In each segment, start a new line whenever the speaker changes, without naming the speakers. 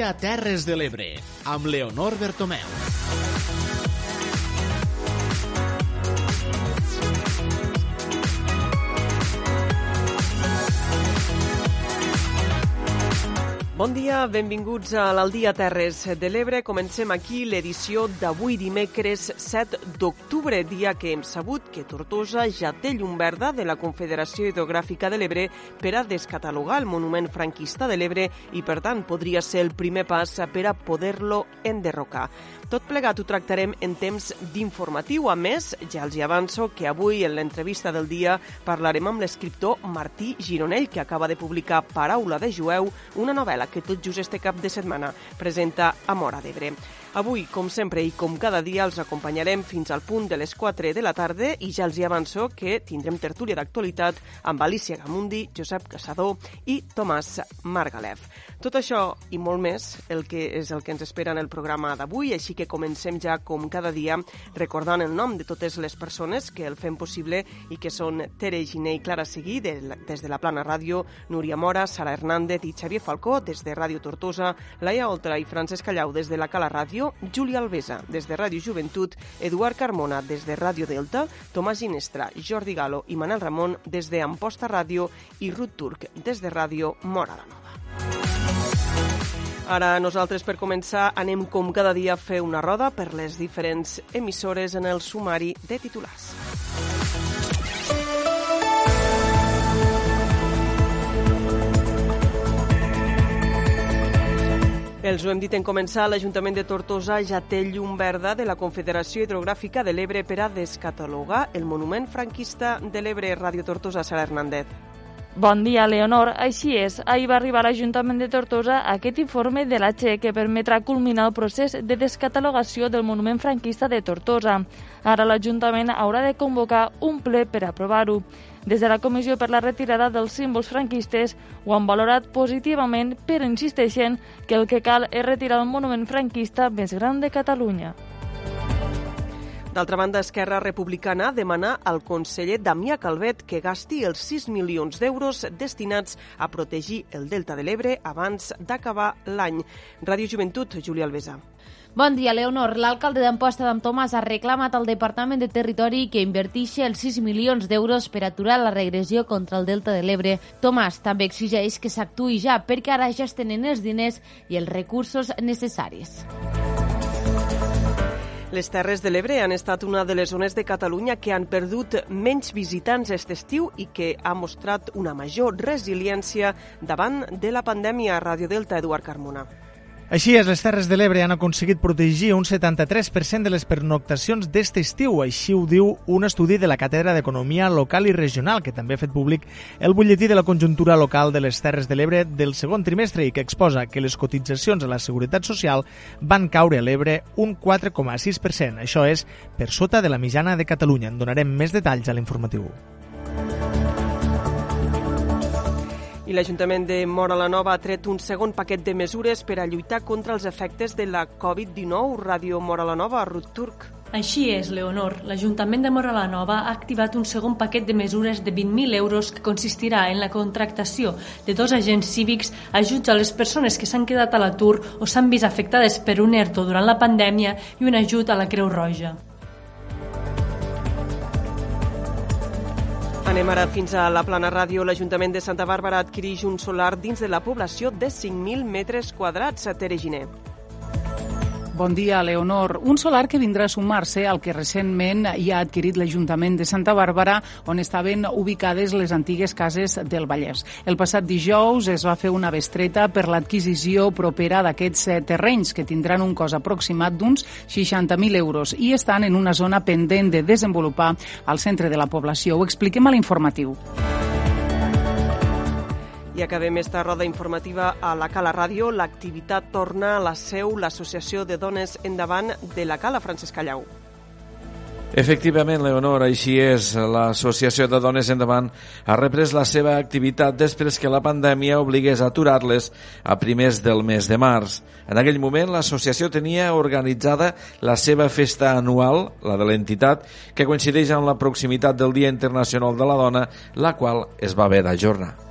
dia Terres de l'Ebre, amb Leonor Bertomeu.
Bon dia, benvinguts a l'Aldia Terres de l'Ebre. Comencem aquí l'edició d'avui dimecres 7 d'octubre, dia que hem sabut que Tortosa ja té llum verda de la Confederació Hidrogràfica de l'Ebre per a descatalogar el monument franquista de l'Ebre i, per tant, podria ser el primer pas per a poder-lo enderrocar. Tot plegat ho tractarem en temps d'informatiu. A més, ja els hi avanço que avui, en l'entrevista del dia, parlarem amb l'escriptor Martí Gironell, que acaba de publicar Paraula de Jueu, una novel·la que tot just este cap de setmana presenta a Mora d'Ebre. Avui, com sempre i com cada dia, els acompanyarem fins al punt de les 4 de la tarda i ja els hi avanço que tindrem tertúlia d'actualitat amb Alicia Gamundi, Josep Casador i Tomàs Margalef. Tot això i molt més el que és el que ens espera en el programa d'avui, així que comencem ja com cada dia recordant el nom de totes les persones que el fem possible i que són Tere Giné i Clara Seguí de, des de la Plana Ràdio, Núria Mora, Sara Hernández i Xavier Falcó des de Ràdio Tortosa, Laia Oltra i Francesc Callau des de la Cala Ràdio Júlia Alvesa, des de Ràdio Joventut, Eduard Carmona, des de Ràdio Delta, Tomàs Ginestra, Jordi Galo i Manel Ramon, des de Amposta Ràdio i Ruth Turc, des de Ràdio Mora la Nova. Ara nosaltres, per començar, anem com cada dia a fer una roda per les diferents emissores en el sumari de titulars. Els ho hem dit en començar, l'Ajuntament de Tortosa ja té llum verda de la Confederació Hidrogràfica de l'Ebre per a descatalogar el monument franquista de l'Ebre. Ràdio Tortosa, Sara Hernández.
Bon dia, Leonor. Així és, ahir va arribar a l'Ajuntament de Tortosa aquest informe de la XE que permetrà culminar el procés de descatalogació del monument franquista de Tortosa. Ara l'Ajuntament haurà de convocar un ple per aprovar-ho. Des de la Comissió per la Retirada dels Símbols Franquistes ho han valorat positivament, però insisteixen que el que cal és retirar el monument franquista més gran de Catalunya.
D'altra banda, Esquerra Republicana demana al conseller Damià Calvet que gasti els 6 milions d'euros destinats a protegir el Delta de l'Ebre abans d'acabar l'any. Ràdio Joventut, Júlia Alvesa.
Bon dia, Leonor. L'alcalde d'Amposta d'en Tomàs ha reclamat al Departament de Territori que invertixi els 6 milions d'euros per aturar la regressió contra el Delta de l'Ebre. Tomàs també exigeix que s'actuï ja perquè ara ja es tenen els diners i els recursos necessaris.
Les Terres de l'Ebre han estat una de les zones de Catalunya que han perdut menys visitants aquest estiu i que ha mostrat una major resiliència davant de la pandèmia. Radio Delta, Eduard Carmona.
Així és, les Terres de l'Ebre han aconseguit protegir un 73% de les pernoctacions d'este estiu. Així ho diu un estudi de la Càtedra d'Economia Local i Regional, que també ha fet públic el butlletí de la conjuntura local de les Terres de l'Ebre del segon trimestre i que exposa que les cotitzacions a la Seguretat Social van caure a l'Ebre un 4,6%. Això és per sota de la mitjana de Catalunya. En donarem més detalls a l'informatiu.
I l'Ajuntament de Mora la Nova ha tret un segon paquet de mesures per a lluitar contra els efectes de la Covid-19. Ràdio Mora la Nova, Ruth Turc.
Així és, Leonor. L'Ajuntament de Mora la Nova ha activat un segon paquet de mesures de 20.000 euros que consistirà en la contractació de dos agents cívics, ajuts a les persones que s'han quedat a l'atur o s'han vist afectades per un ERTO durant la pandèmia i un ajut a la Creu Roja.
Anem ara fins a la Plana Ràdio. L'Ajuntament de Santa Bàrbara adquireix un solar dins de la població de 5.000 metres quadrats a Tereginer.
Bon dia, Leonor. Un solar que vindrà a sumar-se al que recentment hi ha adquirit l'Ajuntament de Santa Bàrbara, on estaven ubicades les antigues cases del Vallès. El passat dijous es va fer una bestreta per l'adquisició propera d'aquests eh, terrenys, que tindran un cost aproximat d'uns 60.000 euros i estan en una zona pendent de desenvolupar al centre de la població. Ho expliquem a l'informatiu.
I acabem esta roda informativa a la Cala Ràdio. L'activitat torna a la seu l'Associació de Dones Endavant de la Cala, Francesc Callau.
Efectivament, Leonor, així és. L'Associació de Dones Endavant ha reprès la seva activitat després que la pandèmia obligués a aturar-les a primers del mes de març. En aquell moment, l'associació tenia organitzada la seva festa anual, la de l'entitat, que coincideix amb la proximitat del Dia Internacional de la Dona, la qual es va haver d'ajornar.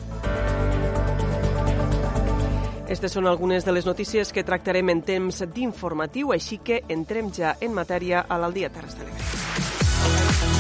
Aquestes són algunes de les notícies que tractarem en temps d'informatiu, així que entrem ja en matèria a l'Aldia Terres de l'Ebre.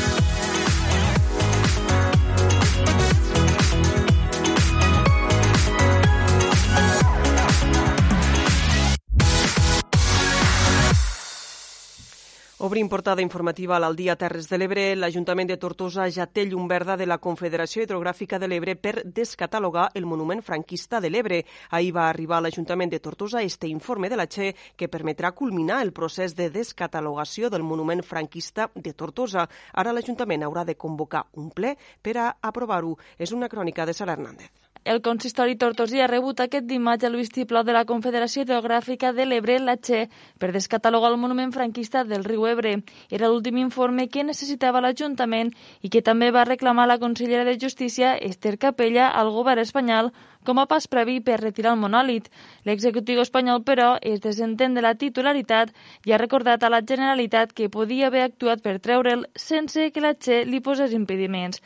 Obrim portada informativa a l'Aldia Terres de l'Ebre. L'Ajuntament de Tortosa ja té llum verda de la Confederació Hidrogràfica de l'Ebre per descatalogar el monument franquista de l'Ebre. Ahir va arribar a l'Ajuntament de Tortosa este informe de la Che que permetrà culminar el procés de descatalogació del monument franquista de Tortosa. Ara l'Ajuntament haurà de convocar un ple per a aprovar-ho. És una crònica de Sara Hernández.
El consistori tortosí ha rebut aquest dimarts el vistiplau de la Confederació Hidrogràfica de l'Ebre, la Che, per descatalogar el monument franquista del riu Ebre. Era l'últim informe que necessitava l'Ajuntament i que també va reclamar la consellera de Justícia, Esther Capella, al govern espanyol com a pas previ per retirar el monòlit. L'executiu espanyol, però, es desentén de la titularitat i ha recordat a la Generalitat que podia haver actuat per treure'l sense que la Che li posés impediments.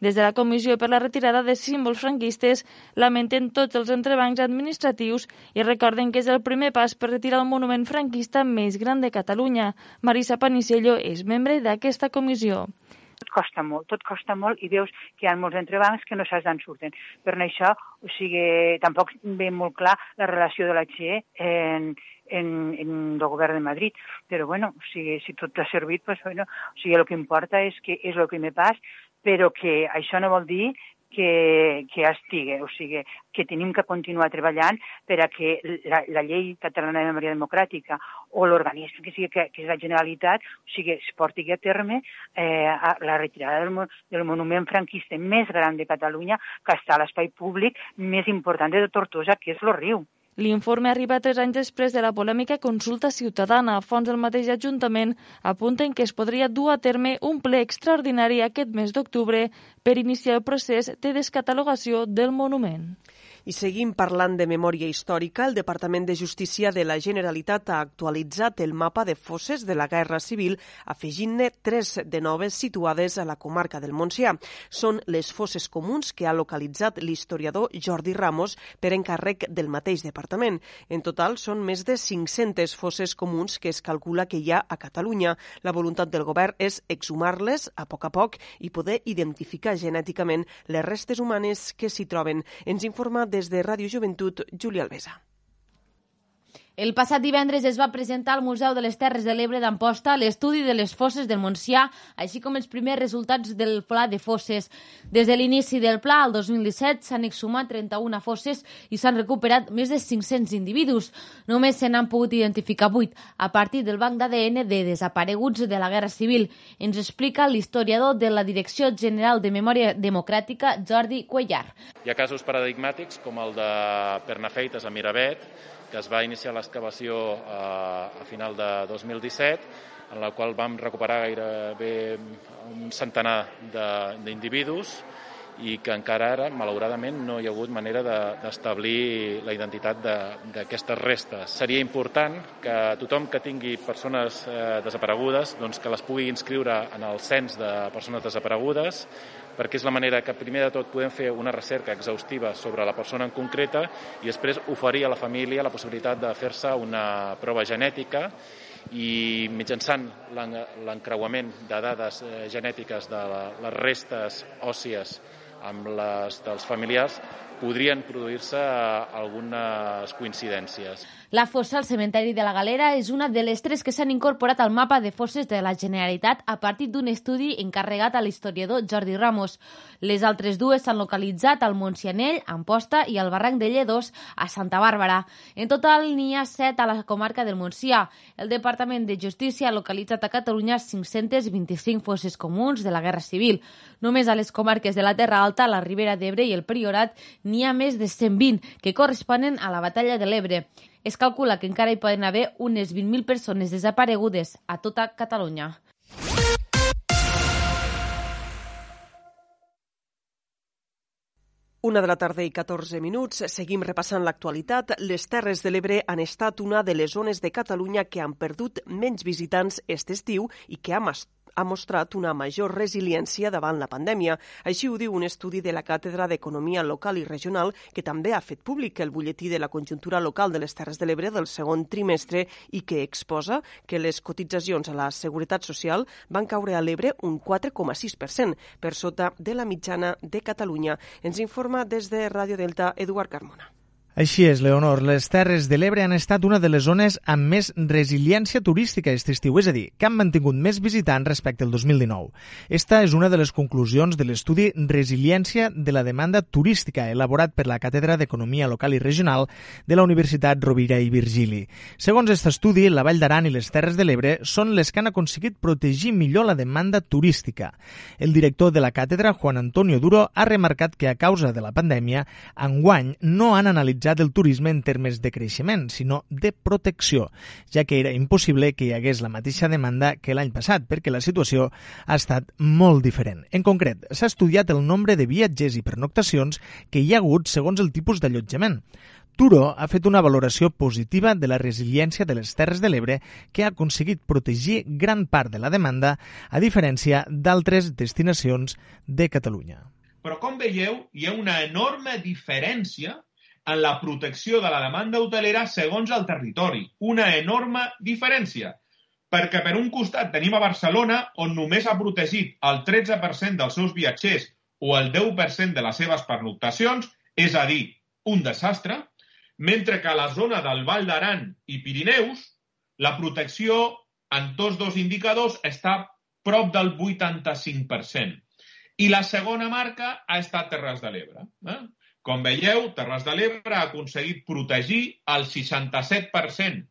Des de la Comissió per la Retirada de Símbols Franquistes lamenten tots els entrebancs administratius i recorden que és el primer pas per retirar el monument franquista més gran de Catalunya. Marisa Panicello és membre d'aquesta comissió
tot costa molt, tot costa molt i veus que hi ha molts entrebancs que no saps d'on surten. Per això, o sigui, tampoc ve molt clar la relació de la XE en, en, en el govern de Madrid. Però, bueno, o sigui, si tot ha servit, pues, bueno, o sigui, el que importa és que és el primer pas, però que això no vol dir que, que estigui, o sigui, que tenim que continuar treballant per a que la, la llei catalana de memòria democràtica o l'organisme que sigui que, que és la Generalitat, o sigui, es porti a terme eh, a la retirada del, del monument franquista més gran de Catalunya que està a l'espai públic més important de Tortosa, que és el riu.
L'informe arriba tres anys després de la polèmica consulta ciutadana. Fons del mateix Ajuntament apunten que es podria dur a terme un ple extraordinari aquest mes d'octubre per iniciar el procés de descatalogació del monument.
I seguim parlant de memòria històrica. El Departament de Justícia de la Generalitat ha actualitzat el mapa de fosses de la Guerra Civil, afegint-ne tres de noves situades a la comarca del Montsià. Són les fosses comuns que ha localitzat l'historiador Jordi Ramos per encàrrec del mateix departament. En total, són més de 500 fosses comuns que es calcula que hi ha a Catalunya. La voluntat del govern és exhumar-les a poc a poc i poder identificar genèticament les restes humanes que s'hi troben. Ens informa des de Ràdio Joventut, Júlia Alvesa.
El passat divendres es va presentar al Museu de les Terres de l'Ebre d'Amposta l'estudi de les fosses del Montsià, així com els primers resultats del pla de fosses. Des de l'inici del pla, al 2017, s'han exhumat 31 fosses i s'han recuperat més de 500 individus. Només se n'han pogut identificar 8 a partir del banc d'ADN de desapareguts de la Guerra Civil. Ens explica l'historiador de la Direcció General de Memòria Democràtica, Jordi Cuellar.
Hi ha casos paradigmàtics com el de Pernafeites a Miravet, que es va iniciar l'excavació a, a final de 2017, en la qual vam recuperar gairebé un centenar d'individus i que encara ara, malauradament, no hi ha hagut manera d'establir de, la identitat d'aquestes restes. Seria important que tothom que tingui persones eh, desaparegudes doncs que les pugui inscriure en el cens de persones desaparegudes, perquè és la manera que primer de tot podem fer una recerca exhaustiva sobre la persona en concreta i després oferir a la família la possibilitat de fer-se una prova genètica i mitjançant l'encreuament de dades eh, genètiques de les restes òssies amb les dels familiars podrien produir-se algunes coincidències.
La fossa al cementeri de la Galera és una de les tres que s'han incorporat al mapa de fosses de la Generalitat a partir d'un estudi encarregat a l'historiador Jordi Ramos. Les altres dues s'han localitzat al Montsianell, Amposta i al barranc de Lledós, a Santa Bàrbara. En total n'hi ha set a la comarca del Montsià. El Departament de Justícia ha localitzat a Catalunya 525 fosses comuns de la Guerra Civil. Només a les comarques de la Terra Alta, la Ribera d'Ebre i el Priorat n'hi ha més de 120 que corresponen a la batalla de l'Ebre. Es calcula que encara hi poden haver unes 20.000 persones desaparegudes a tota Catalunya.
Una de la tarda i 14 minuts. Seguim repassant l'actualitat. Les Terres de l'Ebre han estat una de les zones de Catalunya que han perdut menys visitants aquest estiu i que ha ha mostrat una major resiliència davant la pandèmia. Així ho diu un estudi de la Càtedra d'Economia Local i Regional que també ha fet públic el butlletí de la conjuntura local de les Terres de l'Ebre del segon trimestre i que exposa que les cotitzacions a la Seguretat Social van caure a l'Ebre un 4,6%, per sota de la mitjana de Catalunya. Ens informa des de Ràdio Delta Eduard Carmona.
Així és, Leonor. Les Terres de l'Ebre han estat una de les zones amb més resiliència turística aquest estiu, és a dir, que han mantingut més visitants respecte al 2019. Esta és una de les conclusions de l'estudi Resiliència de la demanda turística elaborat per la Càtedra d'Economia Local i Regional de la Universitat Rovira i Virgili. Segons aquest estudi, la Vall d'Aran i les Terres de l'Ebre són les que han aconseguit protegir millor la demanda turística. El director de la càtedra, Juan Antonio Duro, ha remarcat que a causa de la pandèmia, enguany no han analitzat analitzat el turisme en termes de creixement, sinó de protecció, ja que era impossible que hi hagués la mateixa demanda que l'any passat, perquè la situació ha estat molt diferent. En concret, s'ha estudiat el nombre de viatgers i pernoctacions que hi ha hagut segons el tipus d'allotjament. Turo ha fet una valoració positiva de la resiliència de les Terres de l'Ebre que ha aconseguit protegir gran part de la demanda, a diferència d'altres destinacions de Catalunya.
Però, com veieu, hi ha una enorme diferència en la protecció de la demanda hotelera segons el territori. Una enorme diferència. Perquè per un costat tenim a Barcelona, on només ha protegit el 13% dels seus viatgers o el 10% de les seves pernoctacions, és a dir, un desastre, mentre que a la zona del Vall d'Aran i Pirineus, la protecció en tots dos indicadors està prop del 85%. I la segona marca ha estat Terres de l'Ebre. Eh? Com veieu, Terres de l'Ebre ha aconseguit protegir el 67%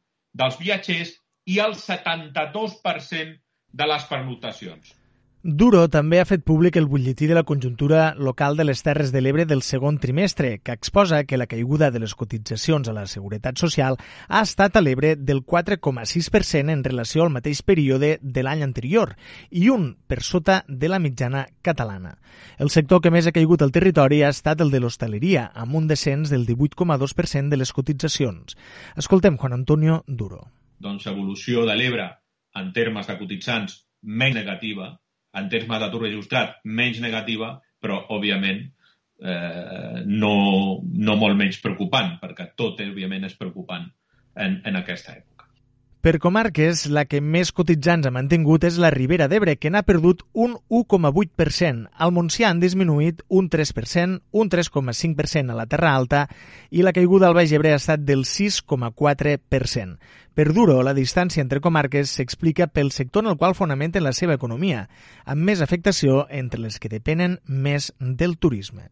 dels viatgers i el 72% de les pernotacions.
Duro també ha fet públic el butlletí de la conjuntura local de les Terres de l'Ebre del segon trimestre, que exposa que la caiguda de les cotitzacions a la Seguretat Social ha estat a l'Ebre del 4,6% en relació al mateix període de l'any anterior i un per sota de la mitjana catalana. El sector que més ha caigut al territori ha estat el de l'hostaleria, amb un descens del 18,2% de les cotitzacions. Escoltem Juan Antonio Duro.
Doncs evolució de l'Ebre en termes de cotitzants menys negativa, en termes d'atur registrat menys negativa, però, òbviament, eh, no, no molt menys preocupant, perquè tot, òbviament, és preocupant en, en aquesta època.
Per comarques, la que més cotitzants ha mantingut és la Ribera d'Ebre, que n'ha perdut un 1,8%. Al Montsià han disminuït un 3%, un 3,5% a la Terra Alta i la caiguda al Baix Ebre ha estat del 6,4%. Per Duro, la distància entre comarques s'explica pel sector en el qual fonamenten la seva economia, amb més afectació entre les que depenen més del turisme.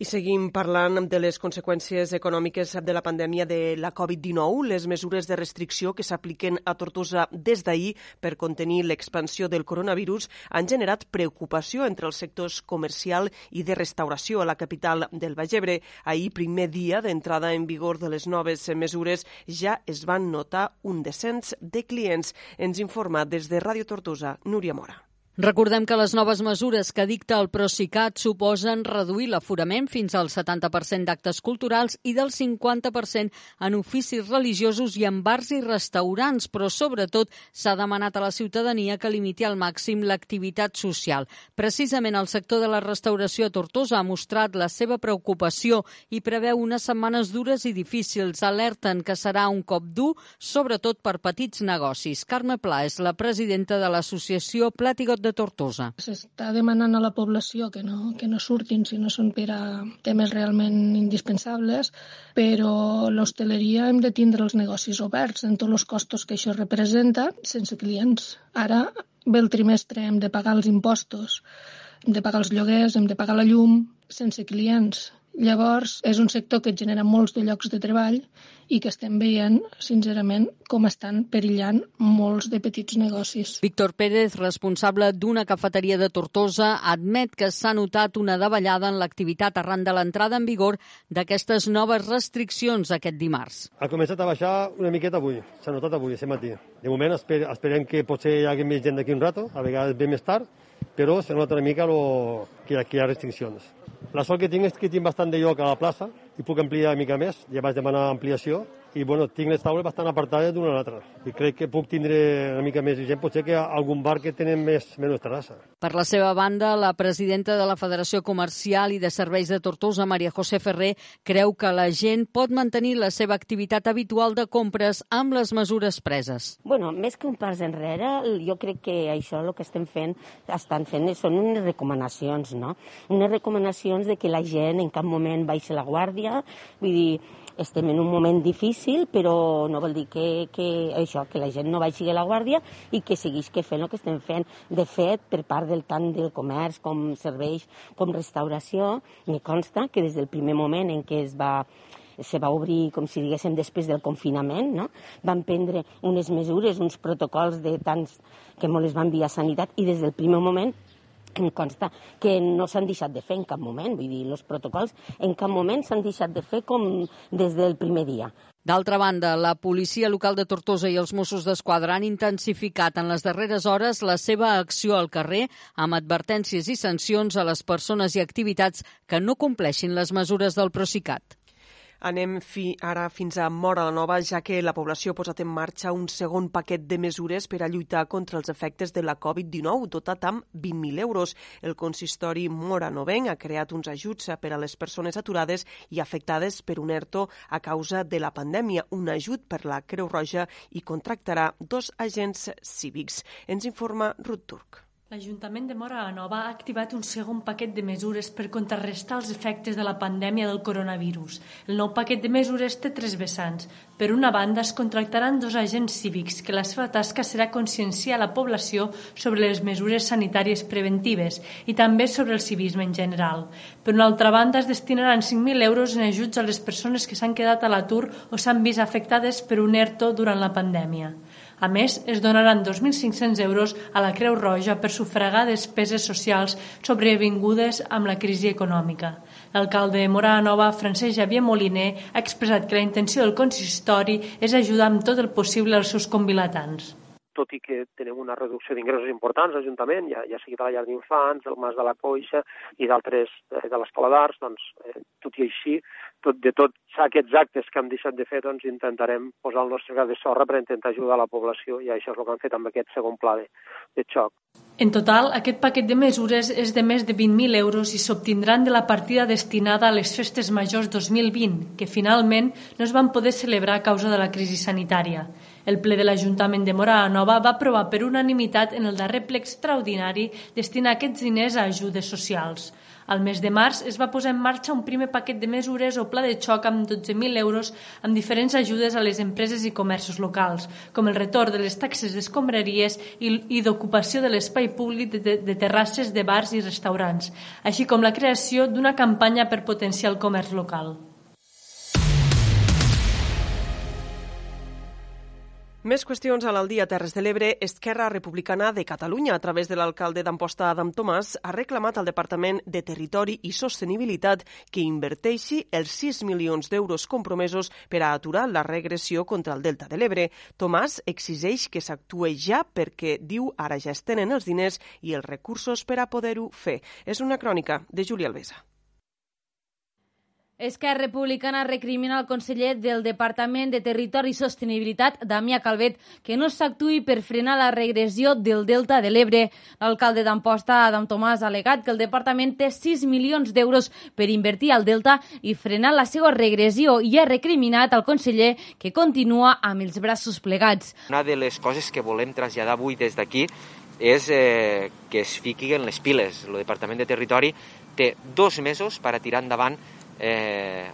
I seguim parlant de les conseqüències econòmiques de la pandèmia de la Covid-19. Les mesures de restricció que s'apliquen a Tortosa des d'ahir per contenir l'expansió del coronavirus han generat preocupació entre els sectors comercial i de restauració a la capital del Baix Ebre. Ahir, primer dia d'entrada en vigor de les noves mesures, ja es van notar un descens de clients. Ens informa des de Ràdio Tortosa, Núria Mora.
Recordem que les noves mesures que dicta el Procicat suposen reduir l'aforament fins al 70% d'actes culturals i del 50% en oficis religiosos i en bars i restaurants, però sobretot s'ha demanat a la ciutadania que limiti al màxim l'activitat social. Precisament el sector de la restauració a Tortosa ha mostrat la seva preocupació i preveu unes setmanes dures i difícils. Alerten que serà un cop dur, sobretot per petits negocis. Carme Pla és la presidenta de l'associació Platigot de Tortosa.
S'està demanant a la població que no, que no surtin si no són per a temes realment indispensables, però l'hostaleria hem de tindre els negocis oberts en tots els costos que això representa sense clients. Ara ve el trimestre, hem de pagar els impostos, hem de pagar els lloguers, hem de pagar la llum sense clients. Llavors, és un sector que genera molts de llocs de treball i que estem veient, sincerament, com estan perillant molts de petits negocis.
Víctor Pérez, responsable d'una cafeteria de Tortosa, admet que s'ha notat una davallada en l'activitat arran de l'entrada en vigor d'aquestes noves restriccions aquest dimarts.
Ha començat a baixar una miqueta avui, s'ha notat avui, aquest matí. De moment esper esperem que potser hi hagi més gent d'aquí un rato, a vegades ve més tard, però se nota una mica lo, que, que hi ha restriccions. La sort que tinc és que tinc bastant de lloc a la plaça i puc ampliar una mica més. Ja vaig demanar ampliació i bueno, tinc les taules bastant apartades d'una a l'altra. I crec que puc tindre una mica més gent, potser que algun bar que tenen més, menys terrassa.
Per la seva banda, la presidenta de la Federació Comercial i de Serveis de Tortosa, Maria José Ferrer, creu que la gent pot mantenir la seva activitat habitual de compres amb les mesures preses.
Bueno, més que un pas enrere, jo crec que això el que estem fent, estan fent són unes recomanacions, no? Unes recomanacions de que la gent en cap moment baixi la guàrdia, vull dir, estem en un moment difícil, però no vol dir que, que això, que la gent no baixi la guàrdia i que segueix que fent el que estem fent. De fet, per part del tant del comerç com serveis, com restauració, me consta que des del primer moment en què es va se va obrir, com si diguéssim, després del confinament, no? van prendre unes mesures, uns protocols de tants que molt les va enviar a Sanitat i des del primer moment em consta que no s'han deixat de fer en cap moment, vull dir, els protocols en cap moment s'han deixat de fer com des del primer dia.
D'altra banda, la policia local de Tortosa i els Mossos d'Esquadra han intensificat en les darreres hores la seva acció al carrer amb advertències i sancions a les persones i activitats que no compleixin les mesures del Procicat.
Anem fi, ara fins a Mora la Nova, ja que la població ha posat en marxa un segon paquet de mesures per a lluitar contra els efectes de la Covid-19, dotat amb 20.000 euros. El consistori Mora Novenc ha creat uns ajuts per a les persones aturades i afectades per un ERTO a causa de la pandèmia, un ajut per la Creu Roja i contractarà dos agents cívics. Ens informa Ruth Turk.
L'Ajuntament de Mora la Nova ha activat un segon paquet de mesures per contrarrestar els efectes de la pandèmia del coronavirus. El nou paquet de mesures té tres vessants. Per una banda, es contractaran dos agents cívics, que la seva tasca serà conscienciar la població sobre les mesures sanitàries preventives i també sobre el civisme en general. Per una altra banda, es destinaran 5.000 euros en ajuts a les persones que s'han quedat a l'atur o s'han vist afectades per un ERTO durant la pandèmia. A més, es donaran 2.500 euros a la Creu Roja per sufragar despeses socials sobrevingudes amb la crisi econòmica. L'alcalde de Morà Nova, Francesc Javier Moliner, ha expressat que la intenció del consistori és ajudar amb tot el possible als seus convilatants
tot i que tenim una reducció d'ingressos importants, l'Ajuntament, ja, ja sigui de la llar d'infants, del Mas de la Coixa i d'altres eh, de l'Escola d'Arts, doncs, eh, tot i així, tot, de tots aquests actes que hem deixat de fer, doncs intentarem posar el nostre gra de sorra per intentar ajudar la població i això és el que han fet amb aquest segon pla de, de xoc.
En total, aquest paquet de mesures és de més de 20.000 euros i s'obtindran de la partida destinada a les festes majors 2020, que finalment no es van poder celebrar a causa de la crisi sanitària. El ple de l'Ajuntament de Morà Nova va aprovar per unanimitat en el darrer ple extraordinari destinar aquests diners a ajudes socials. Al mes de març es va posar en marxa un primer paquet de mesures o pla de xoc amb 12.000 euros amb diferents ajudes a les empreses i comerços locals, com el retorn de les taxes d'escombraries i, d'ocupació de l'espai públic de terrasses de bars i restaurants, així com la creació d'una campanya per potenciar el comerç local.
Més qüestions a l'Aldia Terres de l'Ebre. Esquerra Republicana de Catalunya, a través de l'alcalde d'Amposta, Adam Tomàs, ha reclamat al Departament de Territori i Sostenibilitat que inverteixi els 6 milions d'euros compromesos per a aturar la regressió contra el Delta de l'Ebre. Tomàs exigeix que s'actue ja perquè, diu, ara ja es tenen els diners i els recursos per a poder-ho fer. És una crònica de Júlia Alvesa.
Esquerra Republicana recrimina al conseller del Departament de Territori i Sostenibilitat, Damià Calvet, que no s'actuï per frenar la regressió del Delta de l'Ebre. L'alcalde d'Amposta, Adam Tomàs, ha alegat que el departament té 6 milions d'euros per invertir al Delta i frenar la seva regressió i ha recriminat al conseller que continua amb els braços plegats.
Una de les coses que volem traslladar avui des d'aquí és eh, que es fiquin les piles. El Departament de Territori té dos mesos per a tirar endavant eh,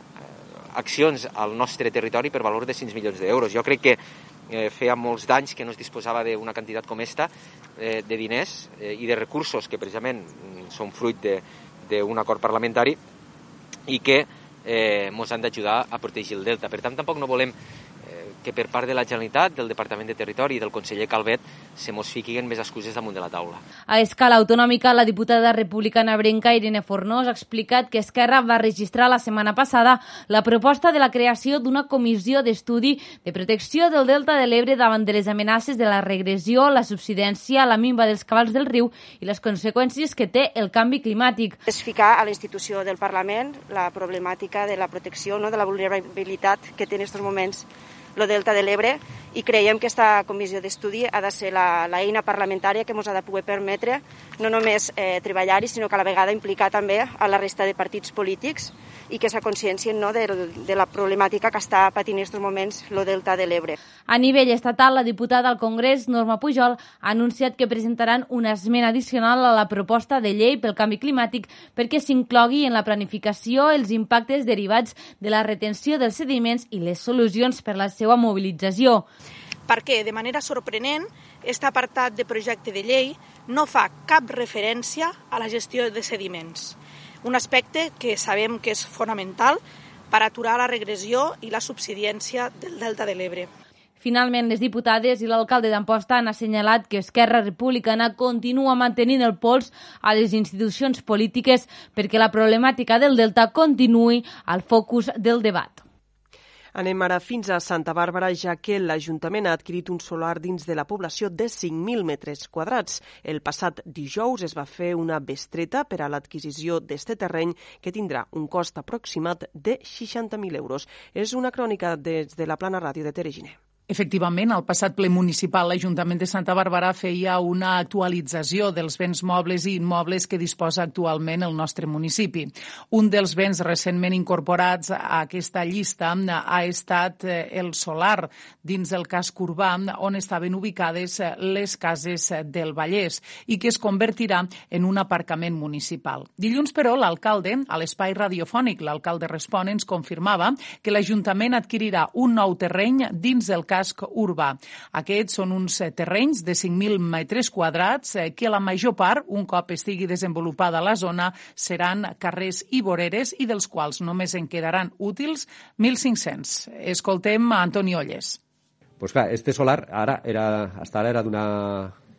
accions al nostre territori per valor de 5 milions d'euros. Jo crec que eh, feia molts d'anys que no es disposava d'una quantitat com esta eh, de diners eh, i de recursos que precisament mm, són fruit d'un acord parlamentari i que eh, ens han d'ajudar a protegir el delta. Per tant, tampoc no volem eh, que per part de la Generalitat, del Departament de Territori i del conseller Calvet se mos fiquin més excuses damunt de la taula.
A escala autonòmica, la diputada republicana Brenca Irene Fornós ha explicat que Esquerra va registrar la setmana passada la proposta de la creació d'una comissió d'estudi de protecció del Delta de l'Ebre davant de les amenaces de la regressió, la subsidència, la minva dels cabals del riu i les conseqüències que té el canvi climàtic.
És ficar a la institució del Parlament la problemàtica de la protecció, no, de la vulnerabilitat que té en aquests moments el Delta de l'Ebre i creiem que aquesta comissió d'estudi ha de ser l'eina parlamentària que ens ha de poder permetre no només eh, treballar-hi, sinó que a la vegada implicar també a la resta de partits polítics i que s'aconsciencien no, de, de la problemàtica que està patint en aquests moments el Delta de l'Ebre.
A nivell estatal, la diputada al Congrés, Norma Pujol, ha anunciat que presentaran una esmena addicional a la proposta de llei pel canvi climàtic perquè s'inclogui en la planificació els impactes derivats de la retenció dels sediments i les solucions per la seva mobilització.
Perquè, de manera sorprenent, aquest apartat de projecte de llei no fa cap referència a la gestió de sediments un aspecte que sabem que és fonamental per aturar la regressió i la subsidiència del Delta de l'Ebre.
Finalment, les diputades i l'alcalde d'Amposta han assenyalat que Esquerra Republicana continua mantenint el pols a les institucions polítiques perquè la problemàtica del Delta continuï al focus del debat.
Anem ara fins a Santa Bàrbara, ja que l'Ajuntament ha adquirit un solar dins de la població de 5.000 metres quadrats. El passat dijous es va fer una bestreta per a l'adquisició d'este terreny que tindrà un cost aproximat de 60.000 euros. És una crònica des de la plana ràdio de Tereginer.
Efectivament, al passat ple municipal, l'Ajuntament de Santa Bàrbara feia una actualització dels béns mobles i immobles que disposa actualment el nostre municipi. Un dels béns recentment incorporats a aquesta llista ha estat eh, el solar dins del casc urbà on estaven ubicades eh, les cases del Vallès i que es convertirà en un aparcament municipal. Dilluns, però, l'alcalde, a l'espai radiofònic, l'alcalde Respon, ens confirmava que l'Ajuntament adquirirà un nou terreny dins del casc casc urbà. Aquests són uns eh, terrenys de 5.000 metres quadrats eh, que la major part, un cop estigui desenvolupada la zona, seran carrers i voreres i dels quals només en quedaran útils 1.500. Escoltem a Antoni Olles.
Pues clar, este solar ara era, hasta ara era d'una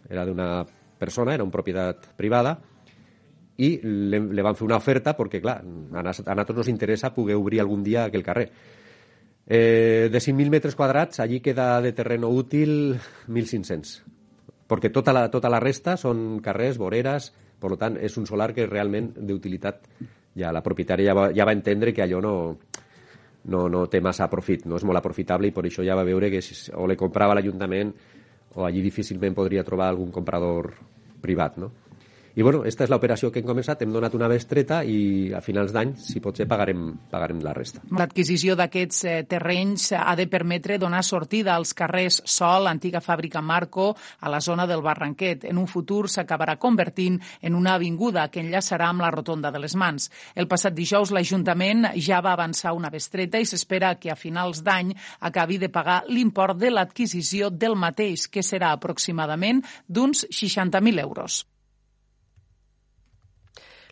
era d'una persona, era una propietat privada, i le, van fer una oferta perquè, clar, a, a nosaltres nos interessa poder obrir algun dia aquell carrer. Eh, de 5.000 metres quadrats, allí queda de terreno útil 1.500, perquè tota la, tota la resta són carrers, voreres, per tant, és un solar que realment d'utilitat ja la propietària ja va, ja va entendre que allò no, no, no té massa profit, no és molt aprofitable i per això ja va veure que si, o le comprava l'Ajuntament o allí difícilment podria trobar algun comprador privat, no? I bueno, esta és l'operació que hem començat, hem donat una bestreta i a finals d'any, si pot ser, pagarem, pagarem la resta.
L'adquisició d'aquests eh, terrenys ha de permetre donar sortida als carrers Sol, antiga fàbrica Marco, a la zona del Barranquet. En un futur s'acabarà convertint en una avinguda que enllaçarà amb la rotonda de les mans. El passat dijous l'Ajuntament ja va avançar una bestreta i s'espera que a finals d'any acabi de pagar l'import de l'adquisició del mateix, que serà aproximadament d'uns 60.000 euros.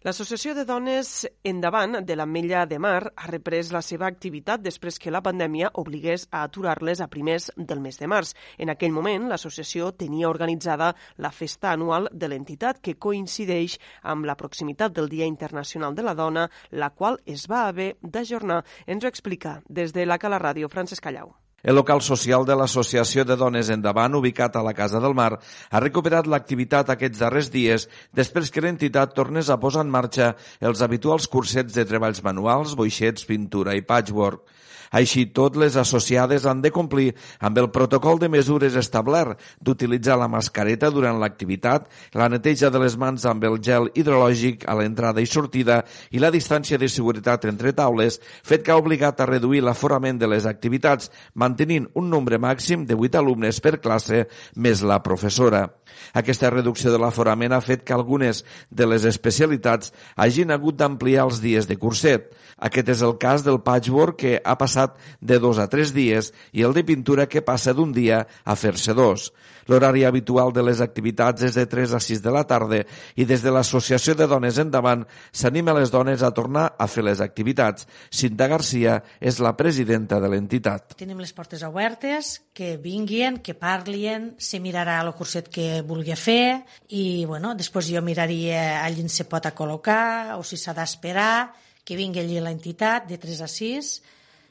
L'Associació de Dones Endavant de l'Ametlla de Mar ha reprès la seva activitat després que la pandèmia obligués a aturar-les a primers del mes de març. En aquell moment, l'associació tenia organitzada la festa anual de l'entitat que coincideix amb la proximitat del Dia Internacional de la Dona, la qual es va haver d'ajornar. Ens ho explica des de la Cala Ràdio, Francesc Callau.
El local social de l'Associació de Dones Endavant, ubicat a la Casa del Mar, ha recuperat l'activitat aquests darrers dies després que l'entitat tornés a posar en marxa els habituals cursets de treballs manuals, boixets, pintura i patchwork. Així tot, les associades han de complir amb el protocol de mesures establert d'utilitzar la mascareta durant l'activitat, la neteja de les mans amb el gel hidrològic a l'entrada i sortida i la distància de seguretat entre taules, fet que ha obligat a reduir l'aforament de les activitats, mantenint un nombre màxim de 8 alumnes per classe més la professora. Aquesta reducció de l'aforament ha fet que algunes de les especialitats hagin hagut d'ampliar els dies de curset. Aquest és el cas del patchwork que ha passat passat de dos a tres dies i el de pintura que passa d'un dia a fer-se dos. L'horari habitual de les activitats és de 3 a 6 de la tarda i des de l'Associació de Dones Endavant s'anima les dones a tornar a fer les activitats. Cinta Garcia és la presidenta de l'entitat.
Tenim les portes obertes, que vinguin, que parlin, se mirarà el curset que vulgui fer i bueno, després jo miraria allí se pot a col·locar o si s'ha d'esperar, que vingui allí l'entitat de 3 a 6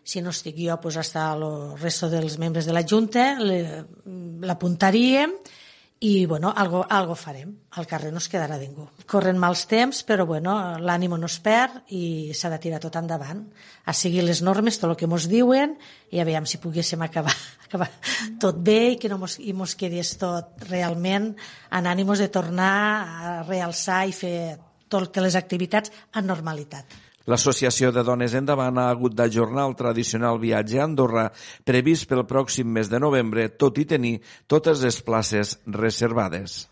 si no estic jo, pues, hasta el resto dels membres de la Junta, l'apuntaríem i, bueno, algo, algo farem. Al carrer no es quedarà ningú. Corren mals temps, però, bueno, l'ànimo no es perd i s'ha de tirar tot endavant. A seguir les normes, tot el que mos diuen, i a veure si poguéssim acabar, acabar tot bé i que no mos, i mos quedés tot realment en ànimos de tornar a realçar i fer totes les activitats en normalitat.
L'Associació de Dones Endavant ha hagut d'ajornar el tradicional viatge a Andorra previst pel pròxim mes de novembre, tot i tenir totes les places reservades.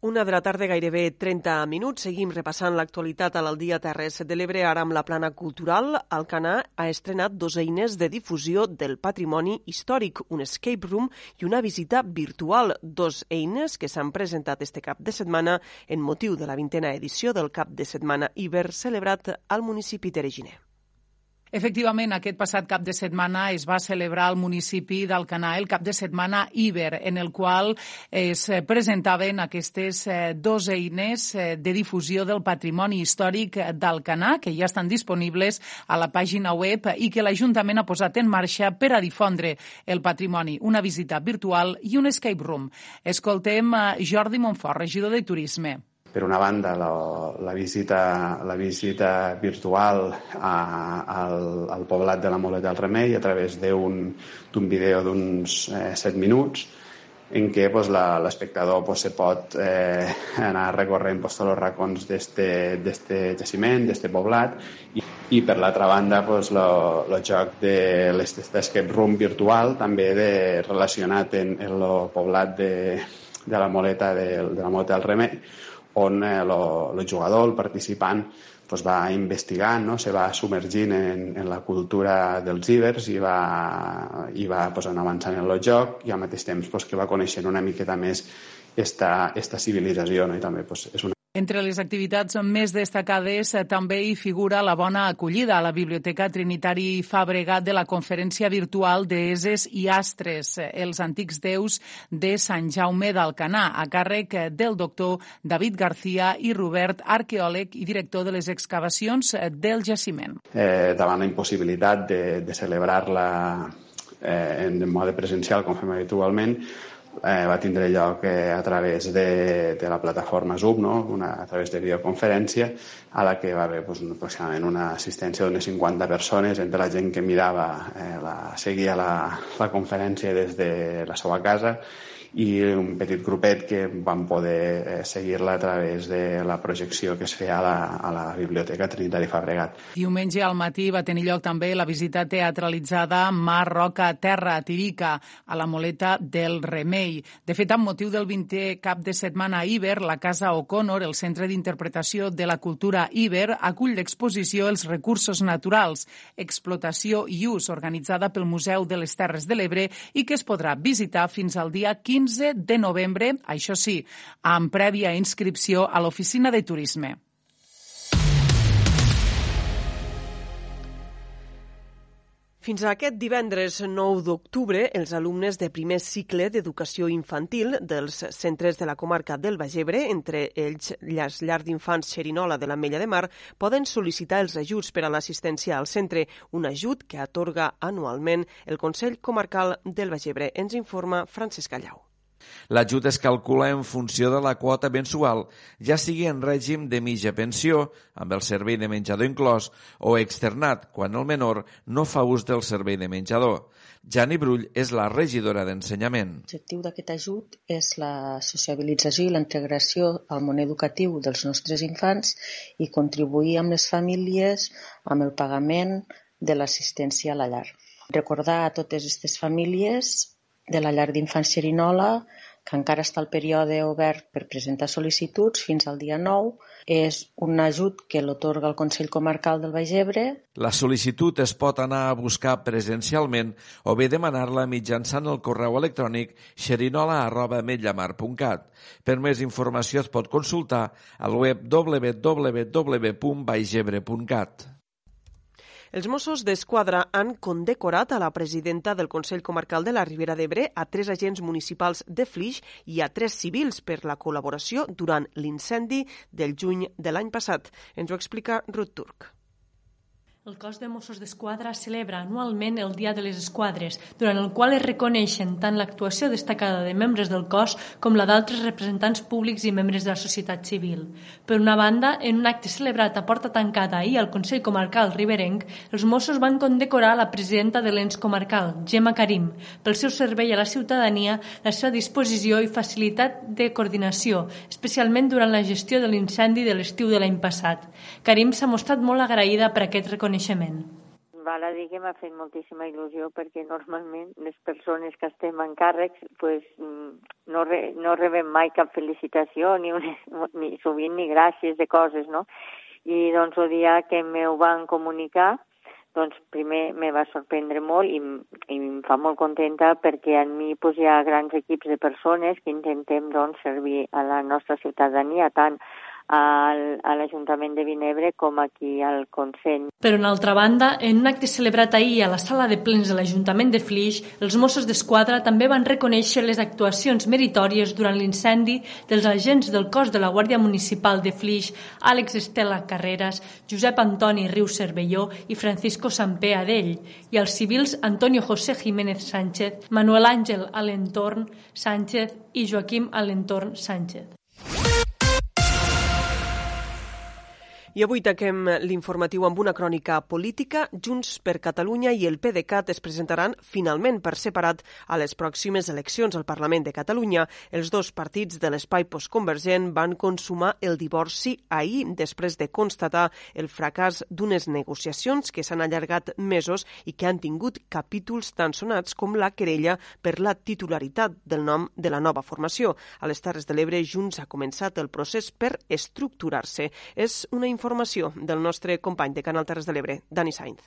Una de la tarda, gairebé 30 minuts. Seguim repassant l'actualitat a l'Aldia Terres de l'Ebre. Ara amb la plana cultural, Alcanà ha estrenat dos eines de difusió del patrimoni històric, un escape room i una visita virtual. Dos eines que s'han presentat este cap de setmana en motiu de la vintena edició del cap de setmana Iber celebrat al municipi tereginer.
Efectivament, aquest passat cap de setmana es va celebrar al municipi d'Alcanar el cap de setmana Iber, en el qual es presentaven aquestes eh, dos eines eh, de difusió del patrimoni històric d'Alcanar, que ja estan disponibles a la pàgina web i que l'Ajuntament ha posat en marxa per a difondre el patrimoni, una visita virtual i un escape room. Escoltem Jordi Montfort, regidor de Turisme
per una banda, la, la, visita, la visita virtual a, al, al poblat de la Molet del Remei a través d'un vídeo d'uns eh, 7 minuts en què pues, l'espectador pues, se pot eh, anar recorrent pues, tots els racons d'aquest jaciment, d'aquest poblat, i, i per l'altra banda pues, el joc de l'escape room virtual també de, relacionat en el poblat de, de la Moleta de, de la Moleta del Remei, on el eh, jugador, el participant, pues va investigant, no? se va submergint en, en la cultura dels ibers i va, i va pues, anar avançant en el joc i al mateix temps pues, que va coneixent una miqueta més esta, esta civilització no? i també pues, és una
entre les activitats més destacades eh, també hi figura la bona acollida a la Biblioteca Trinitari Fabregat de la conferència virtual d'Eses i Astres, eh, els antics déus de Sant Jaume d'Alcanar, a càrrec eh, del doctor David García i Robert, arqueòleg i director de les excavacions del jaciment.
Eh, davant la impossibilitat de, de celebrar-la eh, en mode presencial, com fem habitualment, eh, va tindre lloc eh, a través de, de la plataforma Zoom, no? una, a través de videoconferència, a la que va haver pues, aproximadament una assistència d'unes 50 persones, entre la gent que mirava, eh, la, seguia la, la conferència des de la seva casa i un petit grupet que van poder eh, seguir-la a través de la projecció que es feia a la, a la Biblioteca Trinitari Fabregat.
Diumenge al matí va tenir lloc també la visita teatralitzada Mar, Roca, Terra, Tirica, a la Moleta del Remei. De fet, amb motiu del 20è cap de setmana Iber, la Casa O'Connor, el Centre d'Interpretació de la Cultura Iber, acull l'exposició Els recursos naturals, explotació i ús, organitzada pel Museu de les Terres de l'Ebre i que es podrà visitar fins al dia 15 15 de novembre, això sí, amb prèvia inscripció a l'Oficina de Turisme.
Fins a aquest divendres 9 d'octubre, els alumnes de primer cicle d'educació infantil dels centres de la comarca del Bagebre, entre ells les llars d'infants Xerinola de la Mella de Mar, poden sol·licitar els ajuts per a l'assistència al centre, un ajut que atorga anualment el Consell Comarcal del Bagebre. Ens informa Francesc Callau.
L'ajut es calcula en funció de la quota mensual, ja sigui en règim de mitja pensió, amb el servei de menjador inclòs, o externat, quan el menor no fa ús del servei de menjador. Jani Brull és la regidora d'Ensenyament.
L'objectiu d'aquest ajut és la sociabilització i la integració al món educatiu dels nostres infants i contribuir amb les famílies amb el pagament de l'assistència a la llar. Recordar a totes aquestes famílies de la llar d'infants Xerinola que encara està el període obert per presentar sol·licituds fins al dia 9. És un ajut que l'otorga el Consell Comarcal del Baix Ebre.
La sol·licitud es pot anar a buscar presencialment o bé demanar-la mitjançant el correu electrònic xerinola.ametllamar.cat. Per més informació es pot consultar al web www.baixebre.cat.
Els Mossos d'Esquadra han condecorat a la presidenta del Consell Comarcal de la Ribera d'Ebre, a tres agents municipals de Flix i a tres civils per la col·laboració durant l'incendi del juny de l'any passat. Ens ho explica Ruth Turk.
El cos de Mossos d'Esquadra celebra anualment el Dia de les Esquadres, durant el qual es reconeixen tant l'actuació destacada de membres del cos com la d'altres representants públics i membres de la societat civil. Per una banda, en un acte celebrat a porta tancada ahir al Consell Comarcal Riberenc, els Mossos van condecorar la presidenta de l'ens comarcal, Gemma Karim, pel seu servei a la ciutadania, la seva disposició i facilitat de coordinació, especialment durant la gestió de l'incendi de l'estiu de l'any passat. Karim s'ha mostrat molt agraïda per aquest reconeixement reconeixement?
Val a dir que m'ha fet moltíssima il·lusió perquè normalment les persones que estem en càrrecs pues, mm, no, re, no rebem mai cap felicitació ni, un, ni sovint ni gràcies de coses, no? I doncs el dia que m'ho van comunicar doncs primer me va sorprendre molt i, i em fa molt contenta perquè en mi pues, hi ha grans equips de persones que intentem doncs, servir a la nostra ciutadania, tant a l'Ajuntament de Vinebre com aquí al Consell.
Per una altra banda, en un acte celebrat ahir a la sala de plens de l'Ajuntament de Flix, els Mossos d'Esquadra també van reconèixer les actuacions meritòries durant l'incendi dels agents del cos de la Guàrdia Municipal de Flix, Àlex Estela Carreras, Josep Antoni Riu Cervelló i Francisco Sampé Adell, i els civils Antonio José Jiménez Sánchez, Manuel Àngel Alentorn Sánchez i Joaquim Alentorn Sánchez.
I avui taquem l'informatiu amb una crònica política. Junts per Catalunya i el PDeCAT es presentaran finalment per separat a les pròximes eleccions al Parlament de Catalunya. Els dos partits de l'espai postconvergent van consumar el divorci ahir després de constatar el fracàs d'unes negociacions que s'han allargat mesos i que han tingut capítols tan sonats com la querella per la titularitat del nom de la nova formació. A les Terres de l'Ebre, Junts ha començat el procés per estructurar-se. És una informació del nostre company de Canal Terres de l'Ebre, Dani Sainz.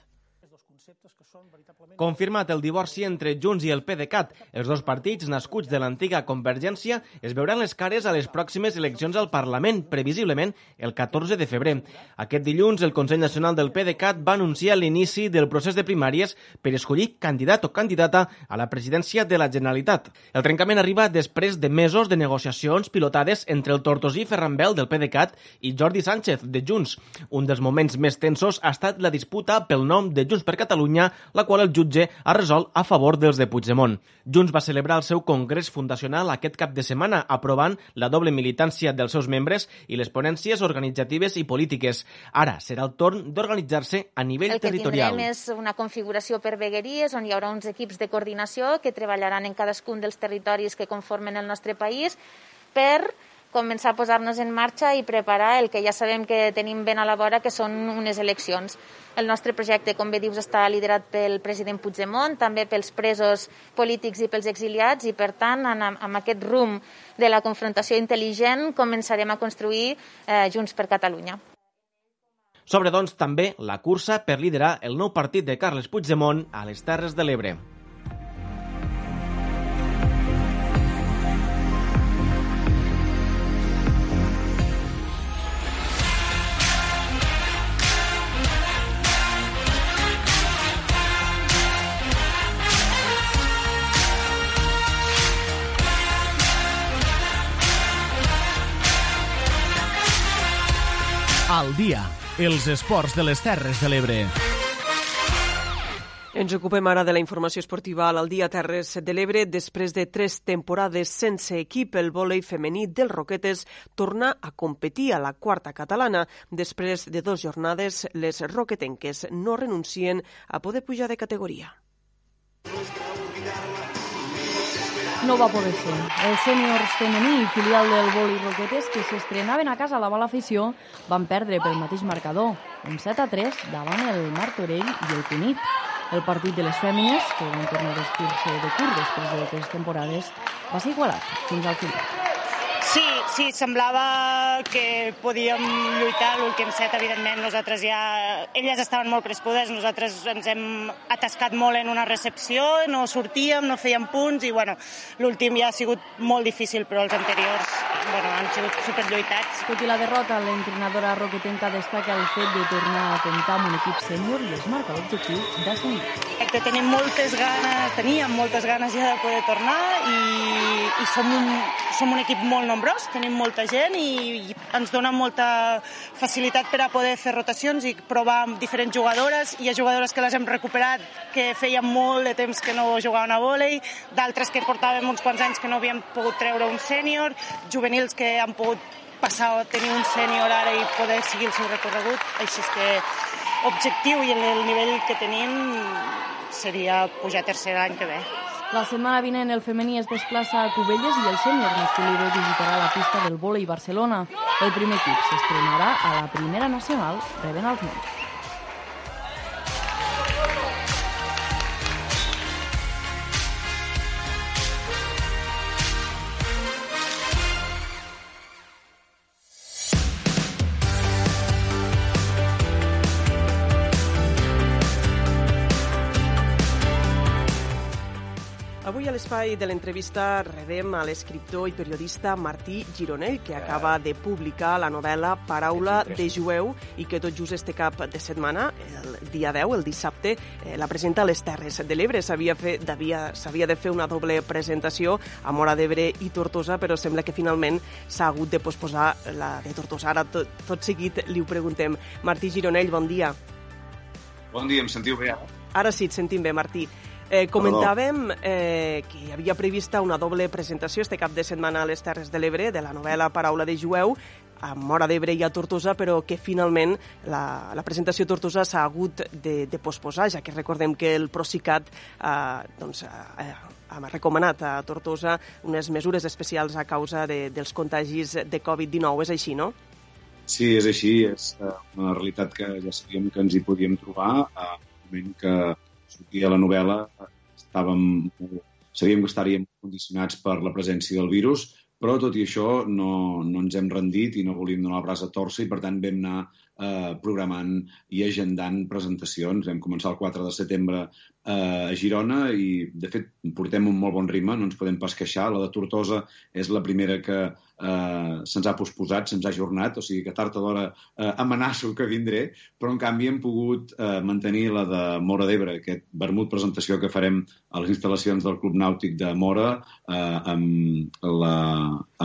Confirmat el divorci entre Junts i el PDeCAT, els dos partits nascuts de l'antiga Convergència es veuran les cares a les pròximes eleccions al Parlament, previsiblement el 14 de febrer. Aquest dilluns, el Consell Nacional del PDeCAT va anunciar l'inici del procés de primàries per escollir candidat o candidata a la presidència de la Generalitat. El trencament arriba després de mesos de negociacions pilotades entre el tortosí Ferrambel del PDeCAT i Jordi Sánchez de Junts. Un dels moments més tensos ha estat la disputa pel nom de Junts per Catalunya, la qual el jutge ha resolt a favor dels de Puigdemont. Junts va celebrar el seu congrés fundacional aquest cap de setmana, aprovant la doble militància dels seus membres i les ponències organitzatives i polítiques. Ara serà el torn d'organitzar-se a nivell territorial.
El que tindrem és una configuració per vegueries on hi haurà uns equips de coordinació que treballaran en cadascun dels territoris que conformen el nostre país per començar a posar-nos en marxa i preparar el que ja sabem que tenim ben a la vora, que són unes eleccions. El nostre projecte, com bé dius, està liderat pel president Puigdemont, també pels presos polítics i pels exiliats, i per tant, amb aquest rumb de la confrontació intel·ligent, començarem a construir eh, Junts per Catalunya.
Sobre, doncs, també la cursa per liderar el nou partit de Carles Puigdemont a les Terres de l'Ebre.
Al dia, els esports de les Terres de l'Ebre.
Ens ocupem ara de la informació esportiva al dia Terres de l'Ebre. Després de tres temporades sense equip, el vòlei femení dels Roquetes torna a competir a la quarta catalana. Després de dues jornades, les roquetenques no renuncien a poder pujar de categoria
no va poder ser. Els sèniors femení, filial del Boli Roquetes, que s'estrenaven a casa a la mala afició, van perdre pel mateix marcador, un 7 a 3 davant el Martorell i el Cunit. El partit de les fèmines, que van tornar a vestir-se de curt després de tres temporades, va ser igualat fins al final.
Sí, sí, semblava que podíem lluitar l'últim set, evidentment. Nosaltres ja... Elles estaven molt crescudes, nosaltres ens hem atascat molt en una recepció, no sortíem, no fèiem punts, i bueno, l'últim ja ha sigut molt difícil, però els anteriors bueno, han sigut superlluitats.
Tot i la derrota, l'entrenadora roquetenca destaca el fet de tornar a comptar amb un equip sènior i es marca l'objectiu d'ascendir.
Tenim moltes ganes, teníem moltes ganes ja de poder tornar i, i som, un, som un equip molt nombrós, tenim molta gent i, i ens dona molta facilitat per a poder fer rotacions i provar amb diferents jugadores. Hi ha jugadores que les hem recuperat que feien molt de temps que no jugaven a vòlei, d'altres que portàvem uns quants anys que no havíem pogut treure un sènior, juvenils que han pogut passar a tenir un sènior ara i poder seguir el seu recorregut. Així que objectiu i el nivell que tenim seria pujar tercer any que ve.
La setmana vinent el femení es desplaça a Cubelles i el sènior masculí visitarà la pista del vòlei Barcelona. El primer equip s'estrenarà a la primera nacional rebent els noms.
L'espai de l'entrevista rebem a l'escriptor i periodista Martí Gironell, que acaba de publicar la novel·la Paraula de jueu i que tot just este cap de setmana, el dia 10, el dissabte, eh, la presenta a les Terres de l'Ebre. S'havia de fer una doble presentació a Mora d'Ebre i Tortosa, però sembla que finalment s'ha hagut de posposar la de Tortosa. Ara tot, tot seguit li ho preguntem. Martí Gironell, bon dia.
Bon dia, em sentiu bé ara?
Ara sí, et sentim bé, Martí. Eh, comentàvem eh, que hi havia prevista una doble presentació este cap de setmana a les Terres de l'Ebre de la novel·la Paraula de Jueu a Mora d'Ebre i a Tortosa, però que finalment la, la presentació a Tortosa s'ha hagut de, de posposar, ja que recordem que el Procicat eh, doncs, eh, ha recomanat a Tortosa unes mesures especials a causa de, dels contagis de Covid-19. És així, no?
Sí, és així. És eh, una realitat que ja sabíem que ens hi podíem trobar. A moment que sortia la novel·la estàvem, sabíem que estaríem condicionats per la presència del virus, però tot i això no, no ens hem rendit i no volíem donar el braç a torça i per tant vam anar eh, programant i agendant presentacions. Vam començar el 4 de setembre eh, a Girona i de fet portem un molt bon ritme, no ens podem pas queixar. La de Tortosa és la primera que eh, se'ns ha posposat, se'ns ha ajornat, o sigui que tard o d'hora eh, amenaço que vindré, però en canvi hem pogut eh, mantenir la de Mora d'Ebre, aquest vermut presentació que farem a les instal·lacions del Club Nàutic de Mora eh, amb, la,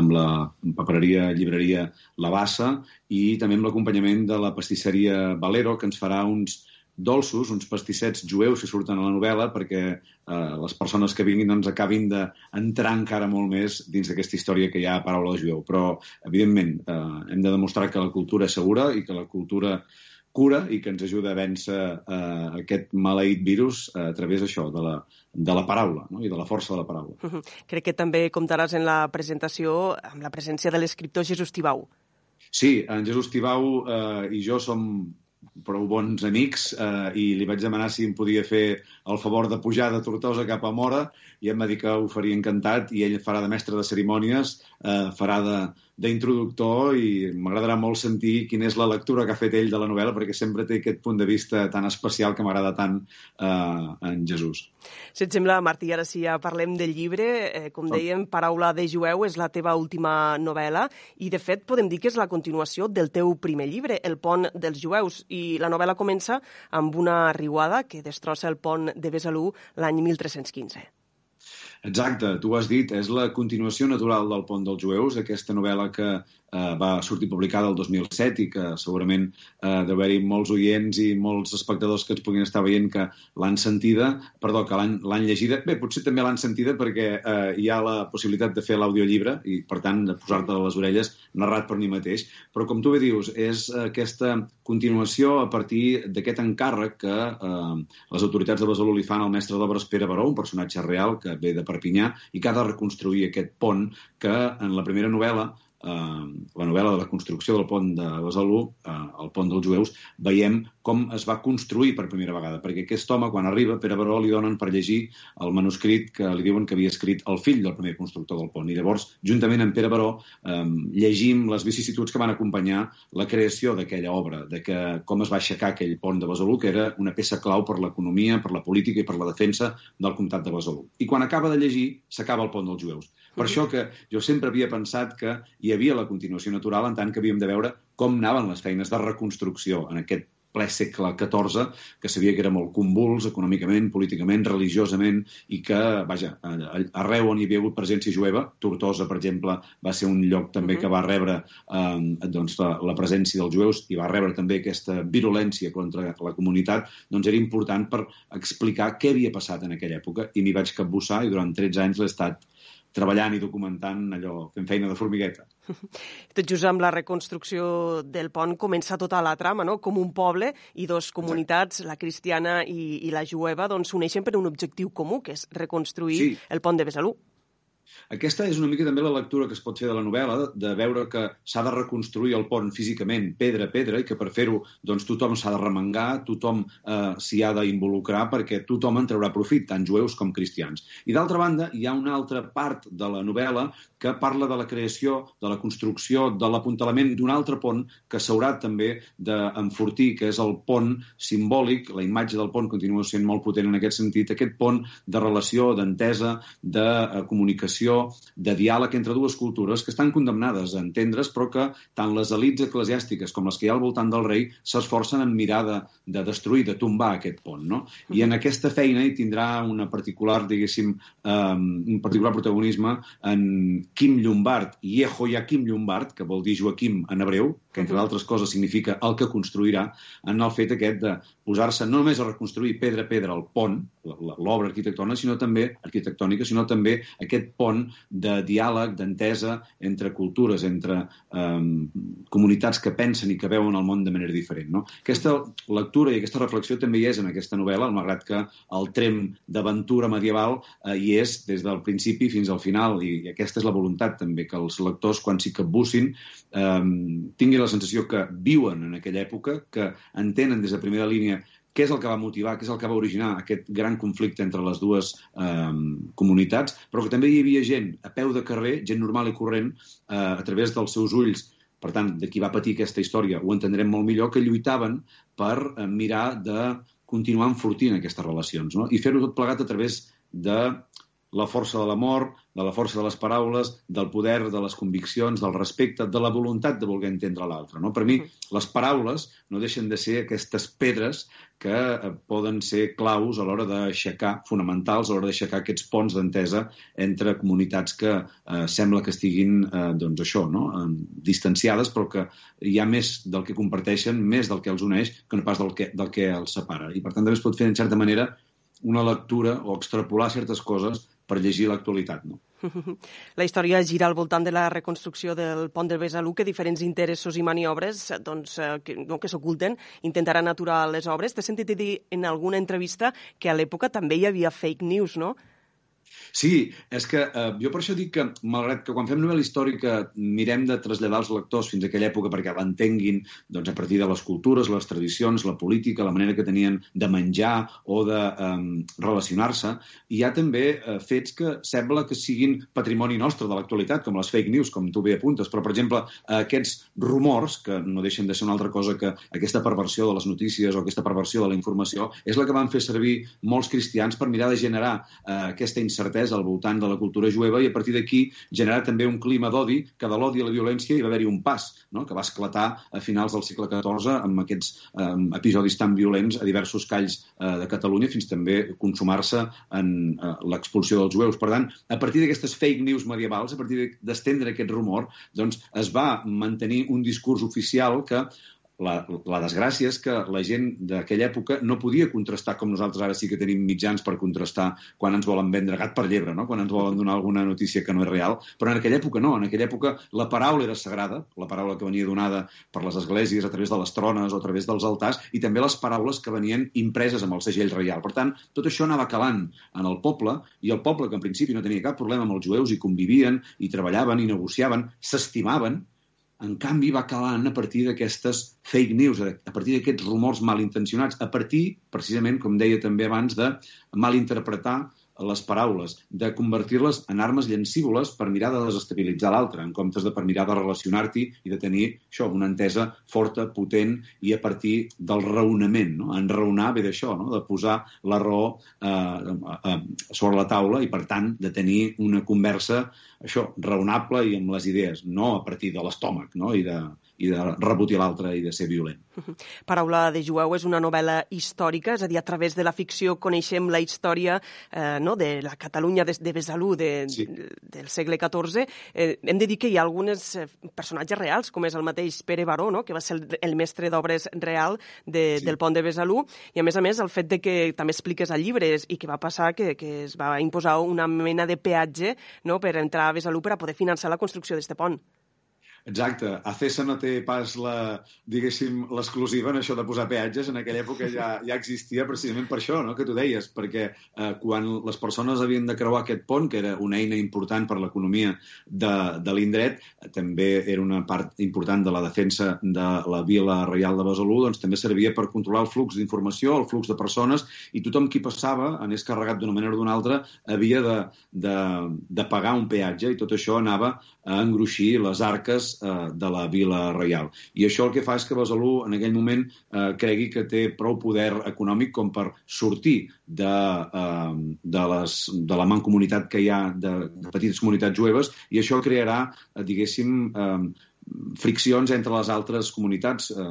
amb la papereria, llibreria La Bassa i també amb l'acompanyament de la pastisseria Valero, que ens farà uns dolços, uns pastissets jueus que surten a la novel·la perquè eh, les persones que vinguin doncs, acabin d'entrar encara molt més dins d'aquesta història que hi ha a paraula de jueu. Però, evidentment, eh, hem de demostrar que la cultura és segura i que la cultura cura i que ens ajuda a vèncer eh, aquest maleït virus a través d'això, de, la, de la paraula no? i de la força de la paraula.
Uh -huh. Crec que també comptaràs en la presentació amb la presència de l'escriptor Jesús Tibau.
Sí, en Jesús Tibau eh, i jo som prou bons amics eh, i li vaig demanar si em podia fer el favor de pujar de Tortosa cap a Mora i em va dir que ho faria encantat i ell farà de mestre de cerimònies, eh, farà de, d'introductor i m'agradarà molt sentir quina és la lectura que ha fet ell de la novel·la perquè sempre té aquest punt de vista tan especial que m'agrada tant eh, en Jesús.
Si et sembla, Martí, ara sí ja parlem del llibre. Eh, com dèiem, Paraula de jueu és la teva última novel·la i, de fet, podem dir que és la continuació del teu primer llibre, El pont dels jueus. I la novel·la comença amb una riuada que destrossa el pont de Besalú l'any 1315.
Exacte, tu ho has dit, és la continuació natural del Pont dels Jueus, aquesta novel·la que eh, va sortir publicada el 2007 i que segurament eh, deu haver-hi molts oients i molts espectadors que ens puguin estar veient que l'han sentida, perdó, que l'han llegida. Bé, potser també l'han sentida perquè eh, hi ha la possibilitat de fer l'audiollibre i, per tant, de posar-te a les orelles narrat per mi mateix. Però, com tu bé dius, és aquesta continuació a partir d'aquest encàrrec que eh, les autoritats de Besalú li fan al mestre d'obres Pere Baró, un personatge real que ve de Perpinyà i que ha de reconstruir aquest pont que en la primera novel·la la novel·la de la construcció del pont de Besalú, eh, el pont dels jueus, veiem com es va construir per primera vegada, perquè aquest home, quan arriba, Pere Baró li donen per llegir el manuscrit que li diuen que havia escrit el fill del primer constructor del pont. I llavors, juntament amb Pere Baró, eh, llegim les vicissituds que van acompanyar la creació d'aquella obra, de que com es va aixecar aquell pont de Besalú, que era una peça clau per l'economia, per la política i per la defensa del comtat de Besalú. I quan acaba de llegir, s'acaba el pont dels jueus. Per això que jo sempre havia pensat que hi havia la continuació natural en tant que havíem de veure com anaven les feines de reconstrucció en aquest ple segle XIV, que sabia que era molt convuls econòmicament, políticament, religiosament, i que, vaja, arreu on hi havia hagut presència jueva, Tortosa, per exemple, va ser un lloc també -huh. que va rebre eh, doncs, la, la presència dels jueus i va rebre també aquesta virulència contra la comunitat, doncs era important per explicar què havia passat en aquella època, i m'hi vaig capbussar i durant 13 anys l'he estat treballant i documentant allò, fent feina de formigueta.
Tot just amb la reconstrucció del pont comença tota la trama, no? Com un poble i dos comunitats, la cristiana i, i la jueva, doncs s'uneixen per un objectiu comú, que és reconstruir sí. el pont de Besalú.
Aquesta és una mica també la lectura que es pot fer de la novel·la, de veure que s'ha de reconstruir el pont físicament, pedra a pedra, i que per fer-ho doncs, tothom s'ha de remengar, tothom eh, s'hi ha d'involucrar perquè tothom en traurà profit, tant jueus com cristians. I d'altra banda, hi ha una altra part de la novel·la que parla de la creació, de la construcció, de l'apuntalament d'un altre pont que s'haurà també d'enfortir, que és el pont simbòlic, la imatge del pont continua sent molt potent en aquest sentit, aquest pont de relació, d'entesa, de eh, comunicació, de diàleg entre dues cultures que estan condemnades a entendre's, però que tant les elites eclesiàstiques com les que hi ha al voltant del rei s'esforcen en mirar de, de destruir, de tombar aquest pont. No? I en aquesta feina hi tindrà una particular, diguéssim, um, un particular protagonisme en Quim Llombard, Yehoiakim Llombard, que vol dir Joaquim en hebreu, que entre d'altres coses significa el que construirà, en el fet aquest de posar-se no només a reconstruir pedra a pedra el pont, l'obra arquitectònica, sinó també arquitectònica, sinó també aquest pont de diàleg, d'entesa entre cultures, entre um, comunitats que pensen i que veuen el món de manera diferent. No? Aquesta lectura i aquesta reflexió també hi és en aquesta novel·la, malgrat que el trem d'aventura medieval eh, hi és des del principi fins al final, i, i aquesta és la voluntat també, que els lectors, quan s'hi capbussin, eh, tinguin la sensació que viuen en aquella època, que entenen des de primera línia què és el que va motivar, què és el que va originar aquest gran conflicte entre les dues eh, comunitats, però que també hi havia gent a peu de carrer, gent normal i corrent, eh, a través dels seus ulls, per tant, de qui va patir aquesta història, ho entendrem molt millor, que lluitaven per eh, mirar de continuar enfortint aquestes relacions, no? i fer-ho tot plegat a través de la força de l'amor, de la força de les paraules, del poder, de les conviccions, del respecte, de la voluntat de voler entendre l'altre. No? Per mi, les paraules no deixen de ser aquestes pedres que eh, poden ser claus a l'hora d'aixecar, fonamentals a l'hora d'aixecar aquests ponts d'entesa entre comunitats que eh, sembla que estiguin, eh, doncs això, no? eh, distanciades, però que hi ha més del que comparteixen, més del que els uneix, que no pas del que, del que els separa. I, per tant, també es pot fer, en certa manera, una lectura o extrapolar certes coses per llegir l'actualitat. No?
La història gira al voltant de la reconstrucció del pont de Besalú, que diferents interessos i maniobres doncs, eh, que, no, que s'oculten intentaran aturar les obres. T'he sentit dir en alguna entrevista que a l'època també hi havia fake news, no?
Sí, és que eh, jo per això dic que, malgrat que quan fem novel·la històrica mirem de traslladar els lectors fins a aquella època perquè l'entenguin doncs, a partir de les cultures, les tradicions, la política, la manera que tenien de menjar o de eh, relacionar-se, hi ha també eh, fets que sembla que siguin patrimoni nostre de l'actualitat, com les fake news, com tu bé apuntes, però, per exemple, eh, aquests rumors, que no deixen de ser una altra cosa que aquesta perversió de les notícies o aquesta perversió de la informació, és la que van fer servir molts cristians per mirar de generar eh, aquesta incertesa incertesa al voltant de la cultura jueva i a partir d'aquí generar també un clima d'odi, que de l'odi a la violència hi va haver-hi un pas, no? que va esclatar a finals del segle XIV amb aquests eh, episodis tan violents a diversos calls eh, de Catalunya fins també consumar-se en eh, l'expulsió dels jueus. Per tant, a partir d'aquestes fake news medievals, a partir d'estendre aquest rumor, doncs es va mantenir un discurs oficial que la, la desgràcia és que la gent d'aquella època no podia contrastar com nosaltres ara sí que tenim mitjans per contrastar quan ens volen vendre gat per llebre, no? quan ens volen donar alguna notícia que no és real, però en aquella època no, en aquella època la paraula era sagrada, la paraula que venia donada per les esglésies a través de les trones o a través dels altars, i també les paraules que venien impreses amb el segell reial. Per tant, tot això anava calant en el poble, i el poble, que en principi no tenia cap problema amb els jueus i convivien, i treballaven, i negociaven, s'estimaven, en canvi, va calant a partir d'aquestes fake news, a partir d'aquests rumors malintencionats, a partir, precisament, com deia també abans, de malinterpretar les paraules, de convertir-les en armes llancívoles per mirar de desestabilitzar l'altre, en comptes de per mirar de relacionar-t'hi i de tenir això, una entesa forta, potent i a partir del raonament. No? Enraonar ve d'això, no? de posar la raó eh, eh, sobre la taula i, per tant, de tenir una conversa això, raonable i amb les idees, no a partir de l'estómac no? I, de, i de rebotir l'altre i de ser violent.
Paraula de Jueu és una novel·la històrica, és a dir, a través de la ficció coneixem la història eh, no, de la Catalunya de, de Besalú de, sí. del segle XIV. Eh, hem de dir que hi ha alguns eh, personatges reals, com és el mateix Pere Baró, no? que va ser el, el mestre d'obres real de, sí. del pont de Besalú, i a més a més el fet de que també expliques a llibres i que va passar que, que es va imposar una mena de peatge no? per entrar a Besalú per a poder finançar la construcció d'aquest pont.
Exacte. Acesa no té pas la, diguéssim, l'exclusiva en això de posar peatges. En aquella època ja, ja existia precisament per això, no?, que tu deies, perquè eh, quan les persones havien de creuar aquest pont, que era una eina important per l'economia de, de l'indret, també era una part important de la defensa de la Vila Reial de Besalú, doncs també servia per controlar el flux d'informació, el flux de persones, i tothom qui passava, anés carregat d'una manera o d'una altra, havia de, de, de pagar un peatge, i tot això anava a engruixir les arques eh, de la Vila Reial. I això el que fa és que Besalú en aquell moment eh, cregui que té prou poder econòmic com per sortir de, eh, de, les, de la mancomunitat que hi ha de, de petites comunitats jueves i això crearà, eh, diguéssim, eh, friccions entre les altres comunitats, eh,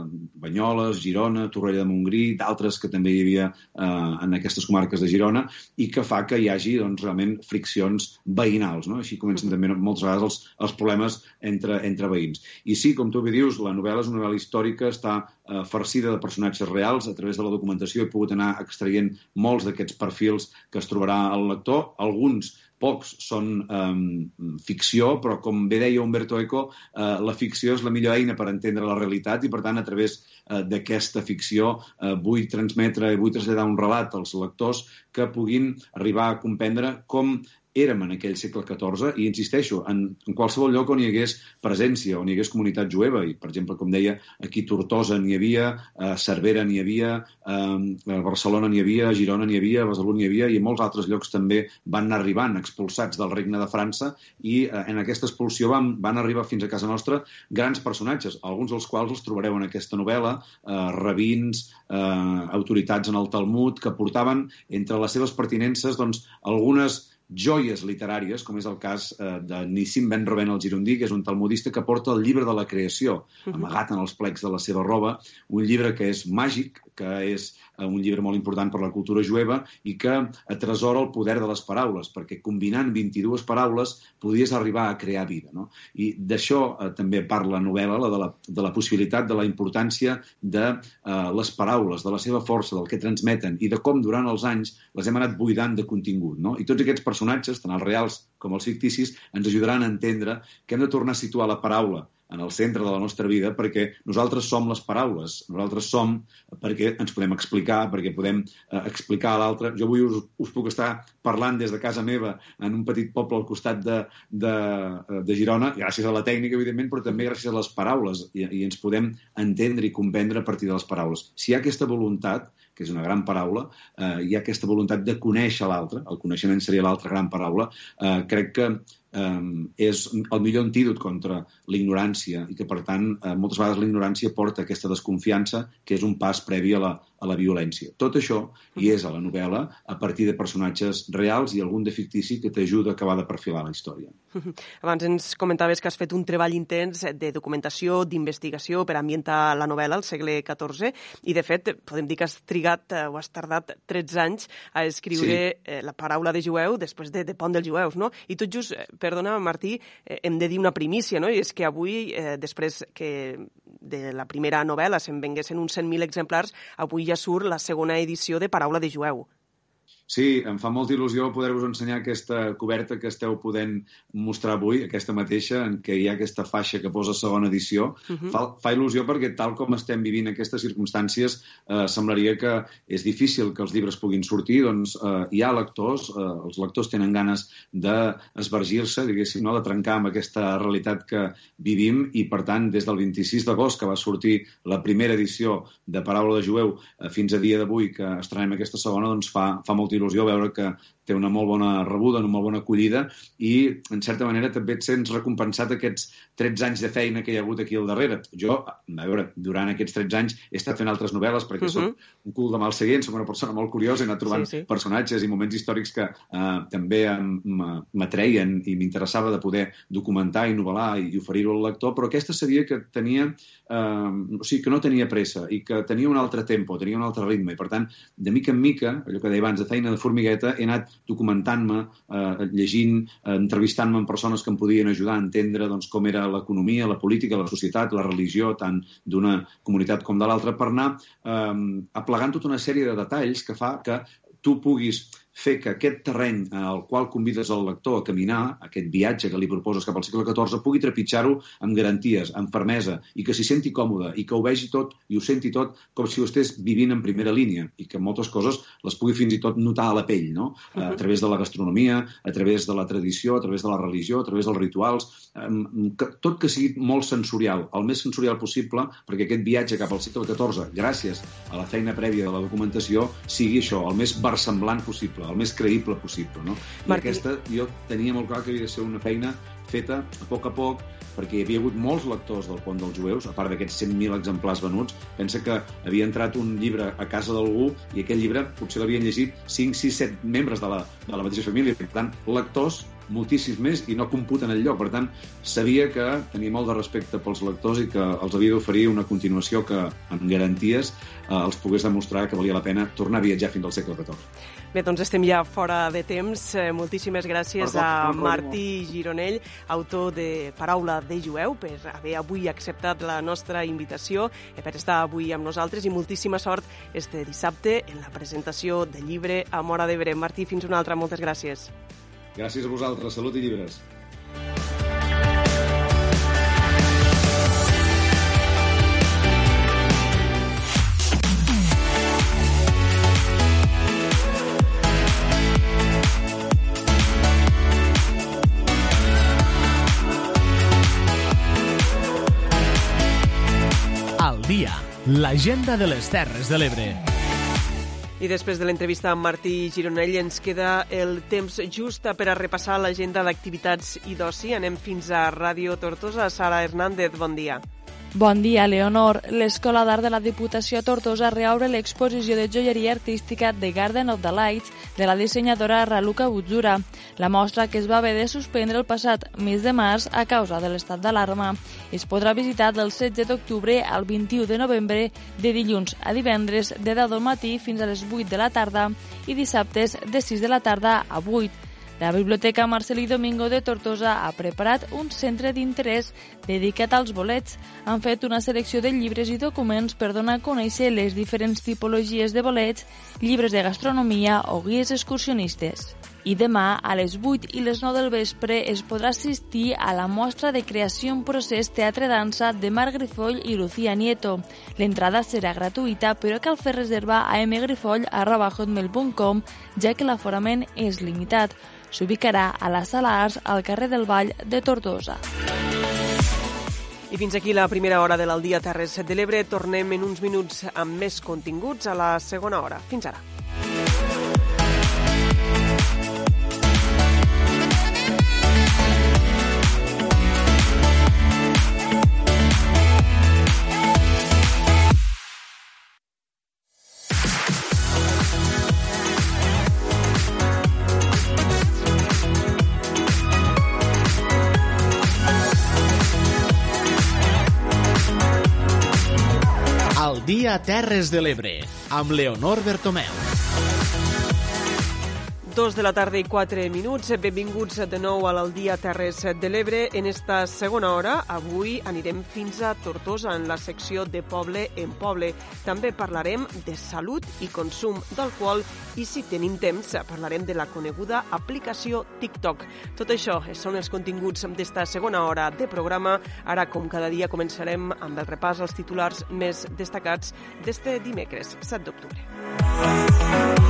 Banyoles, Girona, Torrella de Montgrí, d'altres que també hi havia eh, en aquestes comarques de Girona, i que fa que hi hagi doncs, realment friccions veïnals. No? Així comencen també moltes vegades els, els problemes entre, entre veïns. I sí, com tu bé dius, la novel·la és una novel·la històrica, està eh, farcida de personatges reals. A través de la documentació he pogut anar extraient molts d'aquests perfils que es trobarà el lector. Alguns pocs són um, ficció, però com bé deia Umberto Eco, uh, la ficció és la millor eina per entendre la realitat i, per tant, a través uh, d'aquesta ficció uh, vull transmetre i vull traslladar un relat als lectors que puguin arribar a comprendre com érem en aquell segle XIV i, insisteixo, en, en qualsevol lloc on hi hagués presència, on hi hagués comunitat jueva, i, per exemple, com deia, aquí Tortosa n'hi havia, a Cervera n'hi havia, a Barcelona n'hi havia, a Girona n'hi havia, a Besalú n'hi havia, i en molts altres llocs també van anar arribant expulsats del regne de França, i eh, en aquesta expulsió van, van arribar fins a casa nostra grans personatges, alguns dels quals els trobareu en aquesta novel·la, eh, rabins, eh, autoritats en el Talmud, que portaven entre les seves pertinences doncs, algunes joies literàries, com és el cas eh, de Nissim Ben Roben el Girondí, que és un talmudista que porta el llibre de la creació, amagat en els plecs de la seva roba, un llibre que és màgic, que és un llibre molt important per la cultura jueva i que atresora el poder de les paraules, perquè combinant 22 paraules podies arribar a crear vida. No? I d'això eh, també parla la novel·la, la de, la, de la possibilitat, de la importància de eh, les paraules, de la seva força, del que transmeten i de com durant els anys les hem anat buidant de contingut. No? I tots aquests personatges, tant els reals com els ficticis, ens ajudaran a entendre que hem de tornar a situar la paraula en el centre de la nostra vida perquè nosaltres som les paraules, nosaltres som perquè ens podem explicar, perquè podem eh, explicar a l'altre. Jo avui us, us puc estar parlant des de casa meva en un petit poble al costat de, de, de Girona, gràcies a la tècnica, evidentment, però també gràcies a les paraules i, i ens podem entendre i comprendre a partir de les paraules. Si hi ha aquesta voluntat, que és una gran paraula, eh, hi ha aquesta voluntat de conèixer l'altre, el coneixement seria l'altra gran paraula, eh, crec que eh, és el millor antídot contra l'ignorància i que, per tant, eh, moltes vegades la ignorància porta aquesta desconfiança que és un pas previ a la, a la violència. Tot això hi és a la novel·la a partir de personatges reals i algun de fictici que t'ajuda a acabar de perfilar la història.
Abans ens comentaves que has fet un treball intens de documentació, d'investigació per ambientar la novel·la al segle XIV i, de fet, podem dir que has trigat eh, o has tardat 13 anys a escriure sí. Eh, la paraula de jueu després de, de Pont dels Jueus, no? I tot just, eh, perdona, Martí, hem de dir una primícia, no? I és que avui, eh, després que de la primera novel·la se'n venguessin uns 100.000 exemplars, avui ja surt la segona edició de Paraula de Jueu.
Sí, em fa molta il·lusió poder-vos ensenyar aquesta coberta que esteu podent mostrar avui, aquesta mateixa, en què hi ha aquesta faixa que posa segona edició. Uh -huh. fa, fa il·lusió perquè, tal com estem vivint aquestes circumstàncies, eh, semblaria que és difícil que els llibres puguin sortir, doncs eh, hi ha lectors, eh, els lectors tenen ganes d'esvergir-se, diguéssim, no? de trencar amb aquesta realitat que vivim, i, per tant, des del 26 d'agost, que va sortir la primera edició de Paraula de Jueu, eh, fins a dia d'avui, que estrenem aquesta segona, doncs fa, fa molta il·lusió veure que té una molt bona rebuda, una molt bona acollida i, en certa manera, també et sents recompensat aquests 13 anys de feina que hi ha hagut aquí al darrere. Jo, a veure, durant aquests 13 anys he estat fent altres novel·les perquè uh -huh. soc un cul de mal seguint, soc una persona molt curiosa, he anat trobant sí, sí. personatges i moments històrics que eh, també m'atreien i m'interessava de poder documentar i novel·lar i oferir-ho al lector, però aquesta sabia que tenia, eh, o sigui, que no tenia pressa i que tenia un altre tempo, tenia un altre ritme i, per tant, de mica en mica, allò que deia abans, de feina de formigueta, he anat documentant-me, eh, llegint, eh, entrevistant-me amb persones que em podien ajudar a entendre doncs, com era l'economia, la política, la societat, la religió, tant d'una comunitat com de l'altra, per anar eh, aplegant tota una sèrie de detalls que fa que tu puguis fer que aquest terreny al qual convides el lector a caminar, aquest viatge que li proposes cap al segle XIV, pugui trepitjar-ho amb garanties, amb fermesa, i que s'hi senti còmode, i que ho vegi tot i ho senti tot com si ho estés vivint en primera línia, i que moltes coses les pugui fins i tot notar a la pell, no? a través de la gastronomia, a través de la tradició, a través de la religió, a través dels rituals, que, tot que sigui molt sensorial, el més sensorial possible, perquè aquest viatge cap al segle XIV, gràcies a la feina prèvia de la documentació, sigui això, el més versemblant possible el més creïble possible. No? I Martí... aquesta jo tenia molt clar que havia de ser una feina feta a poc a poc, perquè hi havia hagut molts lectors del Pont dels Jueus, a part d'aquests 100.000 exemplars venuts. Pensa que havia entrat un llibre a casa d'algú i aquell llibre potser l'havien llegit 5, 6, 7 membres de la, de la mateixa família. Per tant, lectors moltíssims més i no computen el lloc. Per tant, sabia que tenia molt de respecte pels lectors i que els havia d'oferir una continuació que, amb garanties, eh, els pogués demostrar que valia la pena tornar a viatjar fins al segle XIV.
Bé, doncs estem ja fora de temps. Eh, moltíssimes gràcies Perdó, a Martí Gironell, autor de Paraula de Jueu, per haver avui acceptat la nostra invitació, per estar avui amb nosaltres i moltíssima sort este dissabte en la presentació del llibre a Mora d'Ebre. Martí, fins una altra. Moltes gràcies.
Gràcies a vosaltres. Salut i llibres.
dia, l'agenda de les Terres de l'Ebre.
I després de l'entrevista amb Martí Gironell ens queda el temps just per a repassar l'agenda d'activitats i d'oci. Anem fins a Ràdio Tortosa. Sara Hernández, bon dia.
Bon dia, Leonor. L'Escola d'Art de la Diputació Tortosa reobre l'exposició de joieria artística The Garden of the Lights de la dissenyadora Raluca Butzura. La mostra, que es va haver de suspendre el passat mes de març a causa de l'estat d'alarma, es podrà visitar del 16 d'octubre al 21 de novembre, de dilluns a divendres, de 10 del matí fins a les 8 de la tarda i dissabtes de 6 de la tarda a 8. La Biblioteca Marcelí Domingo de Tortosa ha preparat un centre d'interès dedicat als bolets. Han fet una selecció de llibres i documents per donar a conèixer les diferents tipologies de bolets, llibres de gastronomia o guies excursionistes. I demà, a les 8 i les 9 del vespre, es podrà assistir a la mostra de creació en procés teatre-dansa de Marc Grifoll i Lucía Nieto. L'entrada serà gratuïta, però cal fer reserva a mgrifoll.com, ja que l'aforament és limitat s'ubicarà a la Sala Arts al carrer del Vall de Tortosa.
I fins aquí la primera hora de l'Aldia Terres de l'Ebre. Tornem en uns minuts amb més continguts a la segona hora. Fins ara.
Dia Terres de l'Ebre, amb Leonor Bertomeu.
Dos de la tarda i quatre minuts. Benvinguts de nou a l'Aldia Terres de l'Ebre. En esta segona hora, avui anirem fins a Tortosa, en la secció de Poble en Poble. També parlarem de salut i consum d'alcohol i, si tenim temps, parlarem de la coneguda aplicació TikTok. Tot això són els continguts d'esta segona hora de programa. Ara, com cada dia, començarem amb el repàs als titulars més destacats d'este dimecres, 7 d'octubre.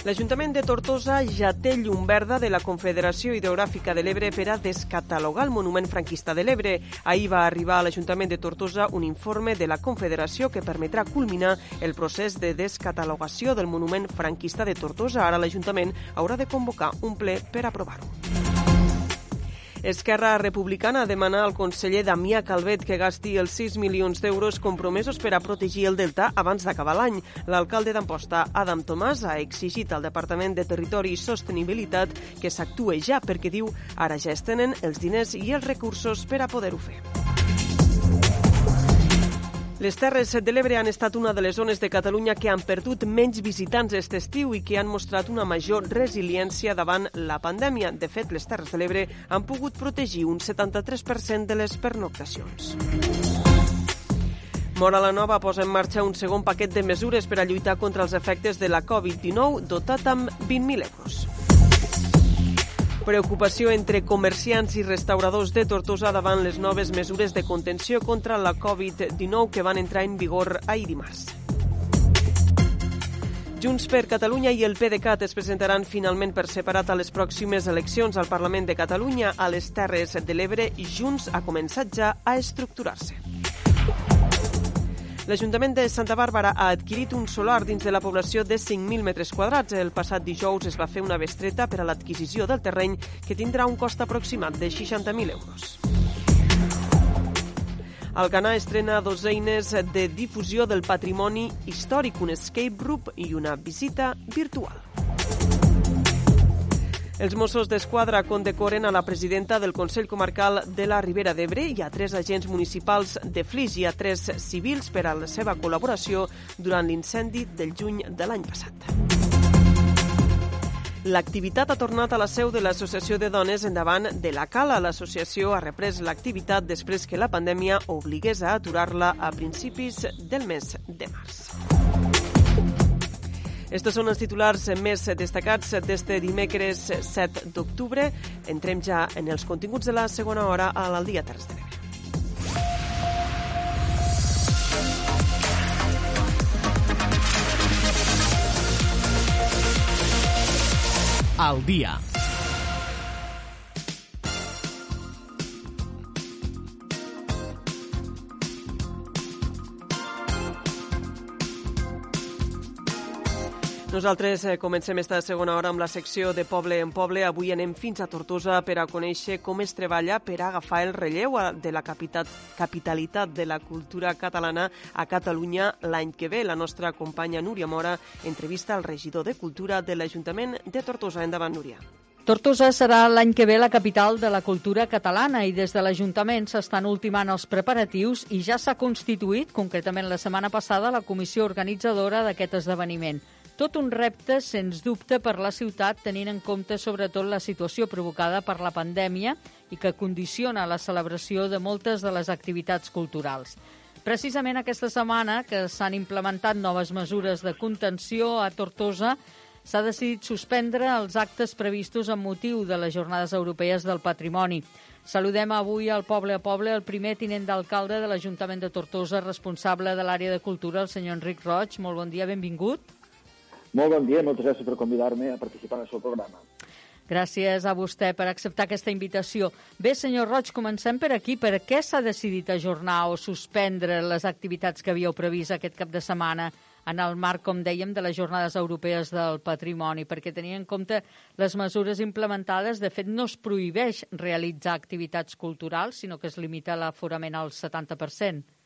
L'Ajuntament de Tortosa ja té llum verda de la Confederació Hidrogràfica de l'Ebre per a descatalogar el monument franquista de l'Ebre. Ahir va arribar a l'Ajuntament de Tortosa un informe de la Confederació que permetrà culminar el procés de descatalogació del monument franquista de Tortosa. Ara l'Ajuntament haurà de convocar un ple per aprovar-ho. Esquerra Republicana demana al conseller Damià Calvet que gasti els 6 milions d'euros compromesos per a protegir el delta abans d'acabar l'any. L'alcalde d'Amposta, Adam Tomàs, ha exigit al Departament de Territori i Sostenibilitat que s'actue ja perquè diu ara ja es tenen els diners i els recursos per a poder-ho fer. Les Terres de l'Ebre han estat una de les zones de Catalunya que han perdut menys visitants aquest estiu i que han mostrat una major resiliència davant la pandèmia. De fet, les Terres de l'Ebre han pogut protegir un 73% de les pernoctacions. Mora la Nova posa en marxa un segon paquet de mesures per a lluitar contra els efectes de la Covid-19 dotat amb 20.000 euros. Preocupació entre comerciants i restauradors de Tortosa davant les noves mesures de contenció contra la Covid-19 que van entrar en vigor ahir dimarts. Junts per Catalunya i el PDeCAT es presentaran finalment per separat a les pròximes eleccions al Parlament de Catalunya a les Terres de l'Ebre i Junts ha començat ja a estructurar-se. L'Ajuntament de Santa Bàrbara ha adquirit un solar dins de la població de 5.000 metres quadrats. El passat dijous es va fer una bestreta per a l'adquisició del terreny que tindrà un cost aproximat de 60.000 euros. Alcanar estrena dos eines de difusió del patrimoni històric, un escape room i una visita virtual. Els Mossos d'Esquadra condecoren a la presidenta del Consell Comarcal de la Ribera d'Ebre i a tres agents municipals de Flix i a tres civils per a la seva col·laboració durant l'incendi del juny de l'any passat. L'activitat ha tornat a la seu de l'Associació de Dones endavant de la Cala. L'associació ha reprès l'activitat després que la pandèmia obligués a aturar-la a principis del mes de març. Estos són els titulars més destacats d'este dimecres 7 d'octubre. Entrem ja en els continguts de la segona hora a l'Aldia Terres de l'Ebre.
Al dia.
Nosaltres eh, comencem esta segona hora amb la secció de Poble en Poble. Avui anem fins a Tortosa per a conèixer com es treballa per agafar el relleu de la capital, capitalitat de la cultura catalana a Catalunya l'any que ve. La nostra companya Núria Mora entrevista al regidor de Cultura de l'Ajuntament de Tortosa. Endavant, Núria.
Tortosa serà l'any que ve la capital de la cultura catalana i des de l'Ajuntament s'estan ultimant els preparatius i ja s'ha constituït, concretament la setmana passada, la comissió organitzadora d'aquest esdeveniment. Tot un repte, sens dubte, per la ciutat, tenint en compte sobretot la situació provocada per la pandèmia i que condiciona la celebració de moltes de les activitats culturals. Precisament aquesta setmana, que s'han implementat noves mesures de contenció a Tortosa, s'ha decidit suspendre els actes previstos amb motiu de les Jornades Europees del Patrimoni. Saludem avui al poble a poble el primer tinent d'alcalde de l'Ajuntament de Tortosa, responsable de l'àrea de cultura, el senyor Enric Roig. Molt bon dia, benvingut.
Molt bon dia i moltes gràcies per convidar-me a participar en el seu programa.
Gràcies a vostè per acceptar aquesta invitació. Bé, senyor Roig, comencem per aquí. Per què s'ha decidit ajornar o suspendre les activitats que havíeu previst aquest cap de setmana en el marc, com dèiem, de les Jornades Europees del Patrimoni? Perquè tenia en compte les mesures implementades, de fet, no es prohibeix realitzar activitats culturals, sinó que es limita l'aforament al 70%.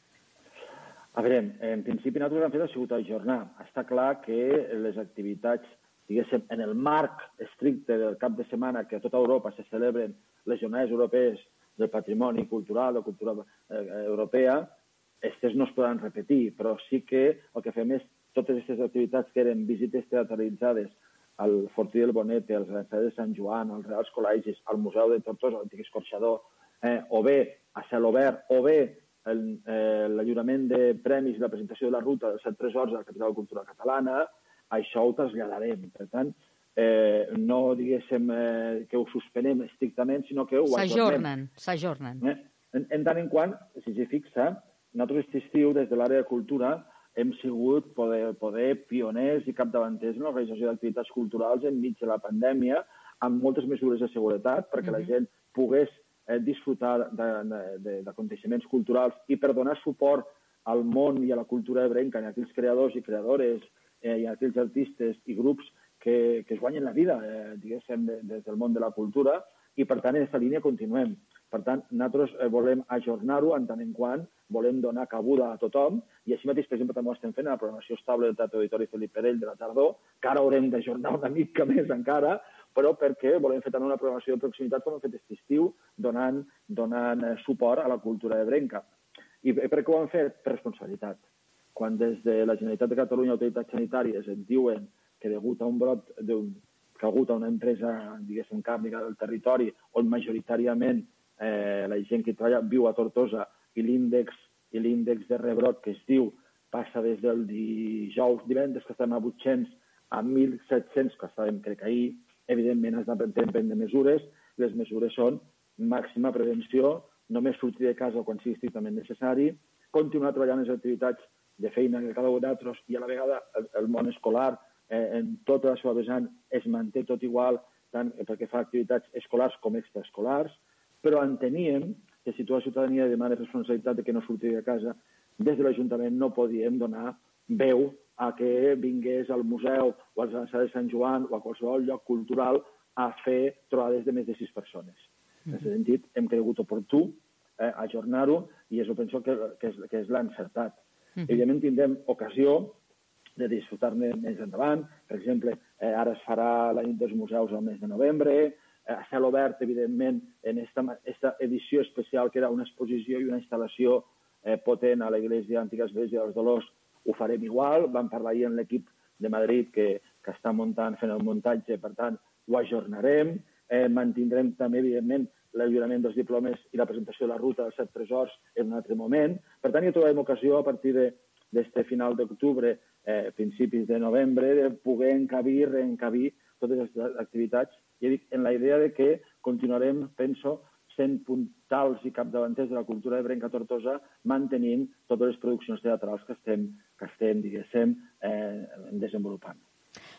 A veure, en principi nosaltres hem fet ha sigut ajornar. Està clar que les activitats, diguéssim, en el marc estricte del cap de setmana que a tota Europa se celebren les jornades europees del patrimoni cultural, de cultura eh, europea, aquestes no es poden repetir, però sí que el que fem és totes aquestes activitats que eren visites teatralitzades al Fortí del Bonete, al Gran de Sant Joan, als Reals Col·legis, al Museu de Tortosa, l'antic escorxador, eh, o bé a cel obert, o bé eh, l'allurament de premis i la presentació de la ruta dels set tresors de la capital de cultura catalana, això ho traslladarem. Per tant, eh, no diguéssim eh, que ho suspenem estrictament, sinó que ho
S'ajornen, s'ajornen.
Eh? En, en tant en quant, si s'hi fixa, nosaltres aquest estiu, des de l'àrea de cultura, hem sigut poder, poder pioners i capdavanters en l'organització d'activitats culturals enmig de la pandèmia, amb moltes mesures de seguretat perquè mm -hmm. la gent pogués eh, disfrutar d'aconteixements culturals i per donar suport al món i a la cultura ebrenca, a aquells creadors i creadores eh, i a aquells artistes i grups que, que es guanyen la vida, eh, diguéssim, de, des del món de la cultura, i per tant en aquesta línia continuem. Per tant, nosaltres eh, volem ajornar-ho en tant en quant volem donar cabuda a tothom, i així mateix, per exemple, també ho estem fent a la programació estable del Teatre Auditori Felip Perell de la tardor, que ara haurem d'ajornar una mica més encara, però perquè volem fer també una programació de proximitat com hem fet aquest estiu, donant, donant eh, suport a la cultura ebrenca. I per què ho hem fet? Per responsabilitat. Quan des de la Generalitat de Catalunya Autoritats Sanitàries et diuen que degut a un brot un, que ha hagut a una empresa, diguéssim, càrnica del territori, on majoritàriament eh, la gent que treballa viu a Tortosa i l'índex i l'índex de rebrot que es diu passa des del dijous, divendres, que estem a 800, a 1.700, que estàvem, crec, ahir, evidentment has de prendre mesures. Les mesures són màxima prevenció, només sortir de casa quan sigui estrictament necessari, continuar treballant les activitats de feina que cada un d'altres i a la vegada el, el món escolar eh, en tota la seva vessant es manté tot igual, tant perquè fa activitats escolars com extraescolars, però enteníem que si tota la ciutadania demana responsabilitat de que no surti de casa, des de l'Ajuntament no podíem donar veu a que vingués al museu o a la sala de Sant Joan o a qualsevol lloc cultural a fer trobades de més de sis persones. En aquest sentit, hem cregut oportú eh, ajornar-ho i això penso que, que és, que és l'encertat. Uh -huh. Evidentment tindrem ocasió de disfrutar-ne més endavant. Per exemple, eh, ara es farà la nit dels museus al mes de novembre, eh, a cel obert, evidentment, en esta, esta edició especial, que era una exposició i una instal·lació eh, potent a l'Església, Antiga Església dels Dolors, ho farem igual. Vam parlar ahir amb l'equip de Madrid que, que està muntant, fent el muntatge, per tant, ho ajornarem. Eh, mantindrem també, evidentment, l'allurament dels diplomes i la presentació de la ruta dels set tresors en un altre moment. Per tant, hi trobarem ocasió a partir d'este final d'octubre, eh, principis de novembre, de poder encabir, reencabir totes les activitats. I dic, en la idea de que continuarem, penso, sent puntals i capdavanters de la cultura de Brenca Tortosa, mantenint totes les produccions teatrals que estem, que estem diguéssim, eh, desenvolupant.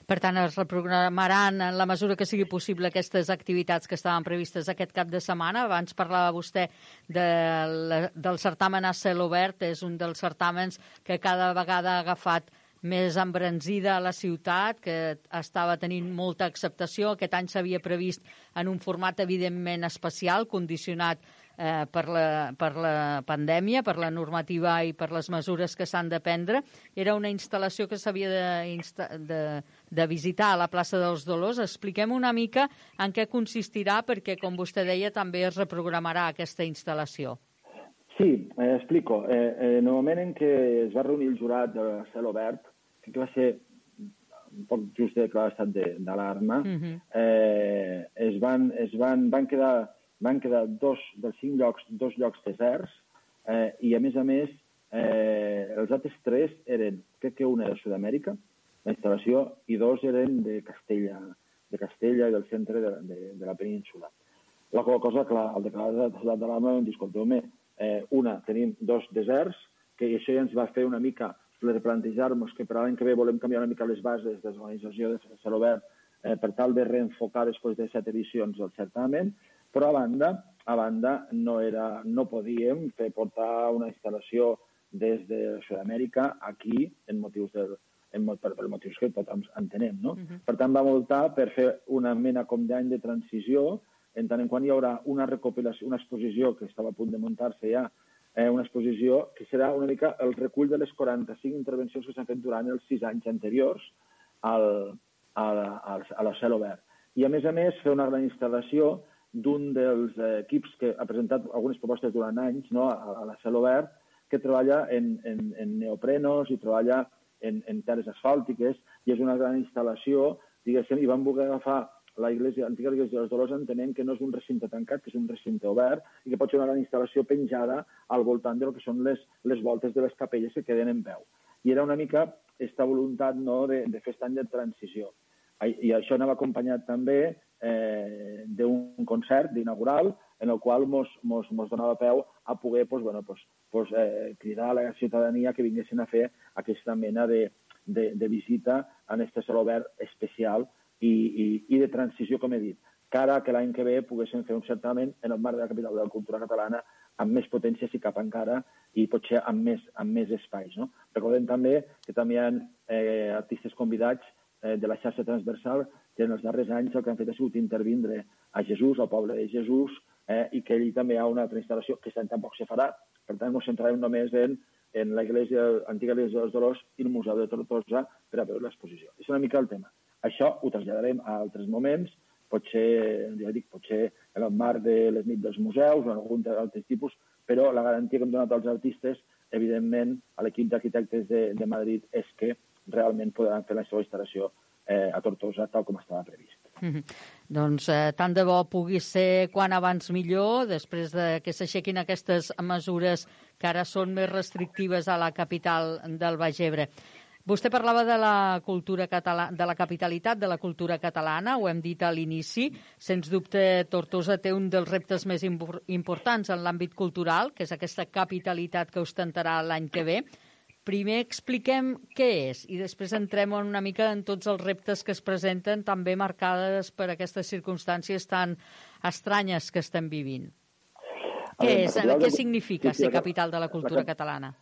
Per tant, es reprogramaran en la mesura que sigui possible aquestes activitats que estaven previstes aquest cap de setmana. Abans parlava vostè de, del certamen a cel obert, és un dels certàmens que cada vegada ha agafat més embranzida a la ciutat, que estava tenint molta acceptació. Aquest any s'havia previst en un format evidentment especial, condicionat eh, per, la, per la pandèmia, per la normativa i per les mesures que s'han de prendre. Era una instal·lació que s'havia de, de, de visitar a la plaça dels Dolors. Expliquem una mica en què consistirà, perquè, com vostè deia, també es reprogramarà aquesta instal·lació.
Sí, eh, explico. Eh, eh, en el moment en què es va reunir el jurat de cel obert, que va ser un poc just de estat d'alarma, uh -huh. eh, es, van, es van, van, quedar, van quedar dos dels cinc llocs, dos llocs deserts, eh, i a més a més eh, els altres tres eren, crec que un era de Sud-amèrica, la instal·lació, i dos eren de Castella, de Castella i del centre de, de, de la península. La qual cosa, clar, al declarar l'estat d'alarma vam dir, escolteu-me, eh, una, tenim dos deserts, que això ja ens va fer una mica replantejar-nos que per l'any que ve volem canviar una mica les bases de l'organització de Cel Obert eh, per tal de reenfocar després de set edicions del certamen, però a banda, a banda no, era, no podíem fer portar una instal·lació des de Sud-amèrica aquí en motius del, en, per, per motius que tothom entenem. No? Uh -huh. Per tant, vam optar per fer una mena com d'any de transició, en tant en quant hi haurà una recopilació, una exposició que estava a punt de muntar-se ja eh, una exposició que serà una mica el recull de les 45 intervencions que s'han fet durant els sis anys anteriors al, al, al, a la cel obert. I, a més a més, fer una gran instal·lació d'un dels equips que ha presentat algunes propostes durant anys no, a, a la cel obert, que treballa en, en, en neoprenos i treballa en, en terres asfàltiques, i és una gran instal·lació, diguéssim, i van voler agafar la iglesia, antiga iglesia dels Dolors entenent que no és un recinte tancat, que és un recinte obert i que pot ser una gran instal·lació penjada al voltant del que són les, les voltes de les capelles que queden en peu. I era una mica aquesta voluntat no, de, de fer aquest any de transició. I això anava acompanyat també eh, d'un concert d'inaugural en el qual mos, mos, mos donava peu a poder pues, bueno, pues, pues, eh, cridar a la ciutadania que vinguessin a fer aquesta mena de, de, de visita en aquest saló obert especial i, i, i de transició, com he dit, cara que l'any que ve poguessin fer un certament en el marc de la capital de la cultura catalana amb més potència, si cap encara, i potser amb més, amb més espais. No? Recordem també que també hi ha eh, artistes convidats eh, de la xarxa transversal que en els darrers anys el que han fet ha sigut intervindre a Jesús, al poble de Jesús, eh, i que allí també hi ha una altra instal·lació que aquest tampoc se farà. Per tant, ens centrarem només en, en la iglesia, antiga iglesia dels Dolors i el Museu de Tortosa per a veure l'exposició. És una mica el tema. Això ho traslladarem a altres moments, potser, ja dic, potser en el marc de les nits dels museus o en algun altres tipus, però la garantia que hem donat als artistes, evidentment, a l'equip d'arquitectes de, de Madrid és que realment podran fer la seva instal·lació eh, a Tortosa tal com estava previst.
Mm -hmm. Doncs eh, tant de bo pugui ser quan abans millor, després de que s'aixequin aquestes mesures que ara són més restrictives a la capital del Baix Ebre. Vostè parlava de la cultura catalana, de la capitalitat de la cultura catalana, ho hem dit a l'inici. Sens dubte, Tortosa té un dels reptes més importants en l'àmbit cultural, que és aquesta capitalitat que ostentarà l'any que ve. Primer expliquem què és i després entrem una mica en tots els reptes que es presenten, també marcades per aquestes circumstàncies tan estranyes que estem vivint. Què és? Què significa ser capital de la cultura la, catalana?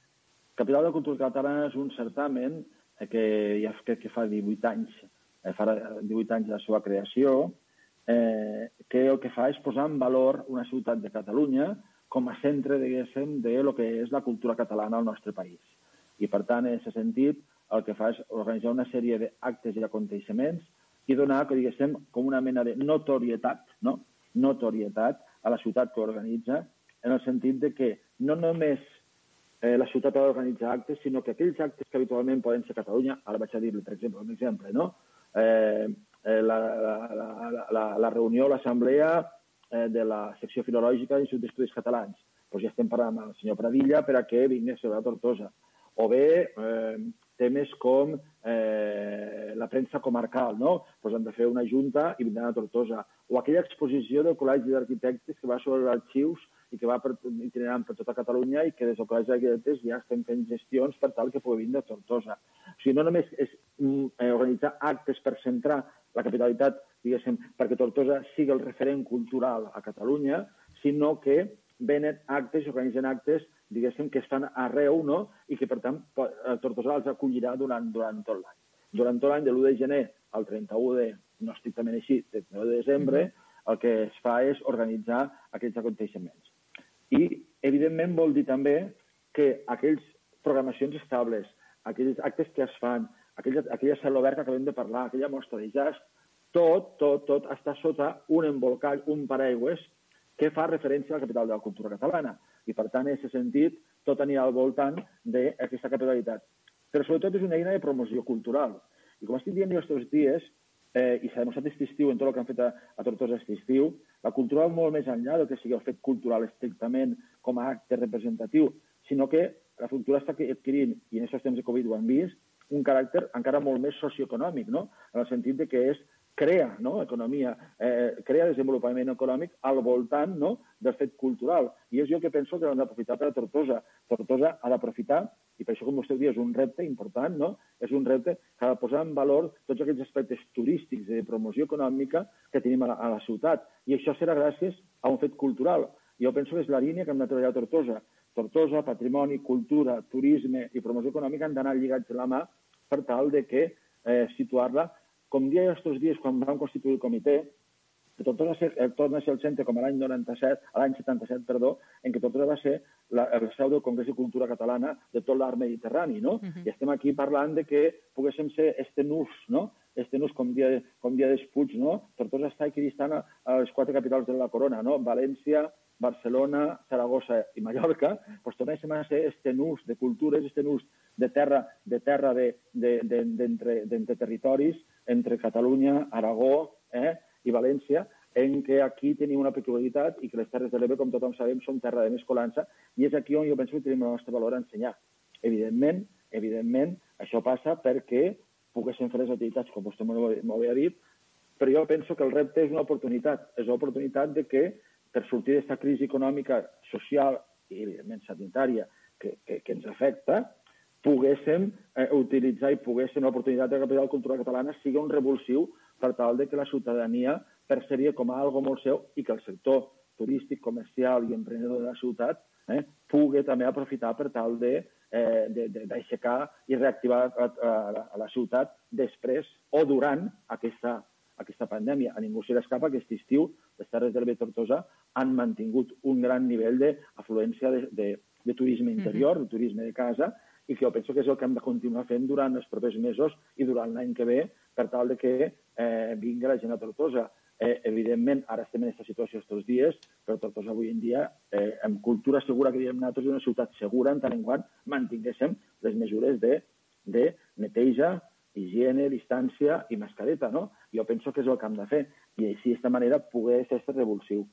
Capital de cultura catalana és un certamen que ja crec que fa 18 anys, eh, fa 18 anys de la seva creació, eh, que el que fa és posar en valor una ciutat de Catalunya com a centre, diguéssim, de lo que és la cultura catalana al nostre país i, per tant, en aquest sentit, el que fa és organitzar una sèrie d'actes i aconteixements i donar, que diguéssim, com una mena de notorietat, no? notorietat a la ciutat que organitza, en el sentit de que no només eh, la ciutat ha d'organitzar actes, sinó que aquells actes que habitualment poden ser a Catalunya, ara vaig a dir-li, per exemple, un exemple, no? Eh, eh, la, la, la, la, la reunió, l'assemblea eh, de la secció filològica de l'Institut d'Estudis Catalans. Pues ja estem parlant amb el senyor Pradilla per a que vingui a a Tortosa o bé eh, temes com eh, la premsa comarcal, no? Pues han de fer una junta i vindran a Tortosa. O aquella exposició del Col·legi d'Arquitectes que va sobre els arxius i que va per, itinerant per tota Catalunya i que des del Col·legi d'Arquitectes ja estem fent gestions per tal que pugui vindre a Tortosa. O sigui, no només és mm, eh, organitzar actes per centrar la capitalitat, diguéssim, perquè Tortosa sigui el referent cultural a Catalunya, sinó que venen actes, organitzen actes diguéssim, que es fan arreu, no? i que, per tant, Tortosa els acollirà durant, durant tot l'any. Durant tot l'any, de l'1 de gener al 31 de, no estrictament així, de 9 de desembre, el que es fa és organitzar aquells aconteixements. I, evidentment, vol dir també que aquells programacions estables, aquells actes que es fan, aquella, aquella sala oberta que acabem de parlar, aquella mostra de jazz, tot, tot, tot està sota un embolcall, un paraigües que fa referència a la capital de la cultura catalana. I, per tant, en aquest sentit, tot anirà al voltant d'aquesta capitalitat. Però, sobretot, és una eina de promoció cultural. I, com estic dient jo aquests dies, eh, i s'ha demostrat aquest estiu en tot el que han fet a, a Tortosa aquest estiu, la cultura va molt més enllà del que sigui el fet cultural estrictament com a acte representatiu, sinó que la cultura està adquirint, i en aquests temps de Covid ho hem vist, un caràcter encara molt més socioeconòmic, no? en el sentit de que és crea no? economia, eh, crea desenvolupament econòmic al voltant no? del fet cultural. I és jo que penso que hem d'aprofitar per a Tortosa. Tortosa ha d'aprofitar, i per això, com vostè diu, és un repte important, no? és un repte que ha de posar en valor tots aquells aspectes turístics de promoció econòmica que tenim a la, a la ciutat. I això serà gràcies a un fet cultural. Jo penso que és la línia que hem de treballar a Tortosa. Tortosa, patrimoni, cultura, turisme i promoció econòmica han d'anar lligats de la mà per tal de que eh, situar-la com dia aquests dies, quan vam constituir el comitè, que Tortosa va ser, eh, torna a ser el centre com l'any 97, l'any 77, perdó, en què Tortosa va ser la, el seu del Congrés de Cultura Catalana de tot l'art mediterrani, no? Uh -huh. I estem aquí parlant de que poguéssim ser este nus, no?, este no és com dia, com dia d'espuig, no? Tortosa està equidistant a, a les quatre capitals de la corona, no? València, Barcelona, Saragossa i Mallorca, doncs tornéssim a ser este nus de cultures, este nus de terra de terra d'entre de, de, de, de, territoris, entre Catalunya, Aragó eh, i València, en què aquí tenim una peculiaritat i que les Terres de l'Ebre, com tothom sabem, són terra de mescolança i és aquí on jo penso que tenim el nostre valor a ensenyar. Evidentment, evidentment, això passa perquè poguessin fer les activitats, com vostè m'ho havia dit, però jo penso que el repte és una oportunitat. És oportunitat de que per sortir d'aquesta crisi econòmica, social i, evidentment, sanitària que, que, que ens afecta, poguéssim eh, utilitzar i poguéssim l'oportunitat de la capital cultural catalana sigui un revulsiu per tal de que la ciutadania percebia com a algo molt seu i que el sector turístic, comercial i emprenedor de la ciutat eh, pugui també aprofitar per tal de eh, d'aixecar i reactivar a, a, a la ciutat després o durant aquesta, aquesta pandèmia. A ningú se l'escapa que aquest estiu les Terres del Tortosa han mantingut un gran nivell d'afluència de, de, de turisme interior, mm -hmm. de turisme de casa, i que jo penso que és el que hem de continuar fent durant els propers mesos i durant l'any que ve per tal de que eh, vingui la gent a Tortosa. Eh, evidentment, ara estem en aquesta situació aquests dies, però Tortosa avui en dia, eh, amb cultura segura que diem nosaltres, és una ciutat segura en tant en quant mantinguéssim les mesures de, de neteja, higiene, distància i mascareta, no? Jo penso que és el que hem de fer i així, d'aquesta manera, poder ser revulsiu.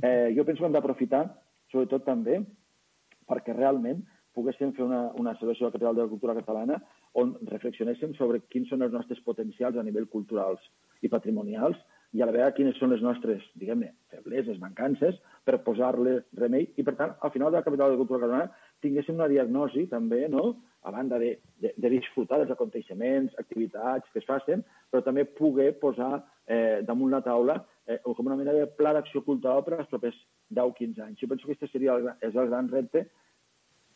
Eh, jo penso que hem d'aprofitar, sobretot també, perquè realment poguéssim fer una, una celebració de la Capital de la Cultura Catalana on reflexionéssim sobre quins són els nostres potencials a nivell culturals i patrimonials i a la vegada quines són les nostres, diguem-ne, febleses, mancances, per posar-le remei i, per tant, al final de la Capital de la Cultura Catalana tinguéssim una diagnosi també, no?, a banda de, de, de disfrutar dels aconteixements, activitats que es facin, però també poder posar eh, damunt la taula eh, com una mena de pla d'acció cultural per als propers 10-15 anys. Jo penso que aquest seria el, és el gran repte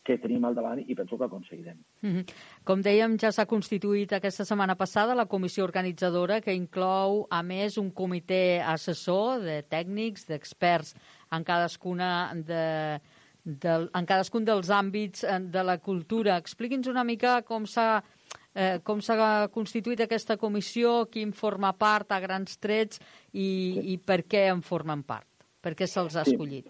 que tenim al davant i penso que aconseguirem.
Mm -hmm. Com dèiem, ja s'ha constituït aquesta setmana passada la comissió organitzadora que inclou, a més, un comitè assessor de tècnics, d'experts en cadascuna de, de, en cadascun dels àmbits eh, de la cultura. Expliqui'ns una mica com s'ha eh, com s'ha constituït aquesta comissió, qui en forma part a grans trets i, sí. i per què en formen part? Per què se'ls ha escollit?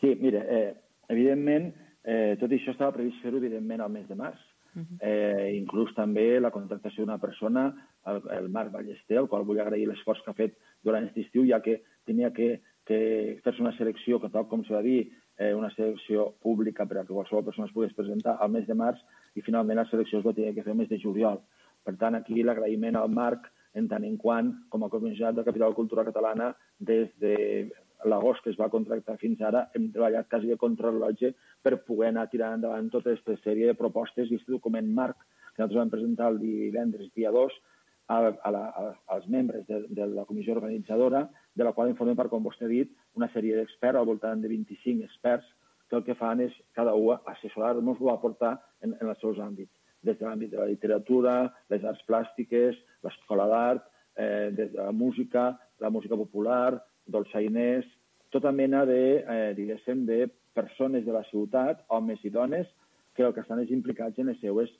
Sí, sí mira, eh, evidentment, Eh, tot això estava previst fer-ho, evidentment, al mes de març. Uh -huh. eh, inclús també la contractació d'una persona, el, el Marc Ballester, al qual vull agrair l'esforç que ha fet durant aquest estiu, ja que tenia que, que fer-se una selecció, que tal com s'ha de dir, eh, una selecció pública per a que qualsevol persona es pogués presentar al mes de març i finalment la selecció es va tenir que fer el mes de juliol. Per tant, aquí l'agraïment al Marc en tant en quant, com a comissionat de Capital Cultura Catalana, des de l'agost que es va contractar fins ara, hem treballat quasi de contrarrellotge per poder anar tirant endavant tota aquesta sèrie de propostes i aquest document marc que nosaltres vam presentar el divendres, dia 2, a, a la, a, als membres de, de la comissió organitzadora, de la qual informem, per com vostè ha dit, una sèrie d'experts, al voltant de 25 experts, que el que fan és cada un assessorar-nos o aportar en, en els seus àmbits, des de l'àmbit de la literatura, les arts plàstiques, l'escola d'art, eh, des de la música, la música popular, dolçainers, tota mena de, eh, diguéssim, de persones de la ciutat, homes i dones, que el que estan és implicats en les seues,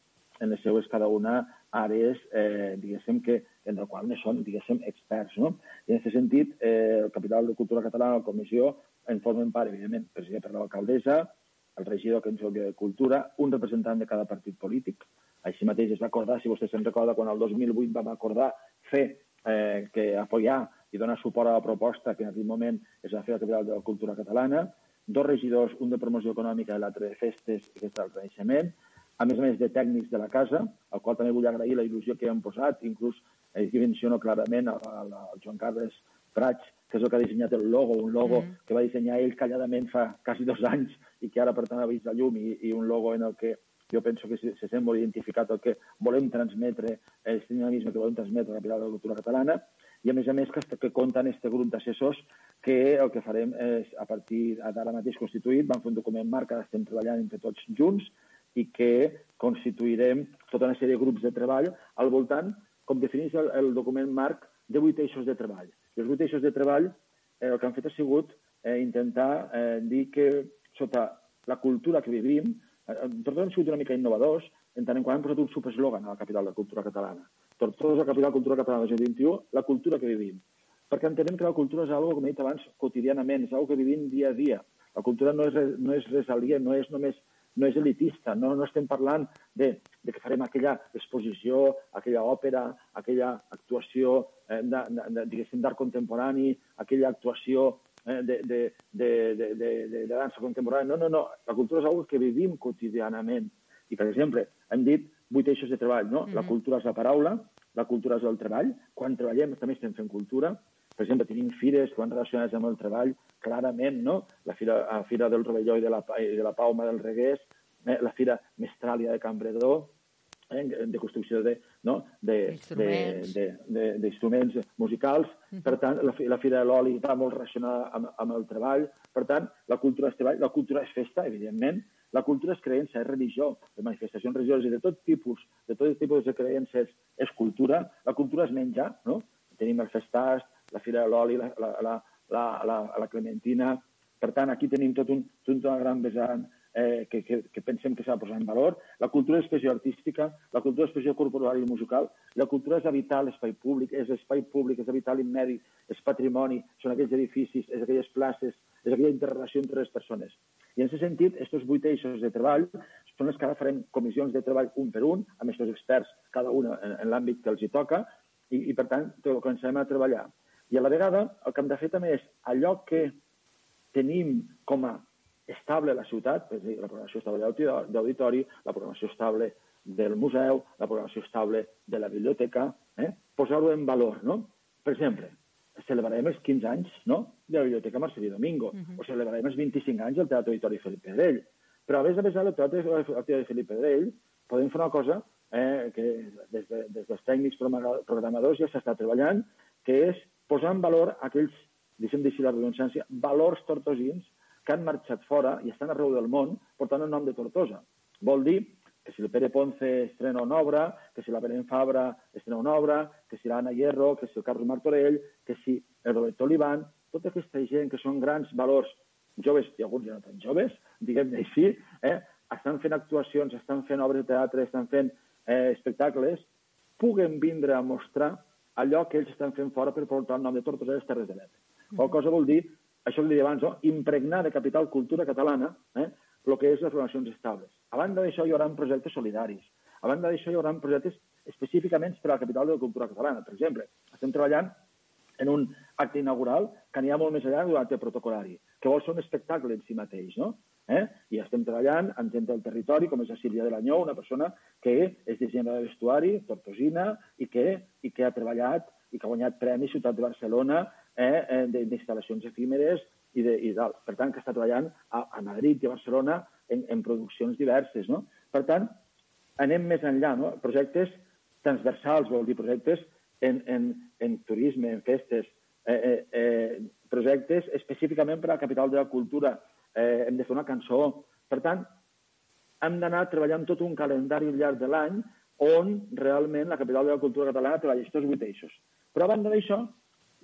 en les seues cada una àrees, eh, diguéssim, que, en el qual no són, diguéssim, experts. No? I en aquest sentit, eh, el Capital de Cultura Catalana, la comissió, en formen part, evidentment, president per l'alcaldessa, el regidor que ens de Cultura, un representant de cada partit polític. Així mateix es va acordar, si vostè se'n recorda, quan el 2008 vam acordar fer eh, que apoyar i donar suport a la proposta que en aquell moment es va fer la capital de la cultura catalana, dos regidors, un de promoció econòmica i l'altre de festes i aquest del renaixement, a més a més de tècnics de la casa, al qual també vull agrair la il·lusió que hem posat, inclús eh, que menciono clarament al, al Joan Carles Prats, que és el que ha dissenyat el logo, un logo mm. que va dissenyar ell calladament fa quasi dos anys i que ara, per tant, ha vist la llum i, i un logo en el que jo penso que se, se sent molt identificat el que volem transmetre, el dinamisme que volem transmetre a la Pilar de la Cultura Catalana, i a més a més que, que compten aquest grup d'assessors que el que farem és, a partir d'ara mateix constituït, vam fer un document marc que estem treballant entre tots junts i que constituirem tota una sèrie de grups de treball al voltant, com defineix el, el document marc, de vuit eixos de treball. I els vuit eixos de treball eh, el que han fet ha sigut eh, intentar eh, dir que sota la cultura que vivim, eh, nosaltres hem sigut una mica innovadors, en tant en quant hem posat un subeslògan a la capital de la cultura catalana, Tortosa, capital cultura catalana del 21, la cultura que vivim. Perquè entenem que la cultura és algo, com he dit abans, quotidianament, és algo que vivim dia a dia. La cultura no és, no és res aliè, no és només no és elitista, no, no estem parlant de, de que farem aquella exposició, aquella òpera, aquella actuació eh, de, de, diguéssim d'art contemporani, aquella actuació eh, de, de, de, de, de, de, de dansa contemporània. No, no, no. La cultura és una que vivim quotidianament. I, per exemple, hem dit vuit eixos de treball, no? Mm -hmm. La cultura és la paraula, la cultura és el treball. Quan treballem també estem fent cultura. Per exemple, tenim fires que van relacionades amb el treball, clarament, no? La Fira, la Fira del Rovelló i de la, i de la Pauma del Regués, eh? la Fira Mestràlia de Cambredor, eh? de construcció de, no? d'instruments musicals. Mm -hmm. Per tant, la, la Fira de l'Oli està molt relacionada amb, amb el treball. Per tant, la cultura és treball, la cultura és festa, evidentment, la cultura és creença, és religió, de manifestacions religioses de tot tipus, de tot tipus de creences és cultura. La cultura és menjar, no? Tenim el festàs, la Fira de l'Oli, la, la, la, la, la, la Clementina. Per tant, aquí tenim tot un, tot un gran vessant eh, que, que, que pensem que s'ha de posar en valor. La cultura d'expressió artística, la cultura d'expressió corporal i musical, la cultura és habitar l'espai públic, és espai públic, és habitar l'immedi, és patrimoni, són aquells edificis, és aquelles places, és aquella interrelació entre les persones. I en aquest sentit, aquests vuit eixos de treball són els que ara farem comissions de treball un per un, amb aquests experts, cada una en, en l'àmbit que els hi toca, i, i per tant començarem a treballar. I a la vegada el que hem de fer també és allò que tenim com a estable a la ciutat, és a dir, la programació estable d'auditori, la programació estable del museu, la programació estable de la biblioteca, eh? posar-ho en valor, no? Per exemple, celebrarem els 15 anys no? de la Biblioteca Marcelí Domingo, uh -huh. o celebrarem els 25 anys del Teatre Auditori Felip Pedrell. Però a més a més del Teatre Auditori Felip Pedrell podem fer una cosa eh, que des, de, des dels tècnics programadors ja s'està treballant, que és posar en valor aquells, deixem deixar la redundància, valors tortosins que han marxat fora i estan arreu del món portant el nom de Tortosa. Vol dir que si el Pere Ponce estrena una obra, que si la Belén Fabra estrena una obra, que si l'Anna Hierro, que si el Carlos Martorell, que si el Roberto Olivan, tota aquesta gent que són grans valors joves i alguns ja no tan joves, diguem-ne així, eh, estan fent actuacions, estan fent obres de teatre, estan fent eh, espectacles, puguen vindre a mostrar allò que ells estan fent fora per portar el nom de Tortosa a les Terres de l'Ebre. Qual cosa vol dir, això li deia abans, no? impregnar de capital cultura catalana eh, el que és les relacions estables. A banda d'això, hi haurà projectes solidaris. A banda d'això, hi haurà projectes específicament per a la capital de la cultura catalana. Per exemple, estem treballant en un acte inaugural que anirà molt més enllà d'un acte protocolari, que vol ser un espectacle en si mateix, no? Eh? I estem treballant amb gent del territori, com és la Sílvia de l'Anyó, una persona que és dissenyadora de vestuari, tortosina, i que, i que ha treballat i que ha guanyat Premi Ciutat de Barcelona eh d'instal·lacions efímeres i, de, i tal. Per tant, que està treballant a, a Madrid i a Barcelona en, en produccions diverses. No? Per tant, anem més enllà. No? Projectes transversals, vol dir projectes en, en, en turisme, en festes, eh, eh, eh, projectes específicament per a la capital de la cultura. Eh, hem de fer una cançó. Per tant, hem d'anar treballant tot un calendari al llarg de l'any on realment la capital de la cultura catalana treballa aquests vuit eixos. Però a banda d'això,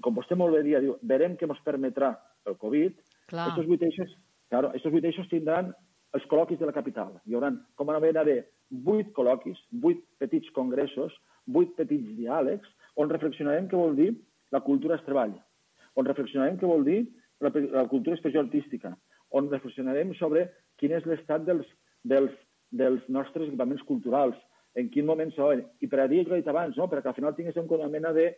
com vostè molt bé dia, diu, verem què ens permetrà el Covid, Clar. estos vuit eixos, claro, estos vuit eixos tindran els col·loquis de la capital. Hi haurà, com a haver vuit col·loquis, vuit petits congressos, vuit petits diàlegs, on reflexionarem què vol dir la cultura és treball, on reflexionarem què vol dir la, la cultura expressió artística, on reflexionarem sobre quin és l'estat dels, dels, dels nostres equipaments culturals, en quin moment són, i per a dir que he dit abans, no? perquè al final tinguéssim una mena de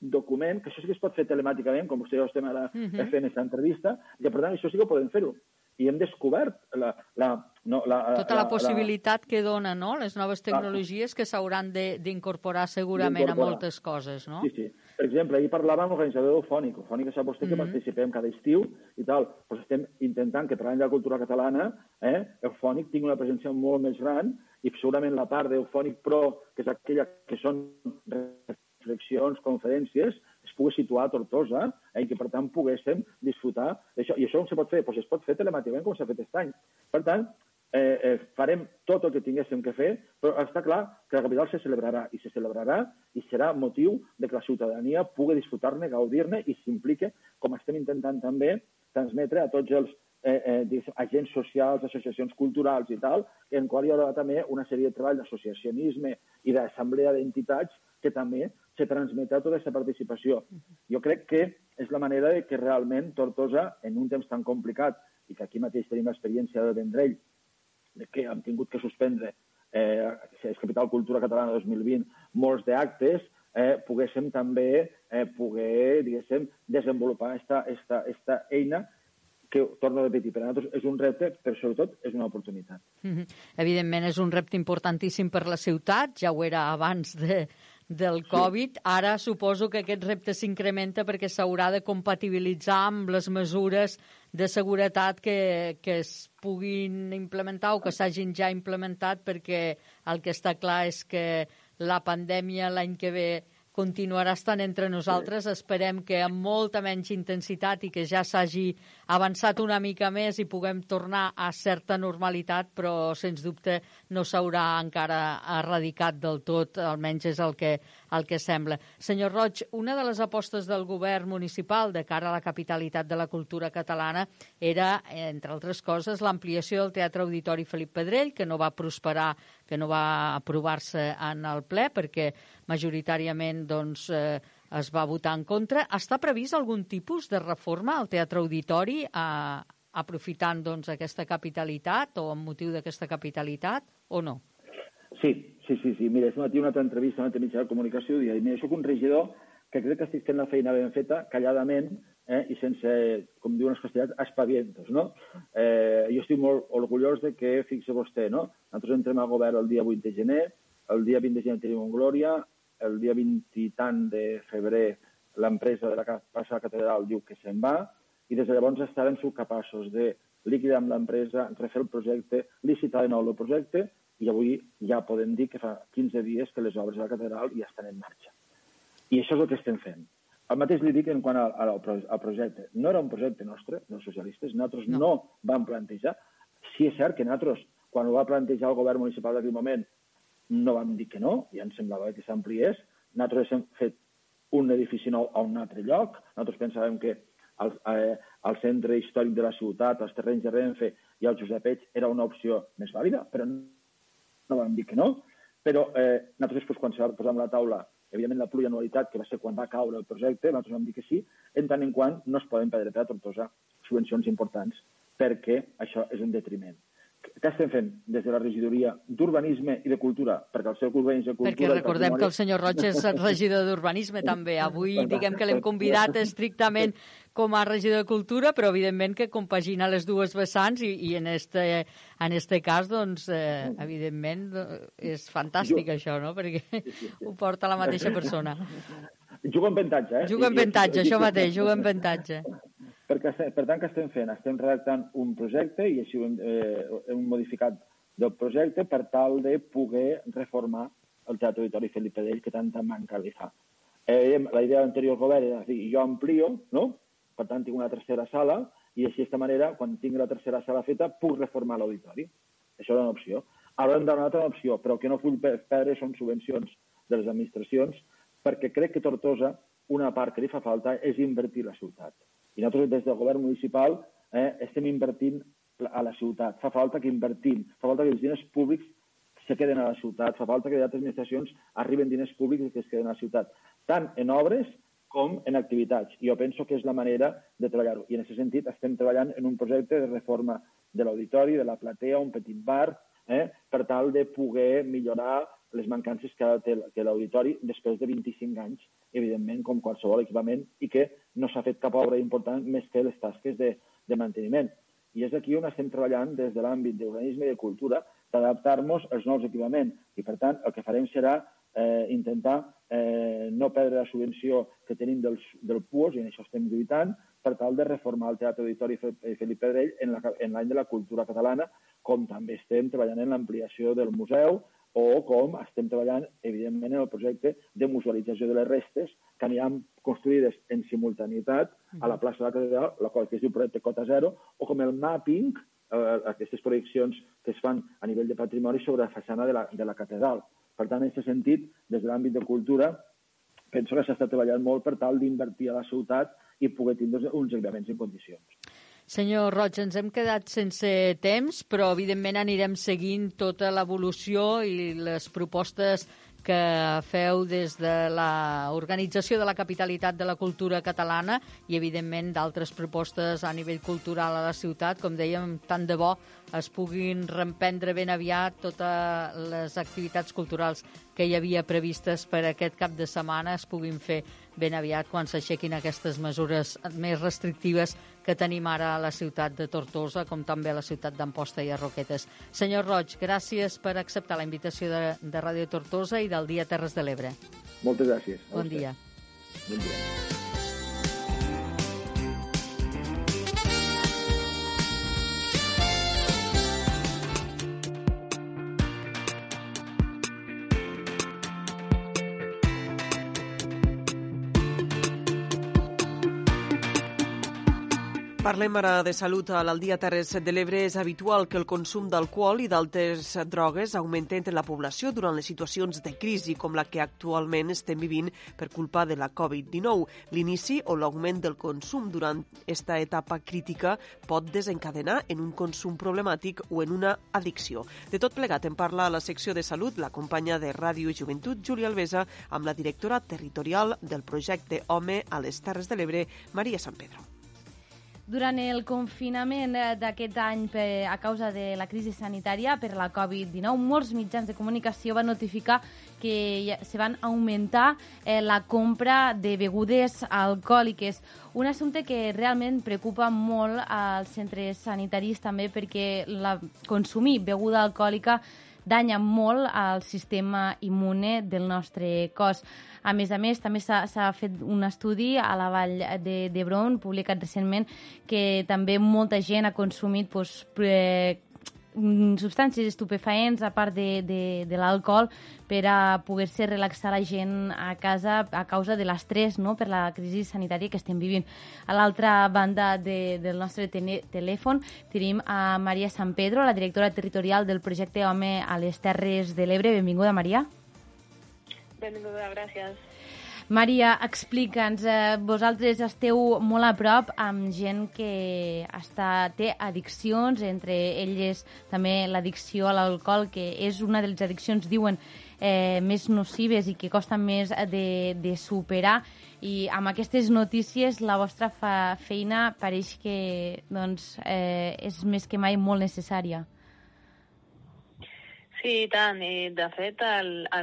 document, que això sí que es pot fer telemàticament, com vostè i jo estem ara uh -huh. fent aquesta entrevista, i per tant això sí que podem fer-ho. I hem descobert la, la, no, la,
tota la, la possibilitat la... que dona no? les noves tecnologies que s'hauran d'incorporar segurament a moltes coses, no?
Sí, sí. Per exemple, ahir parlàvem amb l'organitzador Eufònic. Eufònic sap vostè mm -hmm. que participem cada estiu i tal. Pues estem intentant que per l'any de la cultura catalana eh, Eufònic tingui una presència molt més gran i segurament la part d'Eufònic Pro, que és aquella que són reflexions, conferències, es pugui situar a Tortosa eh, i que, per tant, poguéssim disfrutar d'això. I això on se pot fer? Pues es pot fer telemàticament, com s'ha fet aquest any. Per tant, eh, eh, farem tot el que tinguéssim que fer, però està clar que la capital se celebrarà, i se celebrarà i serà motiu de que la ciutadania pugui disfrutar-ne, gaudir-ne i s'implique, com estem intentant també transmetre a tots els eh, eh, agents socials, associacions culturals i tal, en qual hi haurà també una sèrie de treball d'associacionisme i d'assemblea d'entitats que també se transmetrà tota aquesta participació. Jo crec que és la manera de que realment Tortosa, en un temps tan complicat, i que aquí mateix tenim l'experiència del Vendrell, de que hem tingut que suspendre eh, és Capital Cultura Catalana 2020 molts d'actes, eh, poguéssim també eh, poder, diguéssim, desenvolupar esta, esta, esta eina que, torno a repetir, per a nosaltres és un repte, però sobretot és una oportunitat.
Mm -hmm. Evidentment és un repte importantíssim per la ciutat, ja ho era abans de, del Covid. Ara suposo que aquest repte s'incrementa perquè s'haurà de compatibilitzar amb les mesures de seguretat que, que es puguin implementar o que s'hagin ja implementat perquè el que està clar és que la pandèmia l'any que ve continuarà estant entre nosaltres. Sí. Esperem que amb molta menys intensitat i que ja s'hagi avançat una mica més i puguem tornar a certa normalitat, però sens dubte no s'haurà encara erradicat del tot, almenys és el que, el que sembla. Senyor Roig, una de les apostes del govern municipal de cara a la capitalitat de la cultura catalana era, entre altres coses, l'ampliació del Teatre Auditori Felip Pedrell, que no va prosperar que no va aprovar-se en el ple perquè majoritàriament doncs, eh, es va votar en contra. Està previst algun tipus de reforma al Teatre Auditori eh, aprofitant doncs, aquesta capitalitat o amb motiu d'aquesta capitalitat o no?
Sí, sí, sí. sí. Mira, aquest matí una altra entrevista a mitjà de comunicació i mira, soc un regidor que crec que estic fent la feina ben feta, calladament, eh, i sense, com diuen els castellans, espavientos, no? Eh, jo estic molt orgullós de que, fixe vostè, no? Nosaltres entrem al govern el dia 8 de gener, el dia 20 de gener tenim un Glòria, el dia 20 i tant de febrer l'empresa de la Passa Catedral diu que se'n va, i des de llavors estarem capaços de liquidar amb l'empresa, refer el projecte, licitar de nou el projecte, i avui ja podem dir que fa 15 dies que les obres de la catedral ja estan en marxa. I això és el que estem fent. El mateix li dic en quant al, al, al projecte. No era un projecte nostre, dels socialistes, nosaltres no. no vam plantejar. Sí és cert que nosaltres, quan ho va plantejar el govern municipal d'aquell moment, no vam dir que no, i ens semblava que s'ampliés. Nosaltres hem fet un edifici nou a un altre lloc. Nosaltres pensàvem que el, eh, el centre històric de la ciutat, els terrenys de Renfe i el Josep Eix era una opció més vàlida, però no vam dir que no. Però eh, nosaltres, després, quan se va posar a la taula evidentment la plurianualitat, que va ser quan va caure el projecte, nosaltres vam dir que sí, en tant en quant no es poden perdre per a Tortosa subvencions importants, perquè això és un detriment. Què estem fent des de la regidoria d'Urbanisme i de Cultura? Perquè el seu urbanisme i cultura...
Perquè recordem que el senyor Roig és regidor d'Urbanisme també. Avui diguem que l'hem convidat estrictament com a regidor de Cultura, però evidentment que compagina les dues vessants i, i en, este, en este cas, doncs, eh, evidentment, és fantàstic jo... això, no? Perquè ho porta la mateixa persona.
Juga en avantatge, eh?
Juga en avantatge, això mateix, juga en avantatge.
Perquè, per tant, què estem fent? Estem redactant un projecte i així hem, eh, hem modificat del projecte per tal de poder reformar el Teatre Auditori Felipe Dell, que tanta manca li fa. Eh, la idea de l'anterior govern era dir, jo amplio, no? per tant tinc una tercera sala, i així d'aquesta manera, quan tingui la tercera sala feta, puc reformar l'auditori. Això era una opció. Ara hem donat una opció, però que no vull perdre són subvencions de les administracions, perquè crec que Tortosa, una part que li fa falta és invertir la ciutat. I nosaltres, des del govern municipal, eh, estem invertint a la ciutat. Fa falta que invertim, fa falta que els diners públics se queden a la ciutat, fa falta que d'altres administracions arriben diners públics i que es queden a la ciutat, tant en obres com en activitats. I jo penso que és la manera de treballar-ho. I en aquest sentit estem treballant en un projecte de reforma de l'auditori, de la platea, un petit bar, eh, per tal de poder millorar les mancances que té l'auditori després de 25 anys, evidentment, com qualsevol equipament, i que no s'ha fet cap obra important més que les tasques de, de manteniment. I és aquí on estem treballant des de l'àmbit d'urbanisme i de cultura d'adaptar-nos als nous equipaments. I, per tant, el que farem serà eh, intentar eh, no perdre la subvenció que tenim del, del PUOS, i en això estem lluitant, per tal de reformar el Teatre Auditori Felip Pedrell en l'any de la cultura catalana, com també estem treballant en l'ampliació del museu o com estem treballant, evidentment, en el projecte de musealització de les restes que aniran construïdes en simultaneïtat a la plaça de la Catedral, la qual que es diu projecte Cota Zero, o com el mapping, eh, aquestes projeccions que es fan a nivell de patrimoni sobre la façana de la, de la catedral. Per tant, en aquest sentit, des de l'àmbit de cultura, penso que s'està treballant molt per tal d'invertir a la ciutat i poder tindre uns equipaments en condicions.
Senyor Roig, ens hem quedat sense temps, però evidentment anirem seguint tota l'evolució i les propostes que feu des de l'Organització de la Capitalitat de la Cultura Catalana i, evidentment, d'altres propostes a nivell cultural a la ciutat. Com dèiem, tant de bo es puguin reemprendre ben aviat totes les activitats culturals que hi havia previstes per aquest cap de setmana es puguin fer ben aviat quan s'aixequin aquestes mesures més restrictives que tenim ara a la ciutat de Tortosa, com també a la ciutat d'Amposta i a Roquetes. Senyor Roig, gràcies per acceptar la invitació de, de Ràdio Tortosa i del Dia Terres de l'Ebre.
Moltes gràcies.
Bon dia.
Bon dia.
Parlem ara de salut. A l'Aldia Terres de l'Ebre és habitual que el consum d'alcohol i d'altres drogues augmenti entre la població durant les situacions de crisi com la que actualment estem vivint per culpa de la Covid-19. L'inici o l'augment del consum durant esta etapa crítica pot desencadenar en un consum problemàtic o en una addicció. De tot plegat en parla a la secció de salut la companya de Ràdio i Joventut, Júlia Alvesa, amb la directora territorial del projecte Home a les Terres de l'Ebre, Maria Sant Pedro.
Durant el confinament eh, d'aquest any per, a causa de la crisi sanitària per la Covid-19, molts mitjans de comunicació van notificar que se van augmentar eh, la compra de begudes alcohòliques. Un assumpte que realment preocupa molt als centres sanitaris també perquè la, consumir beguda alcohòlica danya molt al sistema immune del nostre cos. A més a més, també s'ha fet un estudi a la Vall d'Hebron, publicat recentment, que també molta gent ha consumit doncs, eh, substàncies estupefaents a part de, de, de l'alcohol per a poder-se relaxar la gent a casa a causa de l'estrès no? per la crisi sanitària que estem vivint. A l'altra banda de, del nostre telèfon tenim a Maria San Pedro, la directora territorial del projecte Home a les Terres de l'Ebre. Benvinguda, Maria.
Benvinguda, gràcies.
Maria, explica'ns, eh, vosaltres esteu molt a prop amb gent que està, té addiccions, entre elles també l'addicció a l'alcohol, que és una de les addiccions, diuen, eh, més nocives i que costa més de, de superar i amb aquestes notícies la vostra fa, feina pareix que doncs, eh, és més que mai molt necessària.
Sí, i tant. I, de fet,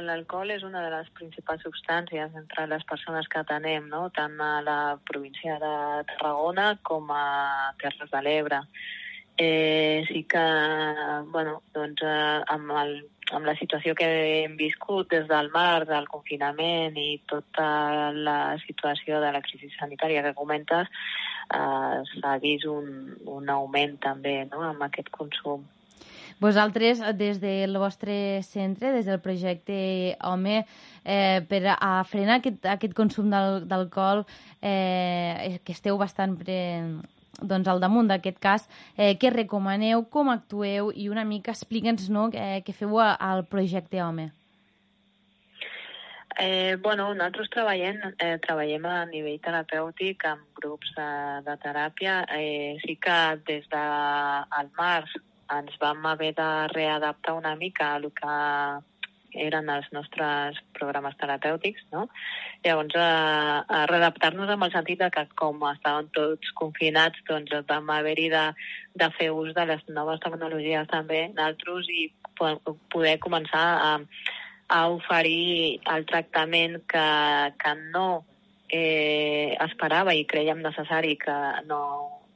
l'alcohol és una de les principals substàncies entre les persones que atenem, no? tant a la província de Tarragona com a Terres de l'Ebre. Eh, sí que, bueno, doncs, eh, amb, el, amb la situació que hem viscut des del març, del confinament i tota la situació de la crisi sanitària que comentes, eh, s'ha vist un, un augment també no? amb aquest consum.
Vosaltres, des del vostre centre, des del projecte Home, eh, per a frenar aquest, aquest consum d'alcohol, eh, que esteu bastant pre, doncs, al damunt d'aquest cas, eh, què recomaneu, com actueu i una mica explica'ns no, eh, què feu al projecte Home.
Eh, bueno, nosaltres treballem, eh, treballem a nivell terapèutic amb grups de, de teràpia. Eh, sí que des del de, març ens vam haver de readaptar una mica a el que eren els nostres programes terapèutics, no? Llavors, a, a readaptar-nos amb el sentit de que com estàvem tots confinats, doncs vam haver-hi de, de fer ús de les noves tecnologies també, d'altres, i poder començar a, a oferir el tractament que, que no eh, esperava i creiem necessari que no,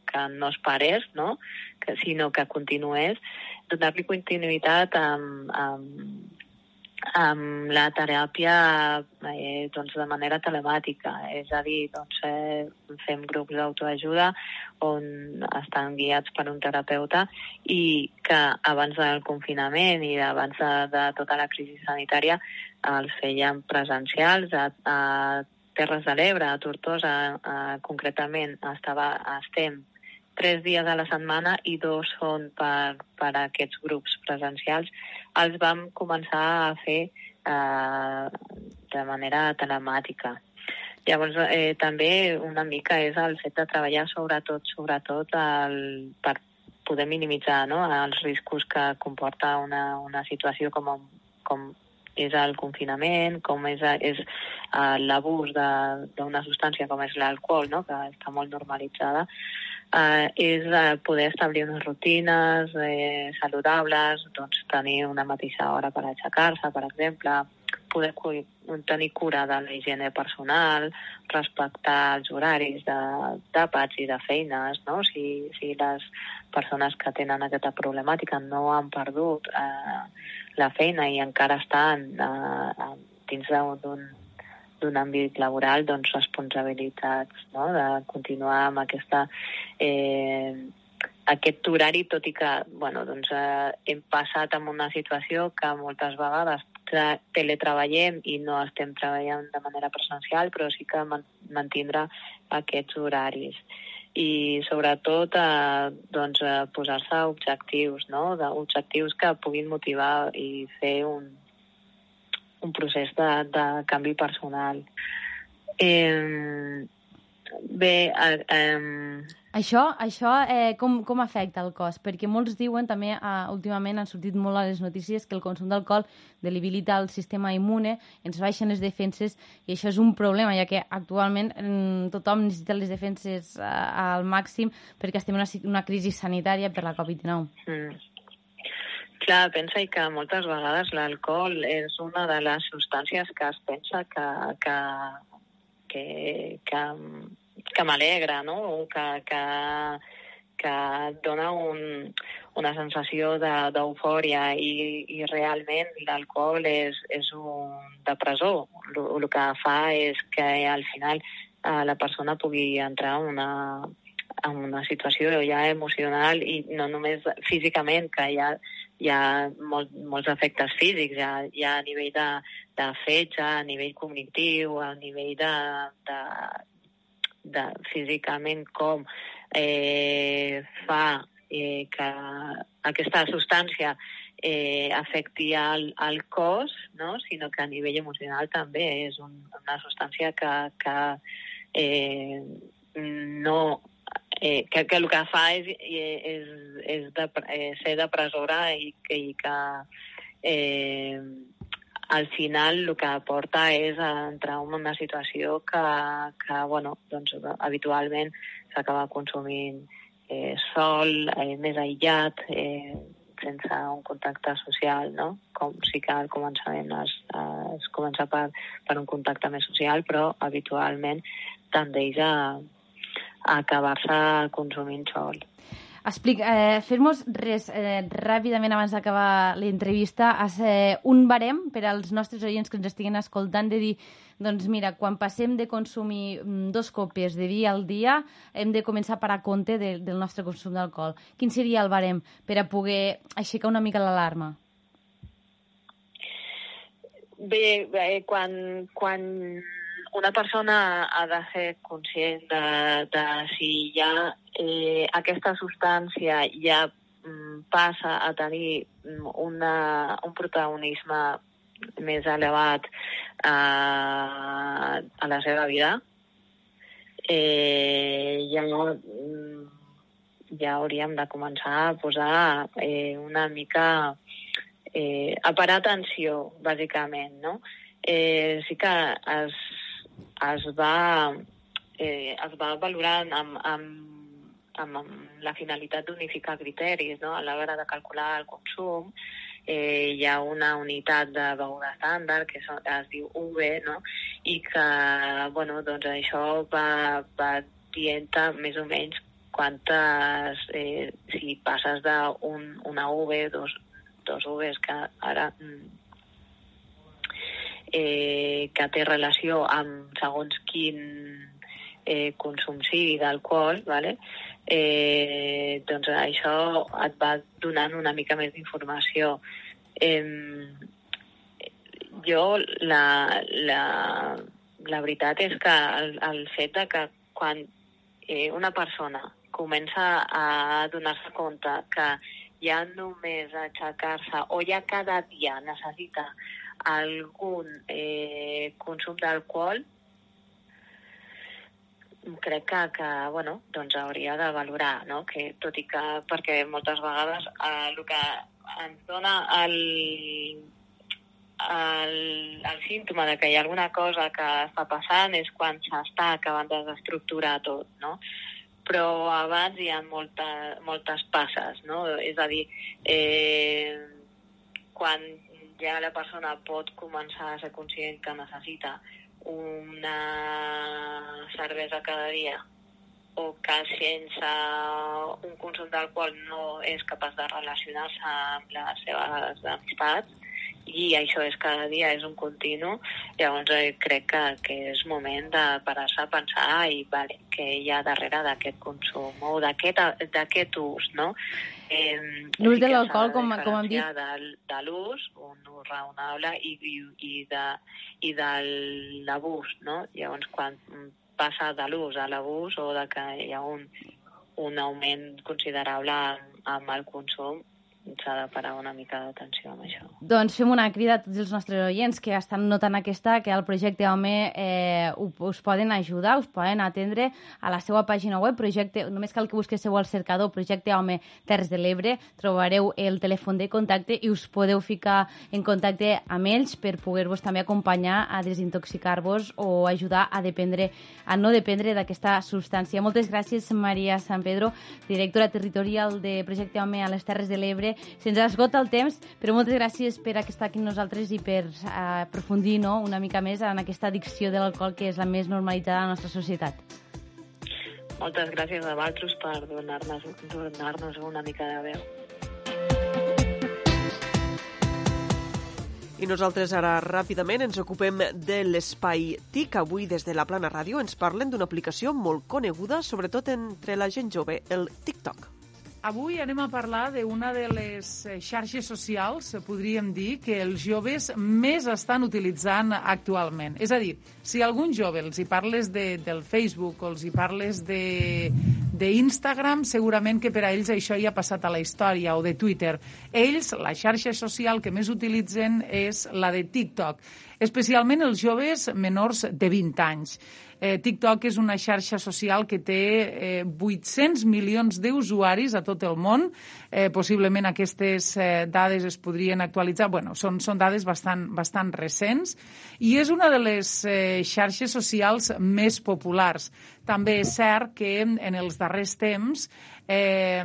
que no es parés, no? que, sinó que continués, donar-li continuïtat amb, amb, amb la teràpia eh, doncs de manera telemàtica, és a dir, doncs, eh, fem grups d'autoajuda on estan guiats per un terapeuta i que abans del confinament i abans de, de tota la crisi sanitària els feien presencials a, a Terres de l'Ebre, a Tortosa, a, concretament estava, estem tres dies a la setmana i dos són per, per a aquests grups presencials, els vam començar a fer eh, de manera telemàtica. Llavors, eh, també una mica és el fet de treballar sobretot, sobretot el, per poder minimitzar no, els riscos que comporta una, una situació com, com és el confinament, com és, és uh, l'abús d'una substància com és l'alcohol, no? que està molt normalitzada, uh, és uh, poder establir unes rutines eh, saludables, doncs tenir una mateixa hora per aixecar-se, per exemple, poder tenir cura de la higiene personal, respectar els horaris de d'àpats i de feines, no? Si, si les persones que tenen aquesta problemàtica no han perdut eh, la feina i encara estan eh, dins d'un d'un àmbit laboral, doncs responsabilitats no? de continuar amb aquesta eh, aquest horari, tot i que bueno, doncs, eh, hem passat en una situació que moltes vegades teletreballem i no estem treballant de manera presencial, però sí que mantindrà aquests horaris. I sobretot eh, doncs, eh, posar-se objectius, no? objectius que puguin motivar i fer un, un procés de, de canvi personal. Eh, bé, eh, eh,
això, això eh, com, com afecta el cos? Perquè molts diuen, també eh, últimament han sortit molt a les notícies, que el consum d'alcohol debilita el sistema immune, ens baixen les defenses, i això és un problema, ja que actualment mm, tothom necessita les defenses eh, al màxim perquè estem en una, una crisi sanitària per la Covid-19. Mm.
Clar, pensa que moltes vegades l'alcohol és una de les substàncies que es pensa que, que, que, que que m'alegra, no? Que, que, que dona un, una sensació d'eufòria de, i, i realment l'alcohol és, és un depressor. El, el que fa és que al final eh, la persona pugui entrar en una, en una situació ja emocional i no només físicament, que ha, hi ha molt, molts efectes físics, ja, ja a nivell de, de fetge, a nivell cognitiu, a nivell de, de, de, físicament com eh, fa eh, que aquesta substància eh, afecti el, el cos, no? sinó que a nivell emocional també és un, una substància que, que eh, no eh, que, que el que fa és, és, és de, eh, ser depressora i, i que eh, al final el que porta és a entrar en una situació que, que bueno, doncs, habitualment s'acaba consumint eh, sol, eh, més aïllat, eh, sense un contacte social, no? Com sí que al començament es, es comença per, per un contacte més social, però habitualment tendeix a acabar-se consumint sol.
Explica, eh, Fes-nos res eh, ràpidament abans d'acabar l'entrevista, eh, un barem per als nostres oients que ens estiguen escoltant de dir, doncs mira, quan passem de consumir mm, dos copes de vi al dia, hem de començar a parar compte de, del nostre consum d'alcohol. Quin seria el barem per a poder aixecar una mica l'alarma?
Bé, bé quan, quan una persona ha de ser conscient de, de si ja eh, aquesta substància ja mm, passa a tenir mm, una, un protagonisme més elevat eh, a la seva vida, eh, ja, mm, ja hauríem de començar a posar eh, una mica... Eh, a parar atenció, bàsicament, no? Eh, sí que es es va, eh, es va valorar amb, amb, amb, amb la finalitat d'unificar criteris no? a l'hora de calcular el consum. Eh, hi ha una unitat de beguda estàndard que es diu UV no? i que bueno, doncs això va, va dient més o menys quantes, eh, si passes d'una un, UV, dos, dos UVs, que ara mm, eh, que té relació amb segons quin eh, consum sigui d'alcohol, ¿vale? eh, doncs això et va donant una mica més d'informació. Eh, jo, la, la, la veritat és que el, el fet de que quan eh, una persona comença a donar-se compte que ja només aixecar-se o ja cada dia necessita algun eh, consum d'alcohol, crec que, que bueno, doncs hauria de valorar, no? que tot i que, perquè moltes vegades eh, el que ens dona el, el, el símptoma de que hi ha alguna cosa que està passant és quan s'està acabant de desestructurar tot, no? Però abans hi ha molta, moltes passes, no? És a dir, eh, quan ja la persona pot començar a ser conscient que necessita una cervesa cada dia o que sense un consum d'alcohol no és capaç de relacionar-se amb les seves amistats i això és cada dia, és un continu, llavors eh, crec que, que és moment de parar-se a pensar i vale, què hi ha darrere d'aquest consum o d'aquest ús, no?
Eh, l'ús de l'alcohol, com, com hem dit...
De, de l'ús, un ús raonable, i, i, i, de, i de l'abús, no? Llavors, quan passa de l'ús a l'abús o de que hi ha un, un augment considerable amb, el consum, s'ha de parar una mica d'atenció amb això.
Doncs fem una crida a tots els nostres oients que estan notant aquesta, que el projecte Home eh, us poden ajudar, us poden atendre a la seva pàgina web, projecte, només cal que busqueu al cercador Projecte Home Terres de l'Ebre, trobareu el telèfon de contacte i us podeu ficar en contacte amb ells per poder-vos també acompanyar a desintoxicar-vos o ajudar a dependre a no dependre d'aquesta substància. Moltes gràcies, Maria San Pedro, directora territorial de Projecte Home a les Terres de l'Ebre, Se'ns esgota el temps, però moltes gràcies per estar aquí amb nosaltres i per uh, aprofundir no, una mica més en aquesta addicció de l'alcohol que és la més normalitzada a la nostra societat.
Moltes gràcies a vosaltres per donar-nos donar, -nos, una mica de veu.
I nosaltres ara ràpidament ens ocupem de l'espai TIC. Avui des de la Plana Ràdio ens parlen d'una aplicació molt coneguda, sobretot entre la gent jove, el TikTok.
Avui anem a parlar d'una de les eh, xarxes socials, podríem dir, que els joves més estan utilitzant actualment. És a dir, si algun jove els hi parles de, del Facebook o els hi parles d'Instagram, segurament que per a ells això ja ha passat a la història, o de Twitter. Ells, la xarxa social que més utilitzen és la de TikTok, especialment els joves menors de 20 anys. Eh, TikTok és una xarxa social que té eh, 800 milions d'usuaris a tot el món. Eh, possiblement aquestes eh, dades es podrien actualitzar. Bueno, són, són dades bastant, bastant recents i és una de les eh, xarxes socials més populars. També és cert que en els darrers temps eh,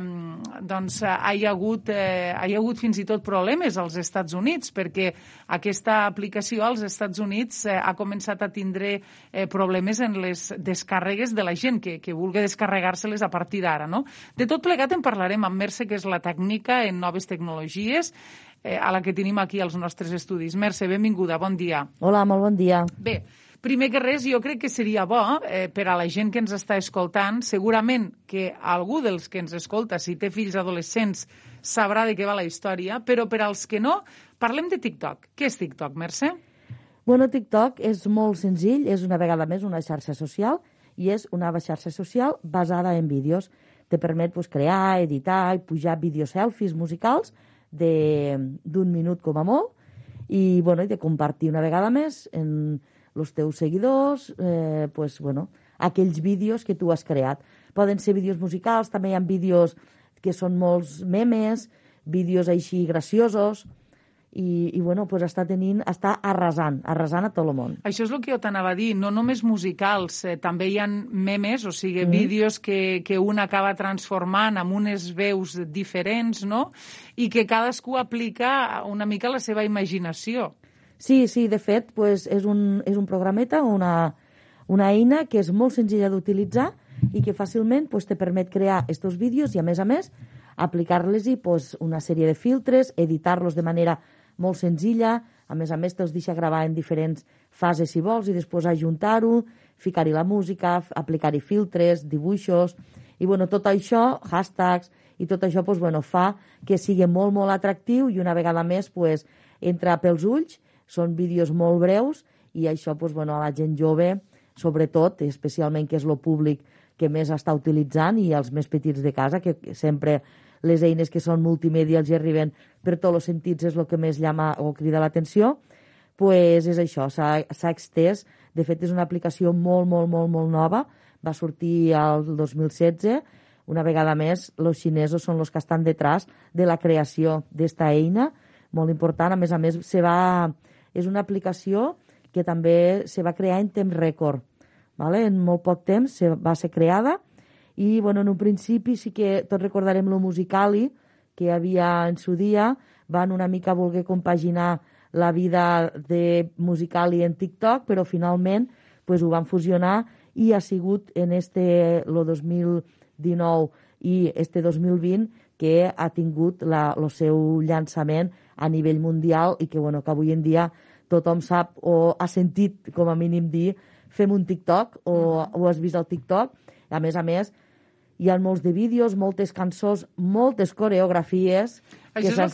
doncs, hi, ha hagut, eh, hi ha hagut fins i tot problemes als Estats Units, perquè aquesta aplicació als Estats Units eh, ha començat a tindre eh, problemes en les descàrregues de la gent que, que vulgui descarregar-se-les a partir d'ara. No? De tot plegat en parlarem amb Merce, que és la tècnica en noves tecnologies, eh, a la que tenim aquí als nostres estudis. Merce, benvinguda, bon dia.
Hola, molt bon dia.
Bé, Primer que res, jo crec que seria bo eh, per a la gent que ens està escoltant, segurament que algú dels que ens escolta, si té fills adolescents, sabrà de què va la història, però per als que no, parlem de TikTok. Què és TikTok, Mercè?
Bueno, TikTok és molt senzill, és una vegada més una xarxa social i és una xarxa social basada en vídeos. Te permet pues, crear, editar i pujar vídeos selfies musicals d'un minut com a molt i, bueno, i de compartir una vegada més en, els teus seguidors, eh, pues, bueno, aquells vídeos que tu has creat. Poden ser vídeos musicals, també hi ha vídeos que són molts memes, vídeos així graciosos, i, i bueno, pues està tenint, està arrasant, arrasant a tot el món.
Això és el que jo t'anava a dir, no només musicals, eh, també hi ha memes, o sigui, mm. vídeos que, que un acaba transformant amb unes veus diferents, no?, i que cadascú aplica una mica la seva imaginació.
Sí, sí, de fet, pues, és, un, és un programeta, una, una eina que és molt senzilla d'utilitzar i que fàcilment pues, te permet crear aquests vídeos i, a més a més, aplicar-les-hi pues, una sèrie de filtres, editar-los de manera molt senzilla, a més a més te'ls deixa gravar en diferents fases si vols i després ajuntar-ho, ficar-hi la música, aplicar-hi filtres, dibuixos, i bueno, tot això, hashtags, i tot això pues, bueno, fa que sigui molt, molt atractiu i una vegada més pues, entra pels ulls són vídeos molt breus i això doncs, bueno, a la gent jove, sobretot, especialment que és el públic que més està utilitzant i els més petits de casa, que sempre les eines que són multimèdia els arriben per tots els sentits és el que més llama o crida l'atenció, pues és això, s'ha extès. De fet, és una aplicació molt, molt, molt, molt nova, va sortir al 2016. Una vegada més, els xinesos són els que estan detrás de la creació d'esta eina, molt important. A més a més, se va, és una aplicació que també se va crear en temps rècord. Vale? En molt poc temps se va ser creada i bueno, en un principi sí que tots recordarem lo musicali que hi havia en su dia, van una mica voler compaginar la vida de musicali en TikTok, però finalment pues, ho van fusionar i ha sigut en este, lo 2019 i este 2020 que ha tingut la, el seu llançament a nivell mundial i que, bueno, que avui en dia tothom sap o ha sentit, com a mínim, dir fem un TikTok o, o has vist el TikTok. A més a més, hi ha molts de vídeos, moltes cançons, moltes coreografies...
Això és el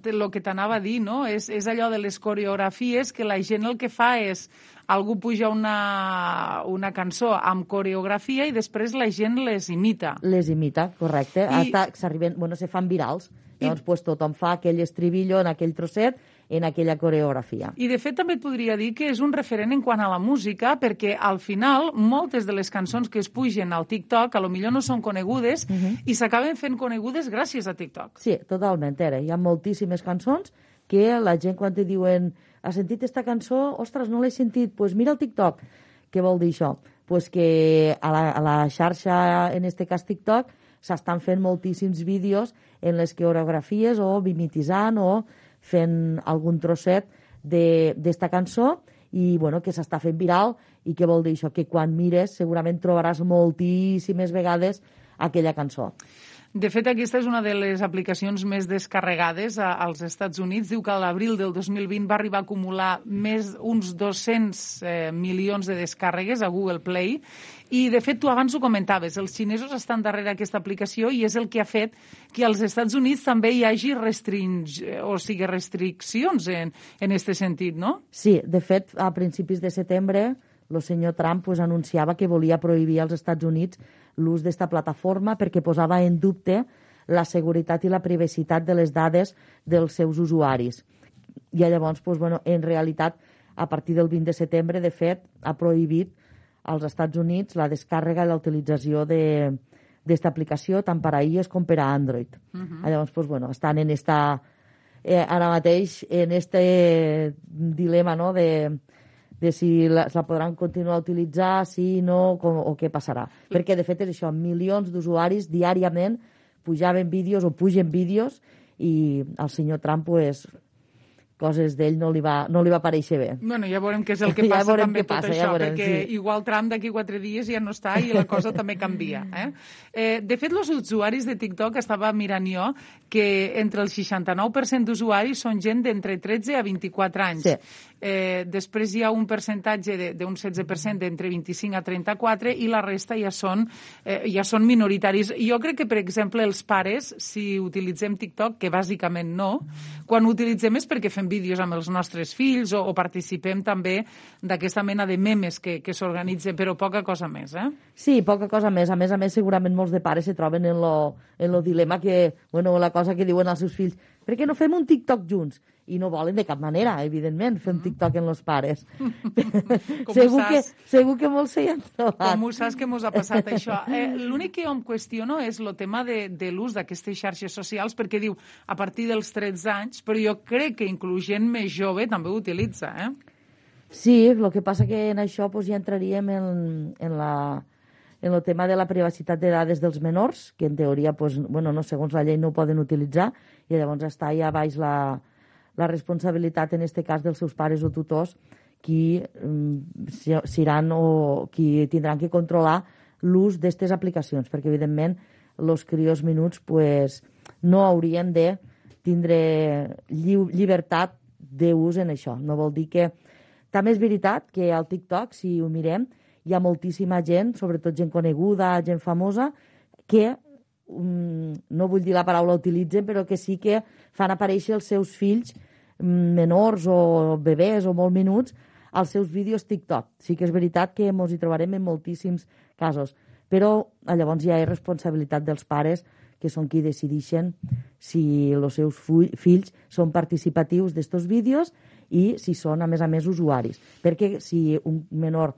que el que t'anava a dir, no? És, és allò de les coreografies que la gent el que fa és algú puja una, una cançó amb coreografia i després la gent les imita.
Les imita, correcte. I... Hasta s'arriben, bueno, se fan virals. Llavors, I... pues, tothom fa aquell estribillo en aquell trosset en aquella coreografia.
I de fet també et podria dir que és un referent en quant a la música perquè al final moltes de les cançons que es pugen al TikTok a lo millor no són conegudes uh
Mhm.
-huh. i s'acaben fent conegudes gràcies a TikTok.
Sí, totalment, Tere. Hi ha moltíssimes cançons que la gent quan te diuen has sentit esta cançó? Ostres, no l'he sentit. Doncs pues mira el TikTok. Què vol dir això? Pues que a la, a la xarxa, en este cas TikTok, s'estan fent moltíssims vídeos en les coreografies o mimetitzant o fent algun trosset d'esta cançó i bueno, que s'està fent viral i què vol dir això? Que quan mires segurament trobaràs moltíssimes vegades aquella cançó.
De fet, aquesta és una de les aplicacions més descarregades als Estats Units. Diu que a l'abril del 2020 va arribar a acumular més uns 200 eh, milions de descàrregues a Google Play. I, de fet, tu abans ho comentaves, els xinesos estan darrere aquesta aplicació i és el que ha fet que als Estats Units també hi hagi restringi, o sigui, restriccions en, en este sentit, no?
Sí, de fet, a principis de setembre el senyor Trump pues, anunciava que volia prohibir als Estats Units l'ús d'esta plataforma perquè posava en dubte la seguretat i la privacitat de les dades dels seus usuaris. I llavors, pues, bueno, en realitat, a partir del 20 de setembre, de fet, ha prohibit als Estats Units la descàrrega i la utilització d'esta aplicació tant per a iOS com per a Android. Uh -huh. Llavors, pues, bueno, estan en esta, eh, ara mateix en este dilema no, de, de si la, la podran continuar a utilitzar, si no, com, o què passarà. Perquè, de fet, és això, milions d'usuaris diàriament pujaven vídeos o pugen vídeos i el senyor Trump, pues, coses d'ell no, li va, no li va pareixer bé.
Bueno, ja veurem què és el que
Ja
passa
veurem
també
què
tot
passa,
això,
ja veurem,
perquè
sí.
igual Trump d'aquí quatre dies ja no està i la cosa també canvia. Eh? Eh, de fet, els usuaris de TikTok, estava mirant jo, que entre el 69% d'usuaris són gent d'entre 13 a 24 anys.
Sí.
Eh, després hi ha un percentatge de- d'un 16% d'entre 25 a 34 i la resta ja són, eh, ja són minoritaris. Jo crec que, per exemple, els pares, si utilitzem TikTok, que bàsicament no, quan utilitzem és perquè fem vídeos amb els nostres fills o, o participem també d'aquesta mena de memes que, que s'organitzen, però poca cosa més, eh?
Sí, poca cosa més. A més a més, segurament molts de pares se troben en lo, en lo dilema que, bueno, la cosa que diuen als seus fills, per què no fem un TikTok junts? I no volen de cap manera, evidentment, fer un TikTok en los pares.
Com
segur, que, segur que molts s'hi han trobat.
Com ho saps que mos ha passat això? Eh, L'únic que jo em qüestiono és el tema de, de l'ús d'aquestes xarxes socials, perquè diu a partir dels 13 anys, però jo crec que inclús gent més jove també ho utilitza, eh?
Sí, el que passa que en això pues, ja entraríem en, en, la, en el tema de la privacitat de dades dels menors, que en teoria, pues, bueno, no, segons la llei, no ho poden utilitzar, i llavors està ja baix la, la responsabilitat, en este cas, dels seus pares o tutors, qui mm, seran o qui tindran que controlar l'ús d'aquestes aplicacions, perquè, evidentment, els crios minuts pues, no haurien de tindre lliu, llibertat d'ús en això. No vol dir que... També és veritat que al TikTok, si ho mirem, hi ha moltíssima gent, sobretot gent coneguda, gent famosa, que, mm, no vull dir la paraula utilitzen, però que sí que fan aparèixer els seus fills mm, menors o bebès o molt minuts als seus vídeos TikTok. Sí que és veritat que ens hi trobarem en moltíssims casos, però eh, llavors ja és responsabilitat dels pares que són qui decideixen si els seus fills són participatius d'estos vídeos i si són, a més a més, usuaris. Perquè si un menor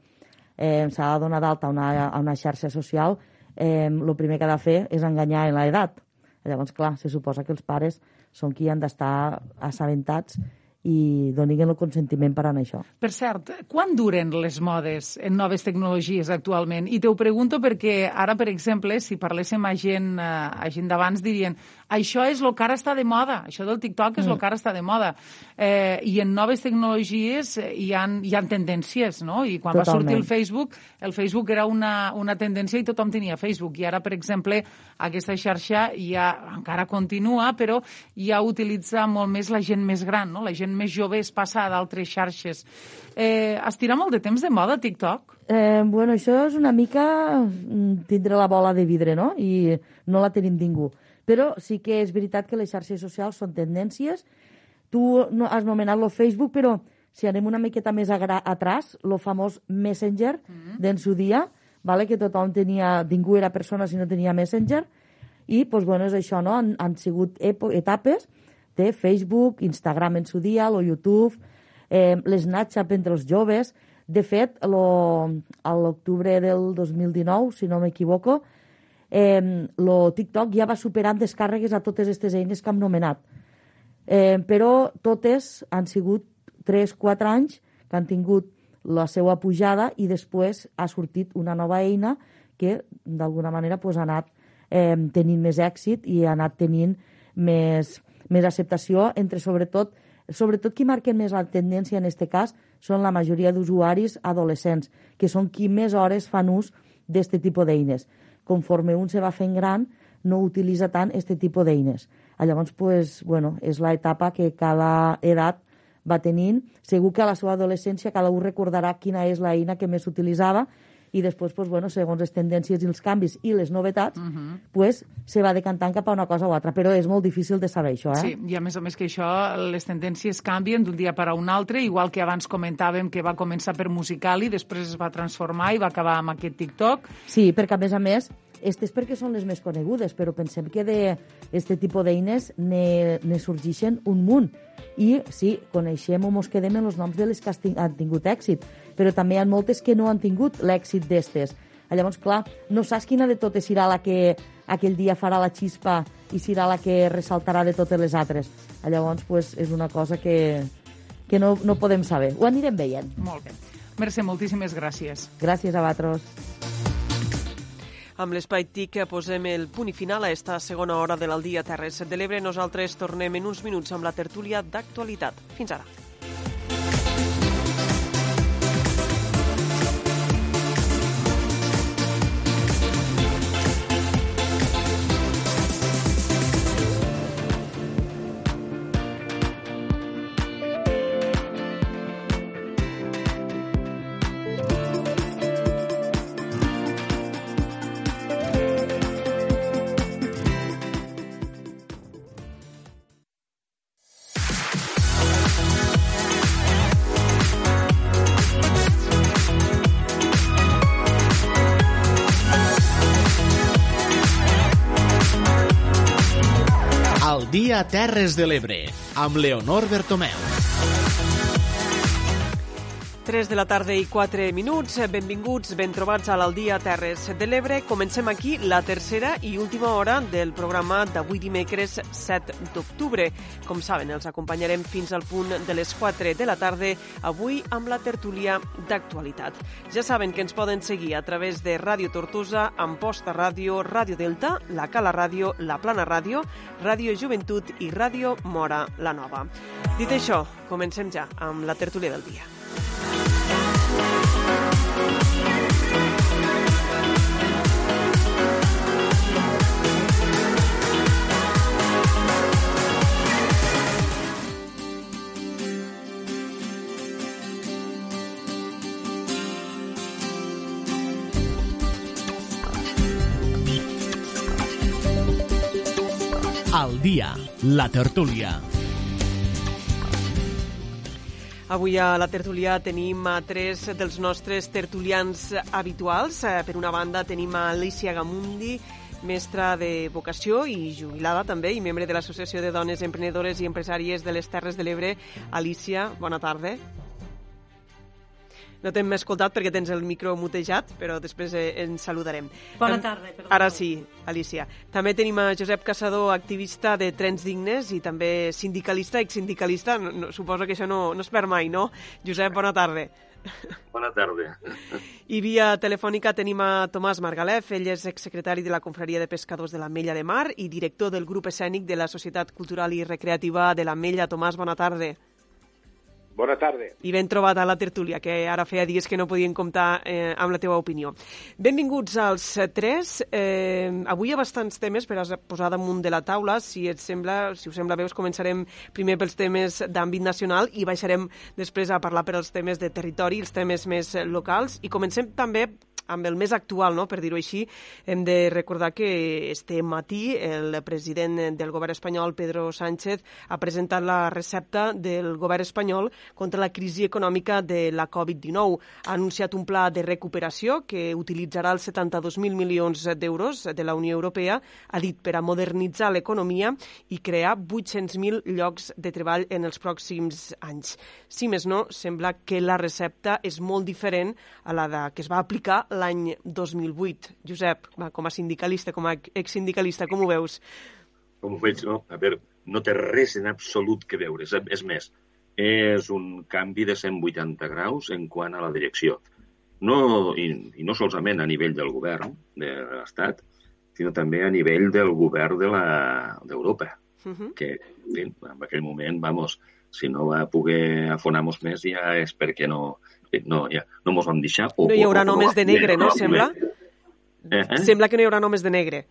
eh, s'ha de donar d'alta a, una, a una xarxa social, eh, primer que ha de fer és enganyar en l'edat. Llavors, clar, se suposa que els pares són qui han d'estar assabentats i donin el consentiment per anar això.
Per cert, quan duren les modes en noves tecnologies actualment? I te ho pregunto perquè ara, per exemple, si parléssim a gent, eh, a gent d'abans, dirien això és el que ara està de moda, això del TikTok és el
Mm.
que ara està de moda. Eh, I en noves tecnologies eh, hi ha, hi ha tendències, no? I quan va sortir
Totalment.
el Facebook, el Facebook era una, una tendència i tothom tenia Facebook. I ara, per exemple, aquesta xarxa ja encara continua, però ja utilitza molt més la gent més gran, no? La gent més jove es passa a d'altres xarxes. Eh, estirà molt de temps de moda TikTok?
Eh, bueno, això és una mica mm, tindre la bola de vidre, no? I no la tenim ningú. Però sí que és veritat que les xarxes socials són tendències. Tu no, has nomenat el Facebook, però si anem una miqueta més atrás, el famós Messenger mm -hmm. d'en su dia, vale? que tothom tenia, ningú era persona si no tenia Messenger, i pues, bueno, és això, no? han, han sigut etapes de Facebook, Instagram en su dia, o YouTube, eh, l'Snapchat entre els joves. De fet, lo, a l'octubre del 2019, si no m'equivoco, eh, lo TikTok ja va superant descàrregues a totes aquestes eines que hem nomenat. Eh, però totes han sigut 3-4 anys que han tingut la seva pujada i després ha sortit una nova eina que d'alguna manera pues, ha anat eh, tenint més èxit i ha anat tenint més, més acceptació entre sobretot sobretot qui marquen més la tendència en aquest cas són la majoria d'usuaris adolescents, que són qui més hores fan ús d'aquest tipus d'eines. Conforme un se va fent gran, no utilitza tant aquest tipus d'eines. Llavors, pues, bueno, és l'etapa que cada edat va tenint. Segur que a la seva adolescència cada un recordarà quina és l'eina que més utilitzava i després, pues, bueno, segons les tendències i els canvis i les novetats, uh -huh. pues, se va decantant cap a una cosa o altra. Però és molt difícil de saber això, eh?
Sí, i a més a més que això, les tendències canvien d'un dia per a un altre, igual que abans comentàvem que va començar per Musical.ly, després es va transformar i va acabar amb aquest TikTok.
Sí, perquè a més a més, aquestes perquè són les més conegudes, però pensem que d'aquest tipus d'eines ne, ne sorgeixen un munt. I sí, coneixem o mos quedem en els noms de les que han tingut èxit, però també hi ha moltes que no han tingut l'èxit d'estes. Llavors, clar, no saps quina de totes serà la que aquell dia farà la xispa i serà la que ressaltarà de totes les altres. Llavors, pues, és una cosa que, que no, no podem saber. Ho anirem veient.
Molt bé. Mercè, moltíssimes gràcies.
Gràcies a vosaltres.
Amb l'Espai TIC posem el punt i final a esta segona hora de l'Aldia Terres de l'Ebre. Nosaltres tornem en uns minuts amb la tertúlia d'actualitat. Fins ara.
Dia Terres de l'Ebre, amb Leonor Bertomeu.
3 de la tarda i 4 minuts. Benvinguts, ben trobats a l'Aldia Terres de l'Ebre. Comencem aquí la tercera i última hora del programa d'avui dimecres 7 d'octubre. Com saben, els acompanyarem fins al punt de les 4 de la tarda, avui amb la tertúlia d'actualitat. Ja saben que ens poden seguir a través de Ràdio Tortosa, Amposta Ràdio, Ràdio Delta, La Cala Ràdio, La Plana Ràdio, Ràdio Joventut i Ràdio Mora la Nova. Dit això, comencem ja amb la tertúlia del dia.
Al dia, la tertúlia.
Avui a la tertúlia tenim a tres dels nostres tertulians habituals. Eh, Per una banda tenim a Alicia Gamundi, mestra de vocació i jubilada també, i membre de l'Associació de Dones Emprenedores i Empresàries de les Terres de l'Ebre. Alicia, bona tarda. No t'hem escoltat perquè tens el micro mutejat, però després eh, ens saludarem.
Bona tarda, perdó.
Ara sí, Alicia. També tenim a Josep Caçador, activista de Trens Dignes i també sindicalista, exsindicalista. No, no, suposo que això no, no es perd mai, no? Josep, bona tarda.
Bona tarda.
I via telefònica tenim a Tomàs Margalef, ell és exsecretari de la Confraria de Pescadors de la Mella de Mar i director del grup escènic de la Societat Cultural i Recreativa de la Mella. Tomàs, bona tarda.
Bona tarda.
I ben trobat a la tertúlia, que ara feia dies que no podien comptar eh, amb la teva opinió. Benvinguts als tres. Eh, avui hi ha bastants temes per posar damunt de la taula. Si et sembla, si us sembla bé, us començarem primer pels temes d'àmbit nacional i baixarem després a parlar per als temes de territori, els temes més eh, locals. I comencem també amb el més actual, no? per dir-ho així, hem de recordar que este matí el president del govern espanyol, Pedro Sánchez, ha presentat la recepta del govern espanyol contra la crisi econòmica de la Covid-19. Ha anunciat un pla de recuperació que utilitzarà els 72.000 milions d'euros de la Unió Europea, ha dit, per a modernitzar l'economia i crear 800.000 llocs de treball en els pròxims anys. Si més no, sembla que la recepta és molt diferent a la de, que es va aplicar l'any 2008. Josep, va, com a sindicalista, com a exsindicalista, com ho veus?
Com ho veig, no? A veure, no té res en absolut que veure. És, és més, és un canvi de 180 graus en quant a la direcció. No, i, I no solament a nivell del govern de l'Estat, sinó també a nivell del govern d'Europa, de
Uh -huh.
que en, en aquell moment, vamos, si no va poder afonar-nos més ja és perquè no, no, ja, no mos vam deixar. O,
No hi haurà
o-
de negre, no, sembla?
Eh, eh?
Sembla que no hi haurà nomes de negre.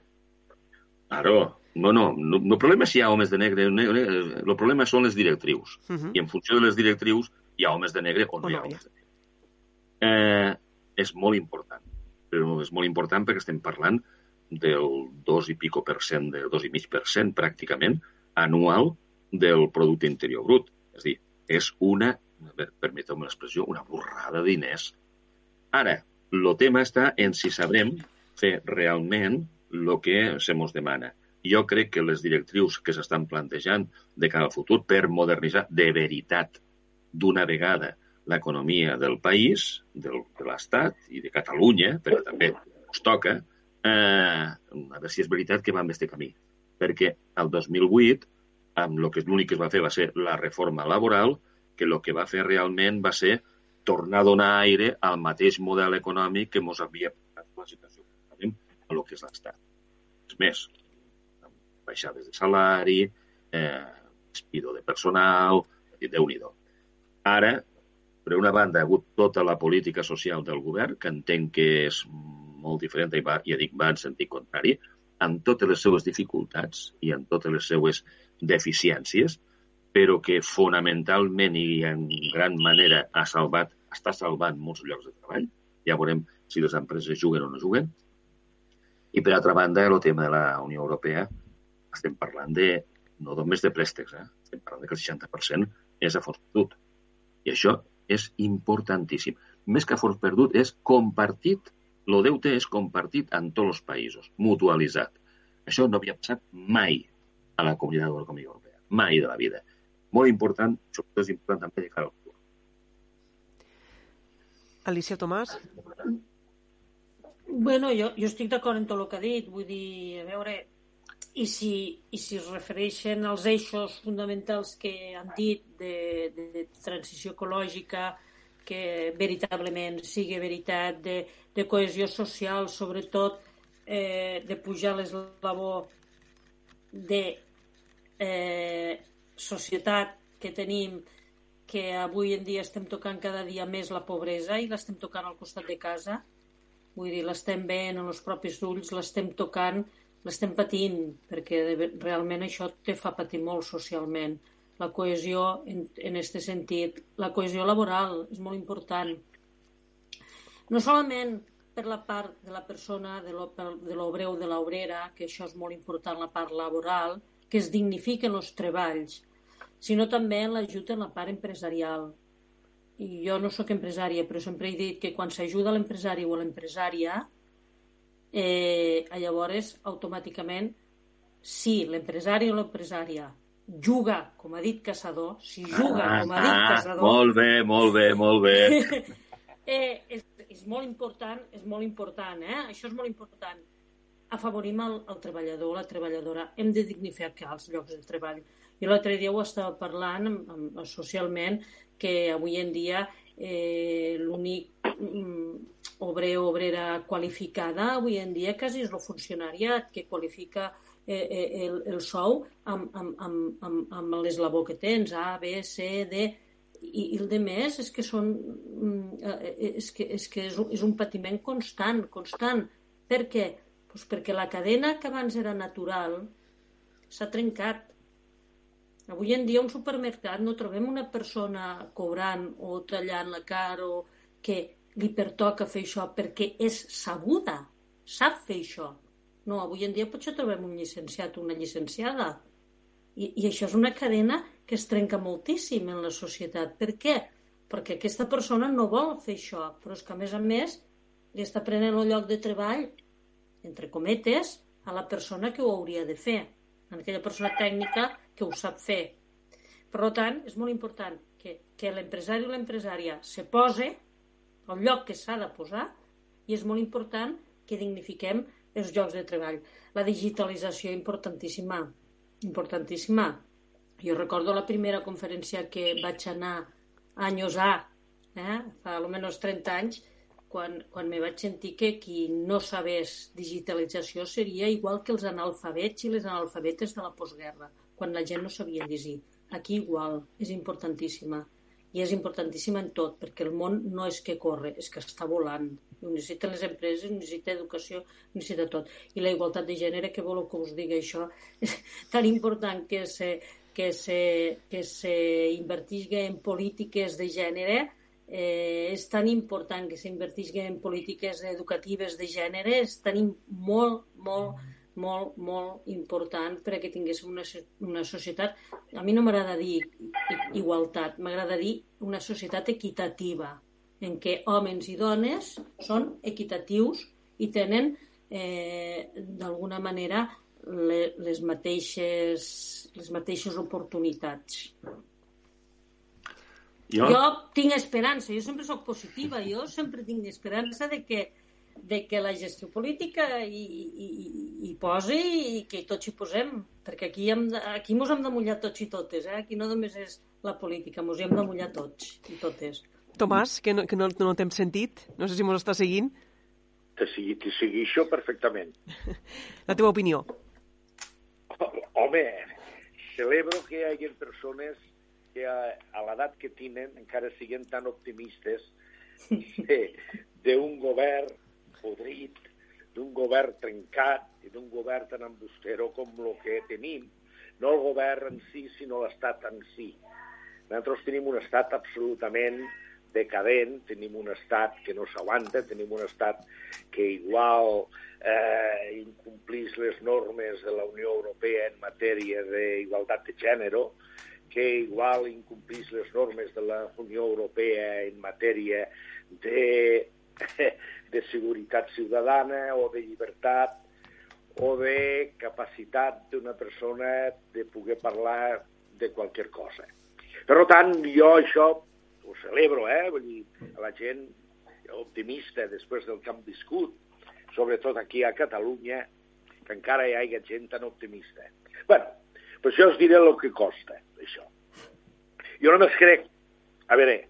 Claro, no, no, no, el problema és si hi ha homes de negre, negre el problema són les directrius.
Uh -huh.
I en funció de les directrius hi ha homes de negre o no,
O no hi ha.
homes de negre. Eh, és molt important, però és molt important perquè estem parlant del 2 i pico per cent, del 2 i mig per cent pràcticament anual del producte interior brut. És dir, és una, permeteu-me l'expressió, una borrada de diners. Ara, el tema està en si sabrem fer realment el que se mos demana. Jo crec que les directrius que s'estan plantejant de cara al futur per modernitzar de veritat d'una vegada l'economia del país, del, de l'Estat i de Catalunya, perquè també ens toca, eh, a veure si és veritat que va amb este camí. Perquè el 2008, amb lo que l'únic que es va fer va ser la reforma laboral, que el que va fer realment va ser tornar a donar aire al mateix model econòmic que ens havia portat la situació a lo que és l'Estat. És més, baixades de salari, eh, despido de personal, i déu nhi Ara, per una banda, ha hagut tota la política social del govern, que entenc que és molt diferent, i va, ja dic, va en sentit contrari, amb totes les seues dificultats i amb totes les seues deficiències, però que fonamentalment i en gran manera ha salvat, està salvant molts llocs de treball. Ja veurem si les empreses juguen o no juguen. I per altra banda, el tema de la Unió Europea, estem parlant de, no només de préstecs, eh? estem parlant que el 60% és a fons perdut. I això és importantíssim. Més que a fons perdut, és compartit, el deute és compartit en tots els països, mutualitzat. Això no havia passat mai a la Comunitat Econòmica Europea, mai de la vida. Molt important, sobretot és important també de cara al futur.
Alicia Tomàs?
Bueno, jo, jo estic d'acord en tot el que ha dit. Vull dir, a veure, i si, i si es refereixen als eixos fonamentals que han dit de, de, de transició ecològica, que veritablement sigui veritat, de, de cohesió social, sobretot eh, de pujar l'eslabó de eh, societat que tenim que avui en dia estem tocant cada dia més la pobresa i l'estem tocant al costat de casa. Vull dir, l'estem veient en els propis ulls, l'estem tocant, l'estem patint, perquè realment això te fa patir molt socialment. La cohesió, en, en este sentit, la cohesió laboral és molt important. No solament per la part de la persona, de l'obreu, de l'obrera, que això és molt important, la part laboral, que es dignifiquen els treballs, sinó també en l'ajut en la part empresarial. I jo no sóc empresària, però sempre he dit que quan s'ajuda l'empresari o l'empresària, eh, llavors automàticament, si l'empresari o l'empresària juga, com ha dit Caçador, si juga,
ah,
com ha dit
ah,
Caçador...
Molt bé, molt bé, molt bé.
eh, és, és molt important, és molt important, eh? això és molt important. Afavorim el, el treballador, la treballadora. Hem de dignificar els llocs de treball. Jo l'altre dia ho estava parlant amb, amb, socialment que avui en dia eh, l'únic mm, obrer o obrera qualificada avui en dia quasi és el funcionariat que qualifica eh, eh, el, el sou amb, amb, amb, amb, amb l'eslabó que tens, A, B, C, D, i, i el de més és que són mm, eh, és que, és, que és, un, és un patiment constant, constant. Per què? Pues perquè la cadena que abans era natural s'ha trencat. Avui en dia un supermercat no trobem una persona cobrant o tallant la cara o que li pertoca fer això perquè és sabuda, sap fer això. No, avui en dia potser trobem un llicenciat una llicenciada. I, I això és una cadena que es trenca moltíssim en la societat. Per què? Perquè aquesta persona no vol fer això, però és que a més a més li està prenent el lloc de treball, entre cometes, a la persona que ho hauria de fer, a aquella persona tècnica que ho sap fer. Per tant, és molt important que, que l'empresari o l'empresària se pose al lloc que s'ha de posar i és molt important que dignifiquem els llocs de treball. La digitalització importantíssima, importantíssima. Jo recordo la primera conferència que vaig anar anys A, eh, fa almenys 30 anys, quan, quan me vaig sentir que qui no sabés digitalització seria igual que els analfabets i les analfabetes de la postguerra, quan la gent no sabia llegir. Aquí igual, és importantíssima. I és importantíssima en tot, perquè el món no és que corre, és que està volant. Ho necessiten les empreses, necessita educació, necessita tot. I la igualtat de gènere, que voleu que us digui això, tan important que se, que se, que se invertisca en polítiques de gènere, eh, és tan important que s'invertisca en polítiques educatives de gènere, és tan molt, molt, molt, molt important perquè tinguéssim una, una societat, a mi no m'agrada dir igualtat, m'agrada dir una societat equitativa, en què homes i dones són equitatius i tenen eh, d'alguna manera le, les mateixes les mateixes oportunitats. Jo? jo tinc esperança, jo sempre sóc positiva, jo sempre tinc esperança de que, de que la gestió política hi, hi, hi posi i que tots hi posem, perquè aquí, hem aquí mos hem de mullar tots i totes, eh? aquí no només és la política, mos hi hem de mullar tots i totes.
Tomàs, que no, que no, no t'hem sentit, no sé si mos està seguint.
Te segui, te segui això perfectament.
La teva opinió.
Home, celebro que hi hagi persones que a, a l'edat que tenen encara siguin tan optimistes d'un govern podrit, d'un govern trencat i d'un govern tan embustero com el que tenim, no el govern en si, sinó l'estat en si. Nosaltres tenim un estat absolutament decadent, tenim un estat que no s'aguanta, tenim un estat que igual eh, incomplís les normes de la Unió Europea en matèria d'igualtat de gènere, que igual incomplís les normes de la Unió Europea en matèria de, de seguretat ciutadana o de llibertat o de capacitat d'una persona de poder parlar de qualsevol cosa. Per tant, jo això ho celebro, eh? Vull dir, la gent optimista després del que han viscut, sobretot aquí a Catalunya, que encara hi hagi gent tan optimista. bueno, però això us diré el que costa, això. Jo només crec, a veure,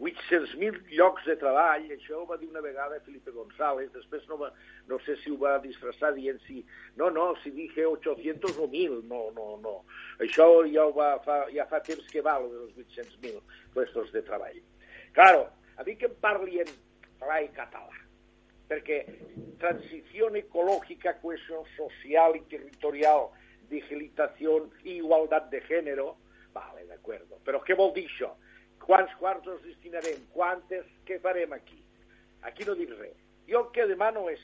800.000 llocs de treball, això ho va dir una vegada Felipe González, després no, va, no sé si ho va disfressar dient si... No, no, si dije 800 o 1.000, no, no, no. Això ja, ho va, fa, ja fa temps que val, dels 800.000 puestos de treball. Claro, a mi que em parli en clar i català, perquè transició ecològica, cohesió social i territorial, digitalització i igualtat de gènere, vale, d'acord. Però què vol dir això? Quants quarts els destinarem, quantes, què farem aquí. Aquí no dic res. Jo el que demano és,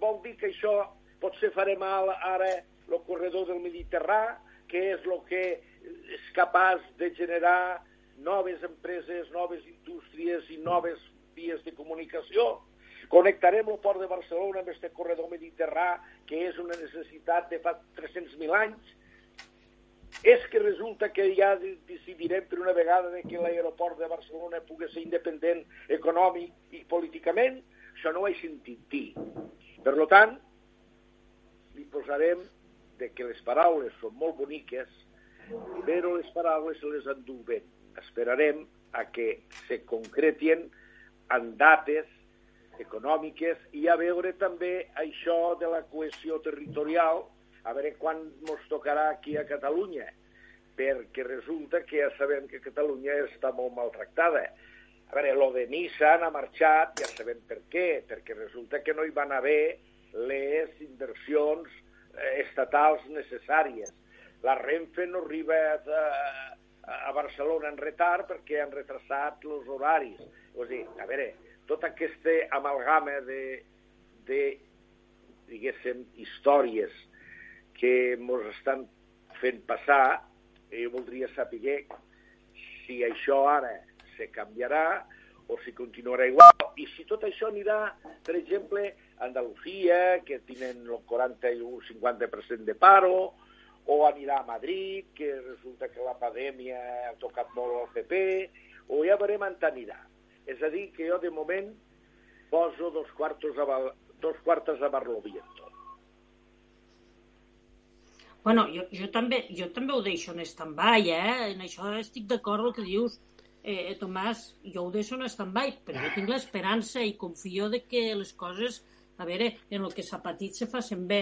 vol dir que això potser farem ara el corredor del Mediterrà, que és el que és capaç de generar noves empreses, noves indústries i noves vies de comunicació. Connectarem el port de Barcelona amb aquest corredor mediterrà, que és una necessitat de fa 300.000 anys. És que resulta que ja decidirem per una vegada de que l'aeroport de Barcelona pugui ser independent econòmic i políticament, això no ho he sentit dir. Per tant, li posarem de que les paraules són molt boniques, però les paraules se les endú vent. Esperarem a que se concretien en dates econòmiques i a veure també això de la cohesió territorial, a veure quan ens tocarà aquí a Catalunya, perquè resulta que ja sabem que Catalunya està molt maltractada. A veure, lo de Nissan ha marxat, ja sabem per què, perquè resulta que no hi van haver les inversions eh, estatals necessàries. La Renfe no arriba a, a Barcelona en retard perquè han retrasat els horaris. O sigui, a veure, tota aquesta amalgama de, de diguéssim, històries que ens estan fent passar, jo voldria saber si això ara se canviarà o si continuarà igual, i si tot això anirà, per exemple, a Andalusia, que tenen el 40 i un 50% de paro, o anirà a Madrid, que resulta que la pandèmia ha tocat molt al PP, o ja veurem on anirà. És a dir, que jo de moment poso dos quartos a, dos quartes a Barlovento.
Bueno, jo, jo, també, jo també ho deixo en stand-by, eh? En això estic d'acord el que dius, eh, Tomàs, jo ho deixo en stand-by, però jo tinc l'esperança i confio de que les coses, a veure, en el que s'ha patit se facin bé.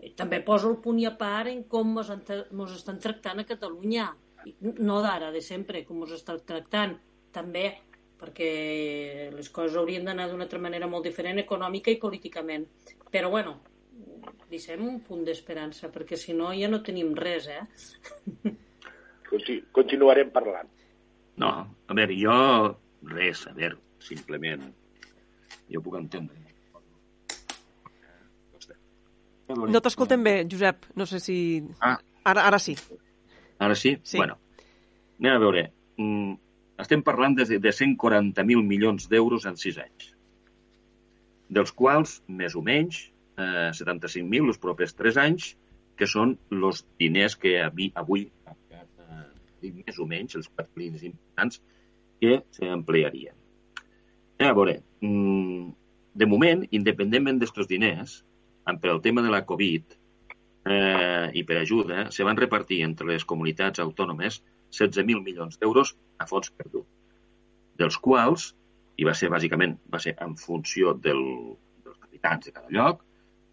Eh, també poso el punt i a part en com mos estan tractant a Catalunya. No d'ara, de sempre, com mos estan tractant. També perquè les coses haurien d'anar d'una altra manera molt diferent econòmica i políticament. Però, bueno, deixem un punt d'esperança, perquè si no ja no tenim res, eh?
Continuarem parlant.
No, a veure, jo res, a veure, simplement, jo puc entendre.
No t'escoltem bé, Josep, no sé si...
Ah.
Ara, ara sí.
Ara sí?
Sí.
Bueno, anem a veure. Mm, estem parlant de, de 140.000 milions d'euros en 6 anys, dels quals, més o menys, eh, 75.000 els propers 3 anys, que són els diners que avui, avui eh, més o menys, els quatre línies importants, que s'emplearien. A veure, mm, de moment, independentment d'estos diners, per el tema de la Covid eh, i per ajuda, se van repartir entre les comunitats autònomes 16.000 milions d'euros a fons perdut, dels quals, i va ser bàsicament va ser en funció del, dels habitants de cada lloc,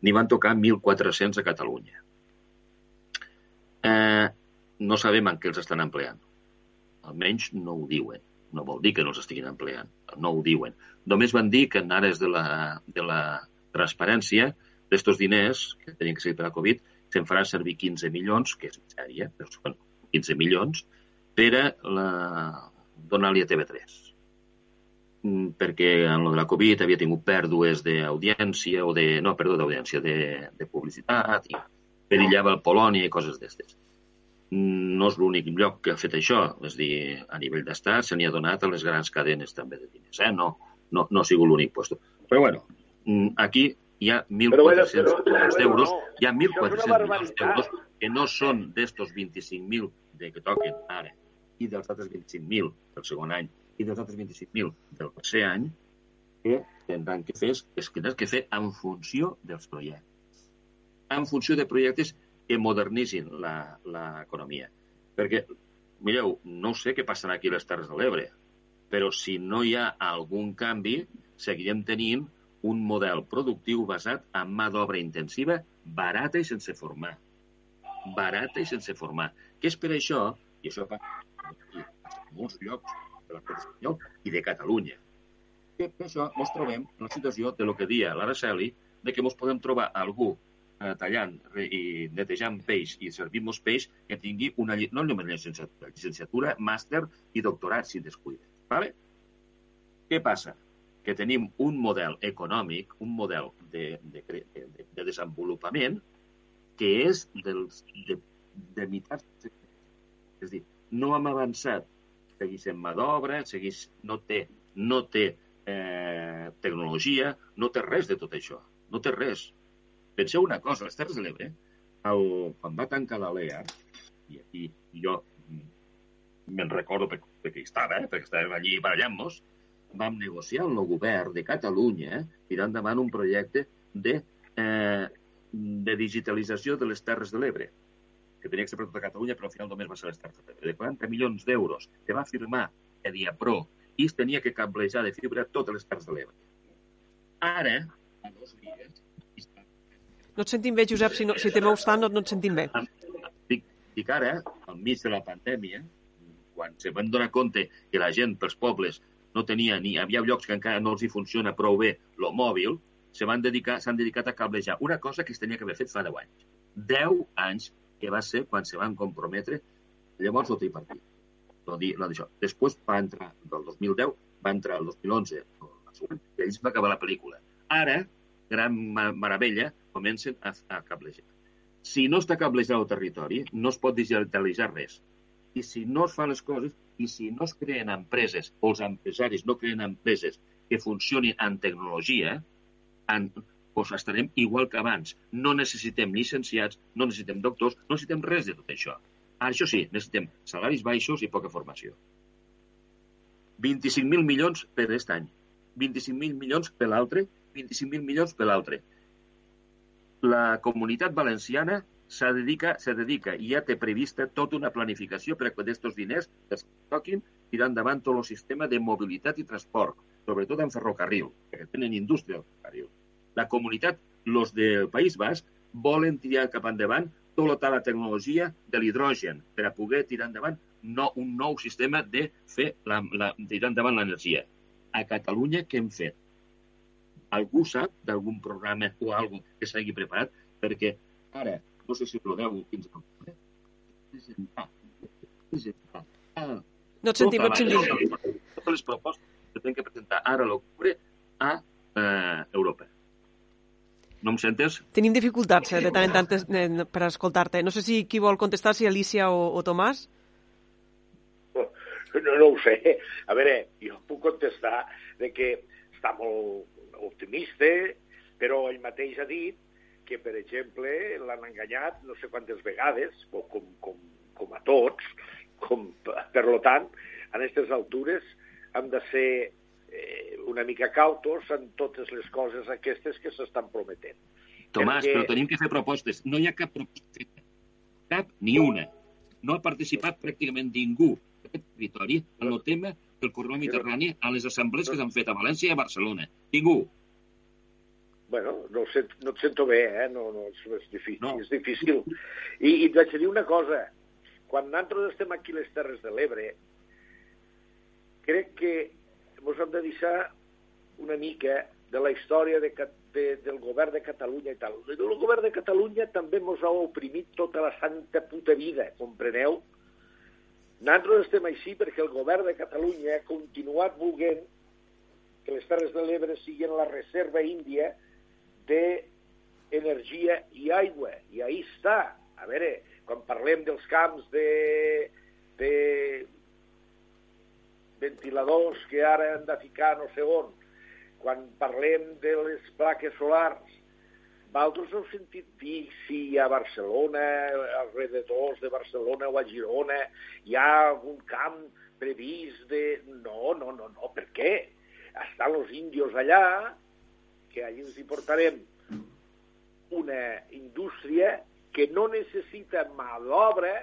n'hi van tocar 1.400 a Catalunya. Eh, no sabem en què els estan empleant. Almenys no ho diuen. No vol dir que no els estiguin empleant. No ho diuen. Només van dir que en ares de la, de la transparència d'estos diners que tenien que ser per la Covid se'n faran servir 15 milions, que és sèrie, però són 15 milions, per a la... donar-li a TV3 Mm, perquè en lo de la Covid havia tingut pèrdues d'audiència o de... no, perdó, d'audiència, de, de publicitat i perillava el Polònia i coses d'estes. Mm, no és l'únic lloc que ha fet això, és dir, a nivell d'estat se n'hi ha donat a les grans cadenes també de diners, eh? no, no, no ha sigut l'únic puesto. Però bueno, mm, aquí hi ha 1.400 milions d'euros, hi ha 1.400 milions d'euros que no són d'estos 25.000 de que toquen ara i dels altres 25.000 del segon any i dels altres 25.000 del tercer any que tindran que fer que tindran que fer en funció dels projectes. En funció de projectes que modernitzin l'economia. Perquè, mireu, no sé què passarà aquí a les Terres de l'Ebre, però si no hi ha algun canvi, seguirem tenint un model productiu basat en mà d'obra intensiva, barata i sense formar. Barata i sense formar. Que és per això, i això fa en molts llocs, de l'estat espanyol i de Catalunya. Que per això ens trobem en la situació de lo que dia l'Araceli, de que ens podem trobar algú eh, tallant i netejant peix i servint-nos peix que tingui una, no només llicenciatura, llicenciatura, màster i doctorat, si descuida. Vale? Què passa? Que tenim un model econòmic, un model de, de, de, de desenvolupament que és dels, de, de meitats. És dir, no hem avançat segueix sent mà d'obra, segueix, no té, no té eh, tecnologia, no té res de tot això. No té res. Penseu una cosa, les Terres de l'Ebre, quan va tancar la LEA, i, i jo me'n recordo perquè, perquè hi estava, eh, perquè estàvem allí barallant-nos, vam negociar amb el govern de Catalunya eh, tirar endavant un projecte de, eh, de digitalització de les Terres de l'Ebre, que tenia que ser per tota Catalunya, però al final només va ser les Terres de l'Ebre, de 40 milions d'euros, que va firmar Ediapro, i es tenia que cablejar de fibra totes les Terres de l'Ebre. Ara, a dos dies,
No et sentim bé, Josep, si, no, si te veus tant no, no et sentim bé.
dic, dic ara, enmig de la pandèmia, quan se van donar compte que la gent pels pobles no tenia ni... Hi havia llocs que encara no els hi funciona prou bé lo mòbil, se van dedicar, s'han dedicat a cablejar una cosa que es tenia que haver fet fa 10 anys. 10 anys que va ser quan se van comprometre llavors el tripartit. No, dir, no d'això. Després va entrar, del 2010, va entrar el 2011, la següent, i ells va acabar la pel·lícula. Ara, gran meravella, comencen a, a cablejar. Si no està cablejat el territori, no es pot digitalitzar res. I si no es fan les coses, i si no es creen empreses, o els empresaris no creen empreses que funcionin en tecnologia, en, doncs estarem igual que abans. No necessitem llicenciats, no necessitem doctors, no necessitem res de tot això. Això sí, necessitem salaris baixos i poca formació. 25.000 milions per aquest any, 25.000 milions per l'altre, 25.000 milions per l'altre. La comunitat valenciana se dedica, se dedica i ja té prevista tota una planificació per a que d'aquests diners es toquin tirar endavant tot el sistema de mobilitat i transport, sobretot en ferrocarril, perquè tenen indústria del ferrocarril. La comunitat, los del País Basc, volen tirar cap endavant tota la tecnologia de l'hidrogen per a poder tirar endavant no, un nou sistema de fer la, la, tirar endavant l'energia. A Catalunya què hem fet? Algú sap d'algun programa o algo que s'hagi preparat? Perquè ara, no sé si ah,
No et sentim, no et sentim.
totes, totes les propostes que tenen que presentar ara a l'octubre a eh, Europa. No em sentes?
Tenim dificultats eh, de tant en tant eh, per escoltar-te. No sé si qui vol contestar, si Alicia o, o Tomàs.
No, no ho sé. A veure, jo puc contestar de que està molt optimista, però ell mateix ha dit que, per exemple, l'han enganyat no sé quantes vegades, com, com, com, com a tots, com, per lo tant, a aquestes altures hem de ser eh, una mica cautos en totes les coses aquestes que s'estan prometent.
Tomàs,
Perquè-
però tenim que fer propostes. No hi ha cap proposta. Cap ni una. No ha participat pràcticament ningú d'aquest territori en el tema del corredor mediterrani a les assemblees que s'han fet a València i a Barcelona. Ningú.
Bueno, no, sent, no et sento bé, eh? No, no, és, és difícil. No. És difícil. I, I et vaig dir una cosa. Quan nosaltres estem aquí a les Terres de l'Ebre, crec que ens hem de deixar una mica de la història de, de, del govern de Catalunya i tal. El govern de Catalunya també ens ha oprimit tota la santa puta vida, compreneu? Nosaltres estem així perquè el govern de Catalunya ha continuat volent que les Terres de l'Ebre siguin la reserva índia d'energia i aigua. I ahí està. A veure, quan parlem dels camps de, de ventiladors que ara han de ficar no sé on, quan parlem de les plaques solars, vosaltres heu sentit dir si a Barcelona, als rededors de Barcelona o a Girona, hi ha algun camp previst de... No, no, no, no, per què? Estan els índios allà, que allí ens hi portarem una indústria que no necessita mà d'obra,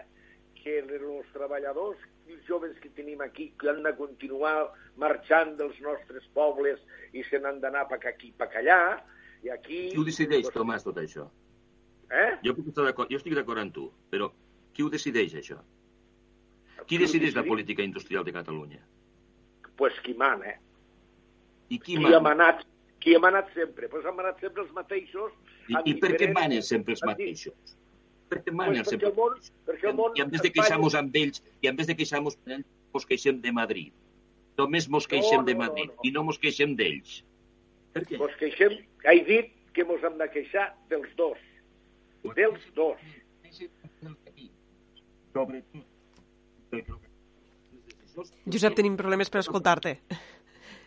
que els treballadors els joves que tenim aquí que han de continuar marxant dels nostres pobles i se n'han d'anar pa aquí, pa allà, i aquí...
Qui ho decideix, Tomàs, tot això?
Eh?
Jo, puc estar jo estic d'acord amb tu, però qui ho decideix, això? Qui decideix la política industrial de Catalunya?
Pues qui mana, eh?
I qui,
Qui
mana?
ha manat, qui ha manat sempre? Pues han manat sempre els mateixos.
I, i per què manen sempre els mateixos? Per què manen
Pues perquè el món, perquè el món
I en vez de queixar-nos amb ells, i en vez de queixar-nos amb ells, mos queixem de Madrid. Només mos queixem
No,
de Madrid
no, no.
i no mos queixem d'ells. Per què?
Pues queixem, he dit que mos hem de queixar dels dos. Dels dos.
Sobretot.
Josep, tenim problemes per escoltar-te.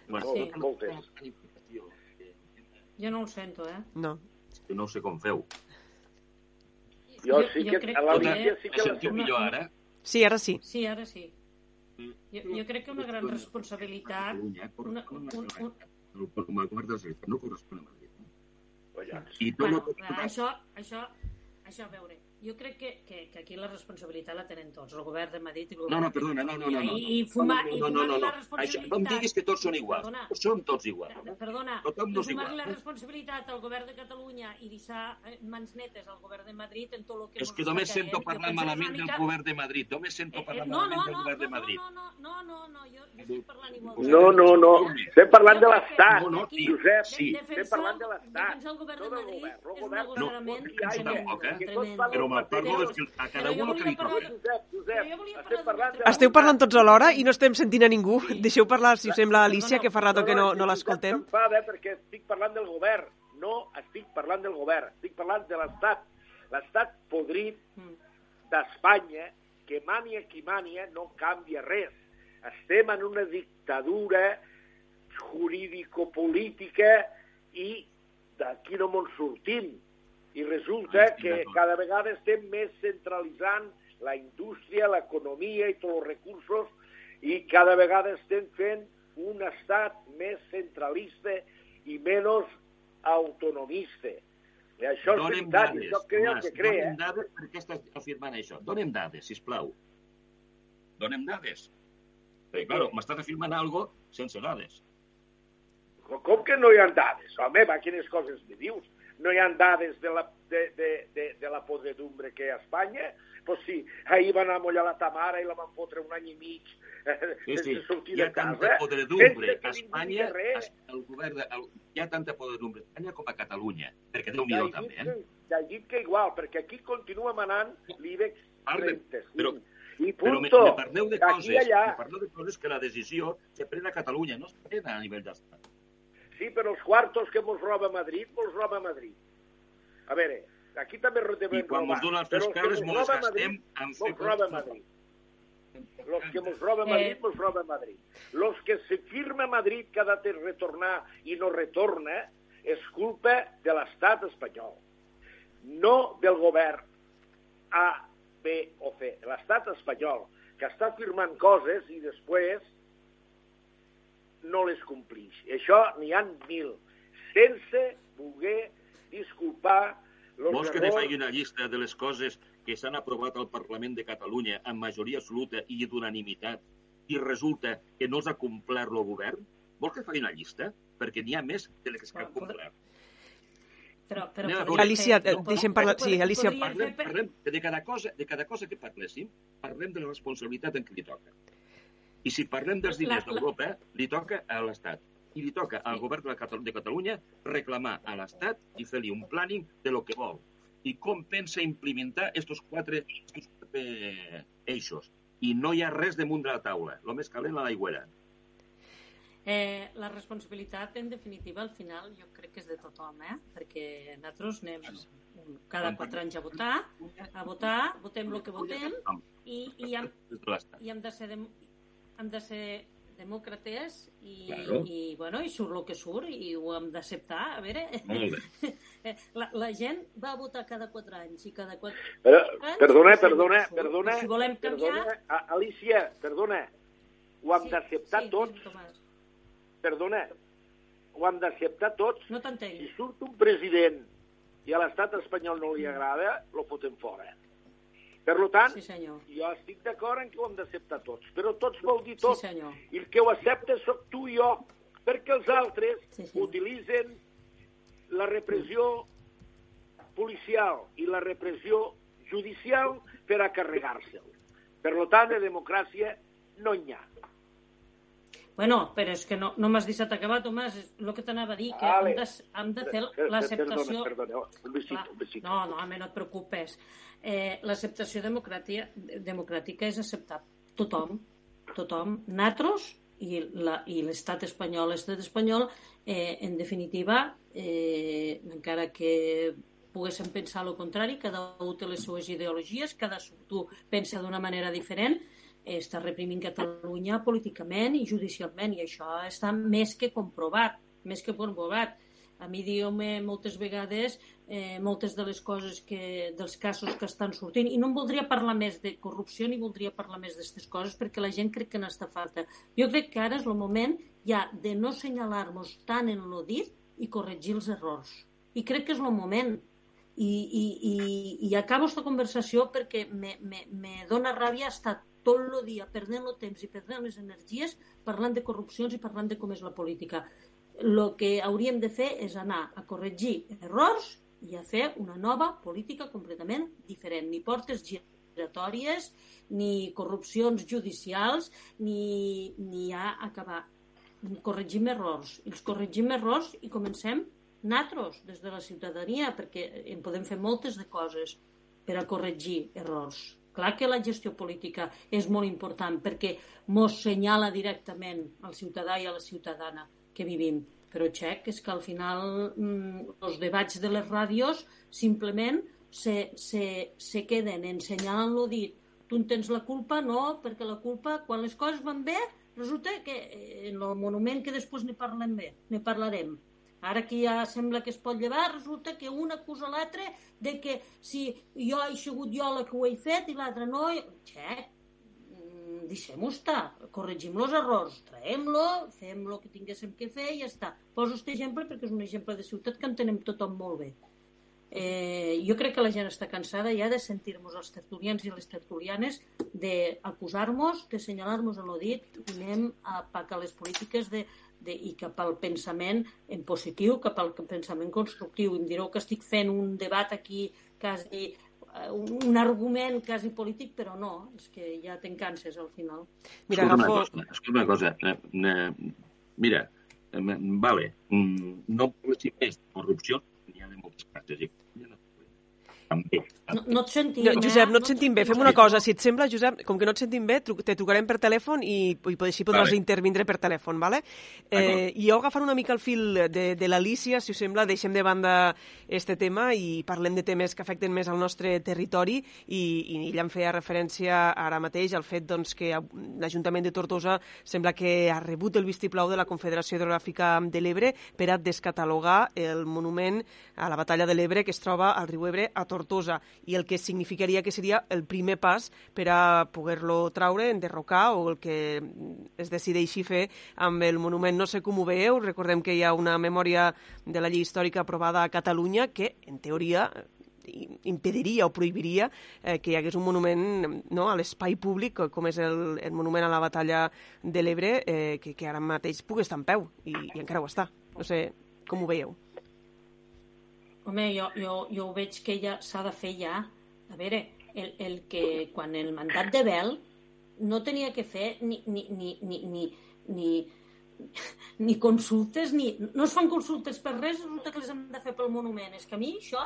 Bueno,
Sí.
moltes.
Jo no el sento, eh?
No.
no sé com feu.
Jo,
Jo-
sí
jo
que
crec
a la Lídia sí que la
sentiu millor ara?
Sí, ara sí.
Sí, ara sí. Jo, jo crec que una gran responsabilitat... Una, un, un,
El, el govern de la Generalitat no correspon a Madrid. I tot
bueno, clar, això, això, això, a veure, jo crec que, que, que aquí la responsabilitat la tenen tots, el govern de Madrid i el govern
No, no, perdona, no, no, no. no.
I, i fumar, i
no, no,
fumar
no, no.
la
Això, no em diguis que tots són iguals.
Perdona,
Som tots iguals.
Perdona,
Tothom no és
i fumar
igual.
la responsabilitat al govern de Catalunya i deixar eh, mans netes al govern de Madrid en tot el que
És que només sento parlar malament del govern de Madrid. Només sento
Eh,
parlar
no,
malament
no,
del
no,
govern de
no,
Madrid.
no, no, no, no, no, jo, jo estic parlant igual.
No, no, no. Estem parlant de l'Estat,
No, no,
Josep.
sí.
Estem parlant de l'Estat.
Defensar el govern de
No
Madrid és un
govern
No,
agosarament
això tampoc, eh?
tremend.
Però me'l parlo és que a cada un el que li toca.
Josep, Josep.
Esteu parlant tots alhora i no estem sentint a ningú. Deixeu parlar, si us sembla, Alicia, que fa rato que no, no l'escoltem.
S'enfada perquè estic parlant del govern. No estic parlant del govern, estic parlant de l'Estat. L'Estat podrit d'Espanya, que mania qui mania, no canvia res. Estem en una dictadura jurídico-política i d'aquí no me'n sortim. I resulta que cada vegada estem més centralitzant la indústria, l'economia i tots els recursos i cada vegada estem fent un estat més centralista i menys autonomista. I això és
Donem
veritat,
dades,
això crea
Tomàs,
que crea.
Donem dades per què estàs afirmant això. Donem dades, sisplau. Donem dades. Perquè, claro, m'estàs afirmant algo sense dades.
Com que no hi ha dades? Home, va, quines coses me dius? No hi ha dades de la, de, de, de, de la podredumbre que hi ha a Espanya? Pues sí, ahir van a mullar la Tamara i la van fotre un any i mig eh,
Sí, sí.
sense sortir
Hi ha
de casa.
tanta podredumbre a Espanya, el govern de, el, hi ha tanta podredumbre a Espanya com a Catalunya, perquè déu nhi també, eh?
que- ja he dit que igual, perquè aquí continua manant l'IBEX
Parle,
35.
però,
I
però me,
punto.
me parleu de coses, me parleu de coses que la decisió se pren a Catalunya, no es pren a nivell d'estat.
Sí, però els quartos que mos roba Madrid, mos roba Madrid. A veure, aquí també devem
I quan
robar.
mos dona els
que
cares,
mos roba
gastem
Madrid,
en
mos
fer
roba. Madrid. Los que mos roba Madrid, mos roba Madrid. Los que se firma Madrid que ha de retornar i no retorna és culpa de l'estat espanyol, no del govern A, B o C. L'estat espanyol, que està firmant coses i després no les complix. I això n'hi han mil, sense voler disculpar los
Vols que te faci una llista de les coses que s'han aprovat al Parlament de Catalunya amb majoria absoluta i d'unanimitat i resulta que no s'ha complert el govern? Vols que faci una llista? Perquè n'hi ha més de les que s'han complert.
Però, però podria
veure.
Alicia,
fer-
eh, deixem parlar- sí, Alicia.
Parlem, parlem de cada cosa, de cada cosa que parléssim, parlem de la responsabilitat en què li toca. I si parlem dels diners d'Europa, li toca a l'Estat. I li toca al govern de, de Catalunya reclamar a l'Estat i fer-li un planning de lo que vol. I com pensa implementar estos quatre, estos quatre eixos. I no hi ha res damunt de la taula. El més calent a l'aigüera.
Eh, la responsabilitat, en definitiva, al final, jo crec que és de tothom, eh? perquè nosaltres anem cada quatre anys a votar, a votar, votem el que votem, i, i, hem, i hem de ser, hem de ser demòcrates i,
Claro.
i, bueno, i surt el que surt i ho hem d'acceptar. A veure,
Molt
eh, la, la gent va a votar cada quatre anys i cada quatre
Però,
anys...
perdona,
si-
perdona,
si-
perdona,
Si volem canviar...
perdona, A- Alicia, perdona, ho hem
Sí,
d'acceptar
sí,
tots,
Tomàs.
perdona, ho hem d'acceptar tots.
No t'entenc.
Si surt un president i a l'estat espanyol no li agrada, lo fotem fora. Per tant,
Sí, senyor.
jo estic d'acord en que ho hem d'acceptar tots, però tots vol dir tot.
Sí, senyor.
I el que ho accepta sóc tu i jo, perquè els altres
Sí, sí.
utilitzen la repressió policial i la repressió judicial per a carregar-se'l. Per tant, de democràcia no n'hi ha.
Bueno, però és que no, no m'has deixat acabar, Tomàs. És el que t'anava a dir, que hem de, hem de fer l'acceptació...
Perdona, perdona, un besito, un besito.
No, no, home, no et preocupes. Eh, L'acceptació democràtica, democràtica és acceptar tothom, tothom, natros i l'estat espanyol, l'estat espanyol, eh, en definitiva, eh, encara que poguéssim pensar el contrari, cada un té les seues ideologies, cadascú pensa d'una manera diferent, està reprimint Catalunya políticament i judicialment, i això està més que comprovat, més que comprovat. a mi diu-me moltes vegades eh, moltes de les coses que, dels casos que estan sortint i no em voldria parlar més de corrupció ni voldria parlar més d'aquestes coses perquè la gent crec que n'està falta. Jo crec que ara és el moment ja de no senyalar-nos tant en lo dit i corregir els errors. I crec que és el moment. I, i, i, i acabo aquesta conversació perquè me, me, me dona ràbia estar tot el dia perdent el temps i perdent les energies parlant de corrupcions i parlant de com és la política. El que hauríem de fer és anar a corregir errors i a fer una nova política completament diferent. Ni portes giratòries, ni corrupcions judicials, ni, ni a acabar. Corregim errors. Els corregim errors i comencem natros des de la ciutadania, perquè en podem fer moltes de coses per a corregir errors. Clar que la gestió política és molt important perquè mos senyala directament al ciutadà i a la ciutadana que vivim però xec és que al final mm, els debats de les ràdios simplement se, se, se queden ensenyant lo dit. Tu en tens la culpa? No, perquè la culpa, quan les coses van bé, resulta que eh, en el monument que després ne parlem bé, ne parlarem. Ara que ja sembla que es pot llevar, resulta que un acusa l'altre de que si jo he sigut jo la que ho he fet i l'altre no... Xec, deixem-ho estar, corregim els errors, traiem-lo, fem lo que tinguéssim que fer i ja està. Poso aquest exemple perquè és un exemple de ciutat que entenem tothom molt bé. Eh, jo crec que la gent està cansada ja de sentir-nos els tertulians i les tertulianes d'acusar-nos, de assenyalar-nos a lo dit, anem a pacar les polítiques de, de, i cap al pensament en positiu, cap al pensament constructiu. Em direu que estic fent un debat aquí quasi Eh, un argument quasi polític, però no, és que ja te'n canses al final.
Mira, escolta, agafo... una cosa, escolta una cosa, eh, eh, mira, eh, vale, mm, no parlessin més corrupció, n'hi ha de moltes classes, i
també. No, no et sentim, no,
Josep, no et sentim bé. Fem una cosa, si et sembla, Josep, com que no et sentim bé, te trucarem per telèfon i, i així podràs vale. intervindre per telèfon, vale? Eh, I jo agafant una mica el fil de, de l'Alicia, si us sembla, deixem de banda este tema i parlem de temes que afecten més al nostre territori i, i ella em feia referència ara mateix al fet doncs, que l'Ajuntament de Tortosa sembla que ha rebut el vistiplau de la Confederació Hidrogràfica de l'Ebre per a descatalogar el monument a la batalla de l'Ebre que es troba al riu Ebre a Tortosa Tortosa i el que significaria que seria el primer pas per a poder-lo traure, enderrocar o el que es decideixi fer amb el monument. No sé com ho veieu, recordem que hi ha una memòria de la llei històrica aprovada a Catalunya que, en teoria, impediria o prohibiria eh, que hi hagués un monument no, a l'espai públic, com és el, el monument a la batalla de l'Ebre, eh, que, que ara mateix pugui estar en peu, i, i encara ho està. No sé com ho veieu.
Home, jo, jo, jo ho veig que ja s'ha de fer ja. A veure, el, el que quan el mandat de Bel no tenia que fer ni, ni, ni, ni, ni, ni, ni consultes, ni... No es fan consultes per res, resulta que les hem de fer pel monument. És que a mi això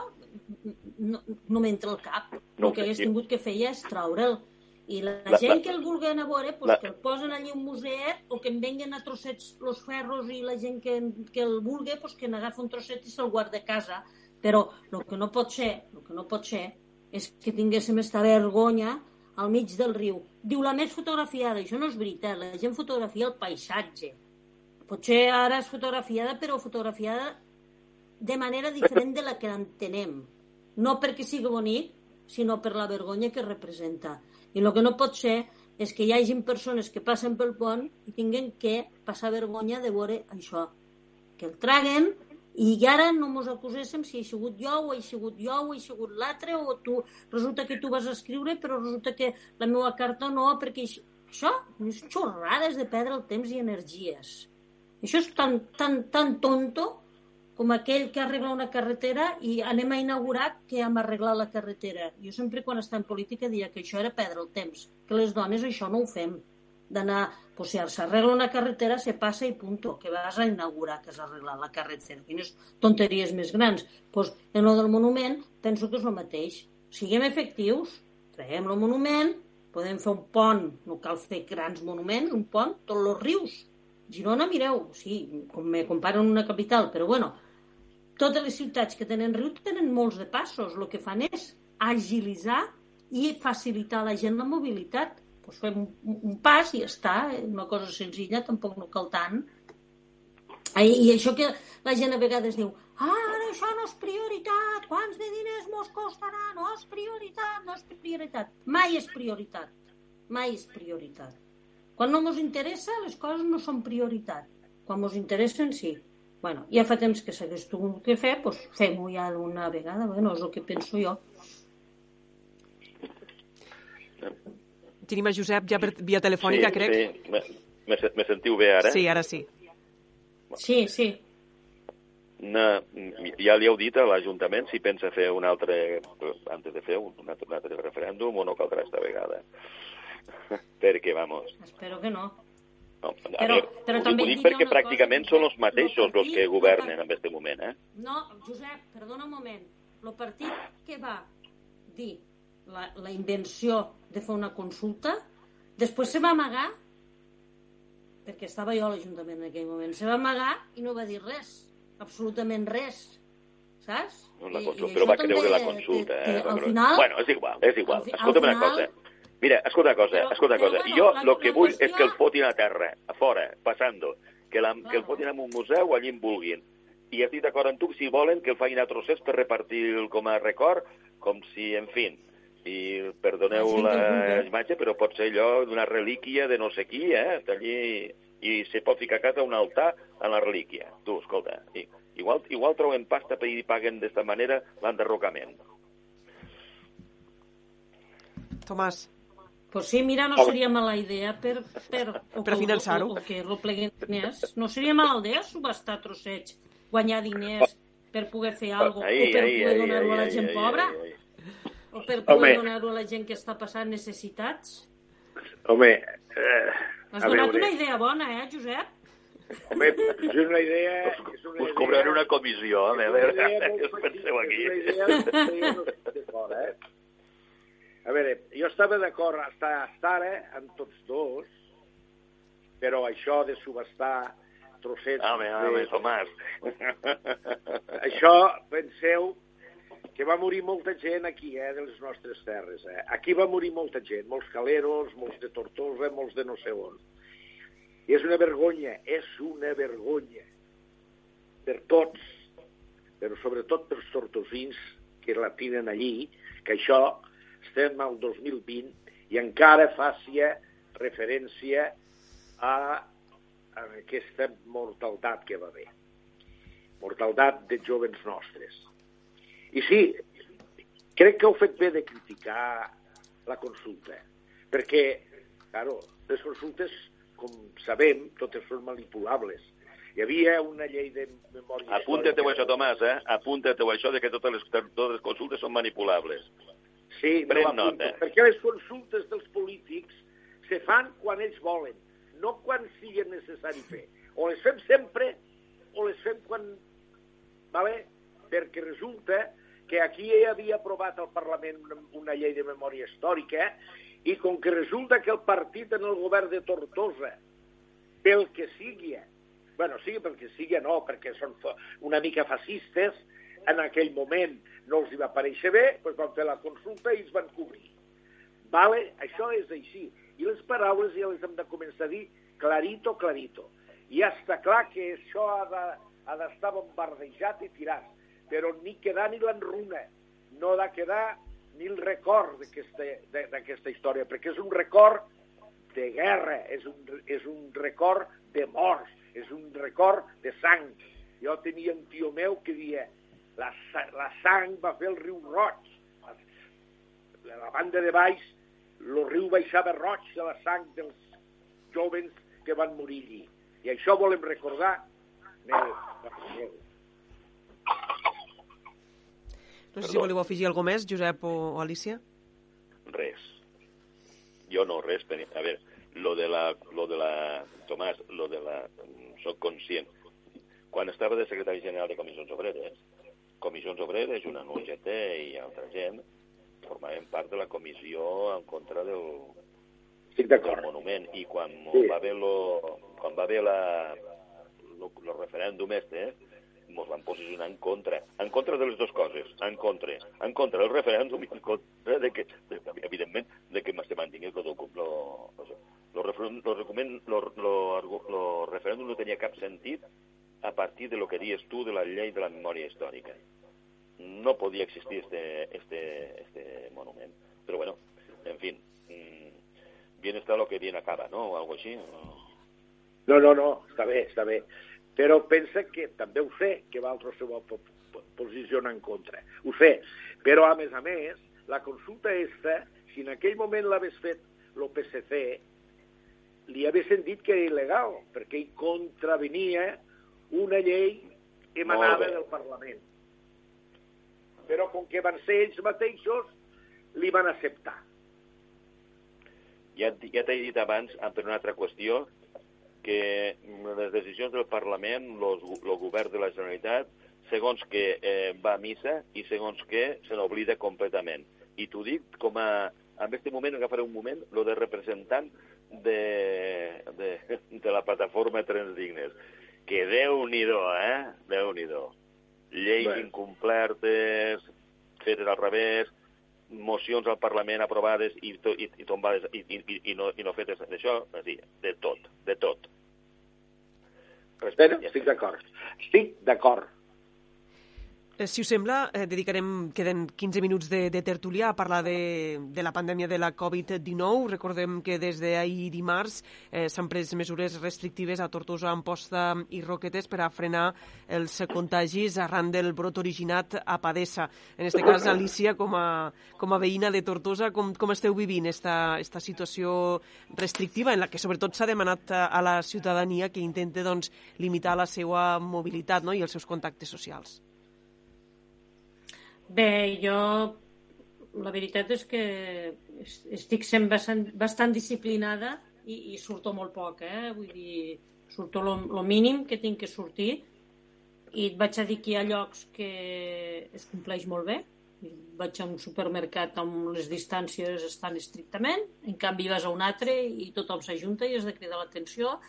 no, no m'entra al cap. No, el que hagués tingut que fer ja és traure'l. I la, la gent que el vulgui anar a veure, pues, la... que el posen allí un museet o que en venguen a trossets los ferros i la gent que, que el vulgui, pues, que n'agafa un trosset i se'l guarda a casa però el que no pot ser, el que no pot ser és que tinguéssim esta vergonya al mig del riu. Diu la més fotografiada, això no és veritat, la gent fotografia el paisatge. Potser ara és fotografiada, però fotografiada de manera diferent de la que l'entenem. No perquè sigui bonic, sinó per la vergonya que representa. I el que no pot ser és que hi hagin persones que passen pel pont i tinguen que passar vergonya de veure això. Que el traguen, i ara no mos acuséssim si he sigut jo o he sigut jo o he sigut l'altre o tu, resulta que tu vas escriure però resulta que la meva carta no perquè això és xorrades de perdre el temps i energies. Això és tan, tan, tan tonto com aquell que arregla una carretera i anem a inaugurar que hem arreglat la carretera. Jo sempre quan està en política dia que això era perdre el temps, que les dones això no ho fem d'anar, pues, si s'arregla una carretera, se passa i punto, que vas a inaugurar que has arreglat la carretera. Quines tonteries més grans. Pues, en lo del monument, penso que és el mateix. Siguem efectius, traiem el monument, podem fer un pont, no cal fer grans monuments, un pont, tots els rius. Girona, mireu, sí, com me comparen una capital, però bueno, totes les ciutats que tenen riu tenen molts de passos. El que fan és agilitzar i facilitar a la gent la mobilitat doncs fem un, pas i ja està, una cosa senzilla, tampoc no cal tant. I, I això que la gent a vegades diu ah, ara això no és prioritat, quants de diners mos costarà, no és prioritat, no és prioritat. Mai és prioritat, mai és prioritat. Quan no ens interessa, les coses no són prioritat. Quan ens interessen, sí. Bueno, ja fa temps que s'hagués tingut que fer, doncs fem-ho ja d'una vegada. Bueno, és el que penso jo.
Tenim a Josep ja per via telefònica,
sí,
crec.
Sí, me, me, me sentiu bé ara?
Sí, ara sí.
Sí, sí.
Na, ja li heu dit a l'Ajuntament si pensa fer un altre, antes de fer un, un, altre, un altre referèndum o no caldrà esta vegada. perquè, vamos...
Espero que no.
No, a
Però-
veure,
però
ho
també
dic, ho dic perquè
una
pràcticament
cosa,
són els mateixos els que governen en aquest moment, eh?
No, Josep, perdona un moment. El partit que va dir la, la invenció de fer una consulta, després se va amagar, perquè estava jo a l'Ajuntament en aquell moment, se va amagar i no va dir res, absolutament res, saps?
No, la consulta,
i
però va creure la consulta,
que-
eh?
que al final-
Bueno, és igual, és igual.
al fi-
Escolta'm una
final-
cosa. Mira, escolta una cosa, escolta una cosa. jo
la-
el que
la
vull és
qüestió-
que el fotin a terra, a fora, passando, que, la, que el fotin en un museu allí en vulguin. I estic d'acord amb tu que si volen que el facin a trossets per repartir com a record, com si, en fi, i perdoneu
La vulgui.
imatge, però pot ser allò d'una relíquia de no sé qui, eh? Allí, i se pot ficar a casa un altar a la relíquia. Tu, escolta, i, igual, igual troben pasta per i paguen d'esta manera l'enderrocament.
Tomàs.
Pues sí, mira, no seria mala idea per... Per, o
Per finançar-ho.
O, o que repleguen diners. No seria mala idea subestar trossets, guanyar diners per poder fer alguna cosa, o per
ahí,
poder donar-ho a la gent
ahí,
pobra,
ahí, ahí.
O per poder donar-ho a la gent que està passant necessitats.
Home, eh,
Has
a
donat
veure,
una idea bona, eh, Josep?
home, és una idea... És una
Us
idea,
cobraré una comissió, a
és
veure, què us penseu aquí?
És una idea eh? A veure, jo estava d'acord hasta, hasta ara amb tots dos, però això de subestar trossets...
Home, home,
de...
Tomàs.
Això, penseu, que va morir molta gent aquí, eh, de les nostres terres. Eh? Aquí va morir molta gent, molts caleros, molts de Tortosa, molts de no sé on. I és una vergonya, és una vergonya per tots, però sobretot pels tortosins que la tenen allí, que això estem al 2020 i encara facia referència a, a aquesta mortaldat que va haver. Mortaldat de jovens nostres. I sí, crec que heu fet bé de criticar la consulta, perquè, claro, les consultes, com sabem, totes són manipulables. Hi havia una llei de memòria
Apunta-te-ho això, Tomàs, eh? Apunta-te-ho això de que totes les, totes les consultes són manipulables.
Sí, no
Pren
l'apunto,
nota.
perquè les consultes dels polítics se fan quan ells volen, no quan sigui necessari fer. O les fem sempre o les fem quan... Vale? Perquè resulta que aquí ja havia aprovat al Parlament una, una llei de memòria històrica i com que resulta que el partit en el govern de Tortosa, pel que sigui, bueno, sigui pel que sigui, no, perquè són una mica fascistes, en aquell moment no els hi va pareixer bé, doncs van fer la consulta es van cobrir. Vale? Això és així. I les paraules ja les hem de començar a dir clarito, clarito. I ja està clar que això ha de, ha d'estar bombardejat i tirat, però ni quedar ni l'enruna, no ha de quedar ni el record d'aquesta història, perquè és un record de guerra, és un, és un record de morts, és un record de sang. Jo tenia un tio meu que dia la, la sang va fer el riu Roig. A la banda de baix, el riu baixava roig de la sang dels jovens que van morir allí. I això volem recordar. Aneu, aneu.
No sé si voleu afegir alguna més, Josep o, o Alicia.
Res. Jo no, res. A veure, lo de la... Lo de la Tomàs, lo de la... Soc conscient. Quan estava de secretari general de Comissions Obreres, Comissions Obreres, una UGT i altra gent, formaven part de la comissió en contra del,
Estic
del
d'acord.
monument. I quan
Sí.
va haver lo, quan va haver la, lo, lo referèndum este, ens van posicionar en contra. En contra de les dues coses. En contra. En contra del referèndum i en contra de que, de, evidentment, de que se lo, lo, referèndum, no tenia cap sentit
a partir de lo que dies tu de la llei de la memòria històrica. No podia existir este, este, este monument. Però bueno, en fin, mmm, bien está lo que bien acaba, ¿no? O algo així.
No, no, no, està bé, està bé. Però pensa que també ho sé, que l'altre se va posicionar en contra. Ho sé. Però, a més a més, la consulta esta, si en aquell moment l'hagués fet el PSC, li haguessin dit que era il·legal, perquè ell contravenia una llei emanada del Parlament. Però com que van ser ells mateixos, li van acceptar.
Ja, ja t'he dit abans, per una altra qüestió, que les decisions del Parlament, el govern de la Generalitat, segons que eh, va a missa i segons que se n'oblida completament. I t'ho dic com a... En aquest moment agafaré un moment, lo de representant de, de, de la plataforma Trens Dignes. Que Déu-n'hi-do, eh? Déu-n'hi-do. Lleis bueno. incomplertes, fetes al revés, mocions al Parlament aprovades i, to, i, i tombades i, i, i, no, i no fetes d'això, dir, de tot, de tot.
Respecte, estic d'acord. Estic d'acord.
Eh, si us sembla, eh, dedicarem, queden 15 minuts de, de tertúlia a parlar de, de la pandèmia de la Covid-19. Recordem que des d'ahir dimarts eh, s'han pres mesures restrictives a Tortosa, Amposta i Roquetes per a frenar els contagis arran del brot originat a Padessa. En aquest cas, Alicia, com a, com a veïna de Tortosa, com, com esteu vivint esta, esta situació restrictiva en la que sobretot s'ha demanat a la ciutadania que intente doncs, limitar la seva mobilitat no? i els seus contactes socials?
Bé, jo la veritat és que estic sent bastant, bastant disciplinada i, i surto molt poc, eh? Vull dir, surto lo mínim que tinc que sortir i et vaig a dir que hi ha llocs que es compleix molt bé. Vaig a un supermercat on les distàncies estan estrictament, en canvi vas a un altre i tothom s'ajunta i has de cridar l'atenció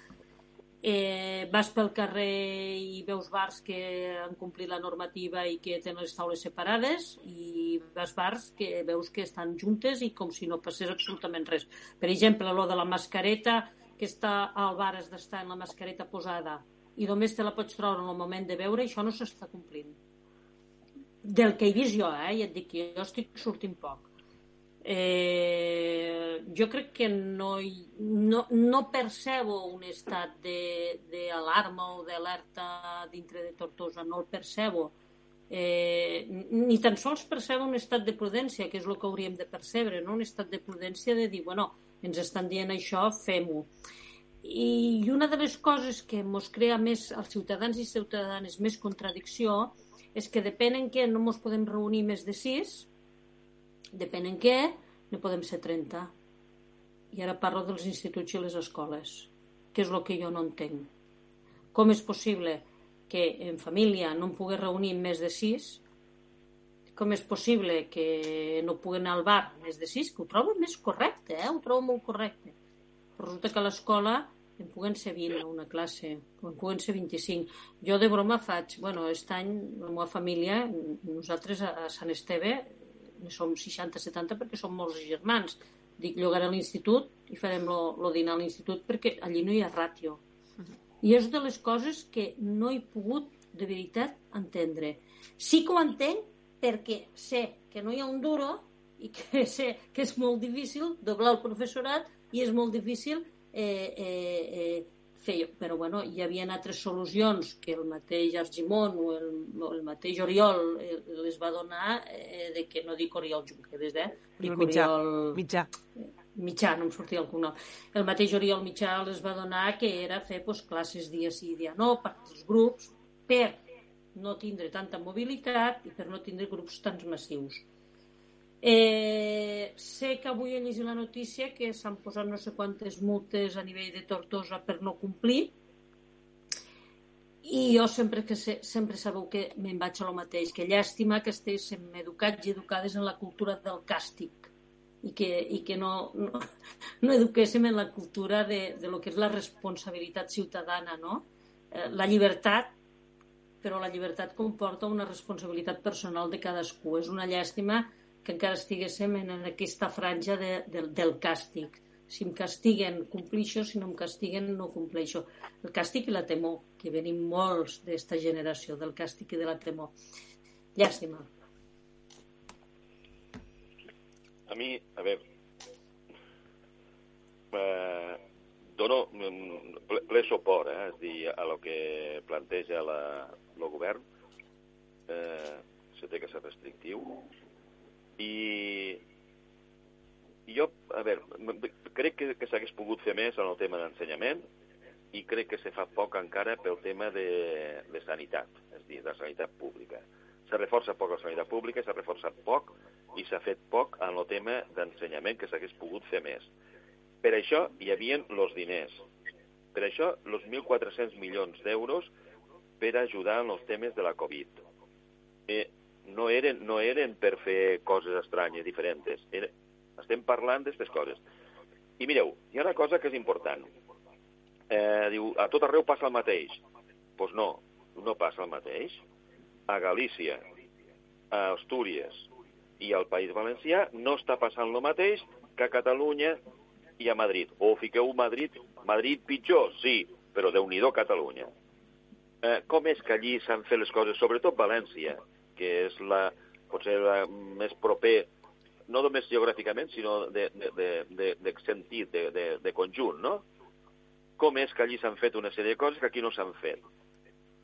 eh, vas pel carrer i veus bars que han complit la normativa i que tenen les taules separades i vas bars que veus que estan juntes i com si no passés absolutament res. Per exemple, lo de la mascareta, que està al bar has d'estar en la mascareta posada i només te la pots treure en el moment de veure, això no s'està complint. Del que he vist jo, eh? Ja et dic que jo estic sortint poc eh, jo crec que no, no, no percebo un estat d'alarma o d'alerta dintre de Tortosa, no el percebo. Eh, ni tan sols percebo un estat de prudència, que és el que hauríem de percebre, no? un estat de prudència de dir, bueno, ens estan dient això, fem-ho. I una de les coses que ens crea més als ciutadans i ciutadanes més contradicció és que depèn en què no ens podem reunir més de sis, depèn en què, no podem ser 30. I ara parlo dels instituts i les escoles, que és el que jo no entenc. Com és possible que en família no em pugui reunir més de sis? Com és possible que no pugui anar al bar més de sis? Que ho trobo més correcte, eh? ho trobo molt correcte. Però resulta que a l'escola en puguen ser 20 a una classe, en puguen ser 25. Jo de broma faig, bueno, aquest any la meva família, nosaltres a Sant Esteve som 60-70 perquè som molts germans. Dic, llogaré l'institut i farem lo, dinar a l'institut perquè allí no hi ha ràtio. I és de les coses que no he pogut de veritat entendre. Sí que ho entenc perquè sé que no hi ha un duro i que sé que és molt difícil doblar el professorat i és molt difícil eh, eh, eh, feia, però bueno, hi havia altres solucions que el mateix Argimon o el, o el mateix Oriol eh, les va donar eh, de que no dic Oriol Junqueras, eh? Dic
el mitjà, Oriol... mitjà.
Mitjà, no em sortia el cognom. El mateix Oriol Mitjà les va donar que era fer pues, classes dia sí, dia no, per als grups, per no tindre tanta mobilitat i per no tindre grups tan massius. Eh, sé que avui he llegit la notícia que s'han posat no sé quantes multes a nivell de Tortosa per no complir i jo sempre que sé, sempre sabeu que me'n vaig a lo mateix, que llàstima que estiguéssim educats i educades en la cultura del càstig i que, i que no, no, no eduquéssim en la cultura de, de lo que és la responsabilitat ciutadana, no? Eh, la llibertat, però la llibertat comporta una responsabilitat personal de cadascú. És una llàstima que encara estiguéssim en aquesta franja de, de, del càstig. Si em castiguen, complixo, si no em castiguen, no compleixo. El càstig i la temor, que venim molts d'esta generació, del càstig i de la temor. Llàstima.
A mi, a veure, eh, dono ple, ple suport, eh, és dir, a lo que planteja la, el govern, eh, se té que ser restrictiu, i, i jo, a veure, crec que, que s'hagués pogut fer més en el tema d'ensenyament i crec que se fa poc encara pel tema de, de sanitat, és dir, de sanitat pública. Se reforça poc la sanitat pública, s'ha reforçat poc i s'ha fet poc en el tema d'ensenyament que s'hagués pogut fer més. Per això hi havien els diners. Per això, els 1.400 milions d'euros per ajudar en els temes de la Covid. Eh, no, eren, no eren per fer coses estranyes, diferents. Era, estem parlant d'aquestes coses. I mireu, hi ha una cosa que és important. Eh, diu, a tot arreu passa el mateix. Doncs pues no, no passa el mateix. A Galícia, a Astúries i al País Valencià no està passant el mateix que a Catalunya i a Madrid. O fiqueu Madrid, Madrid pitjor, sí, però déu nhi Catalunya. Eh, com és que allí s'han fet les coses, sobretot València, que és la, potser la més proper, no només geogràficament, sinó de, de, de, de, de sentit, de, de, de conjunt, no? Com és que allí s'han fet una sèrie de coses que aquí no s'han fet?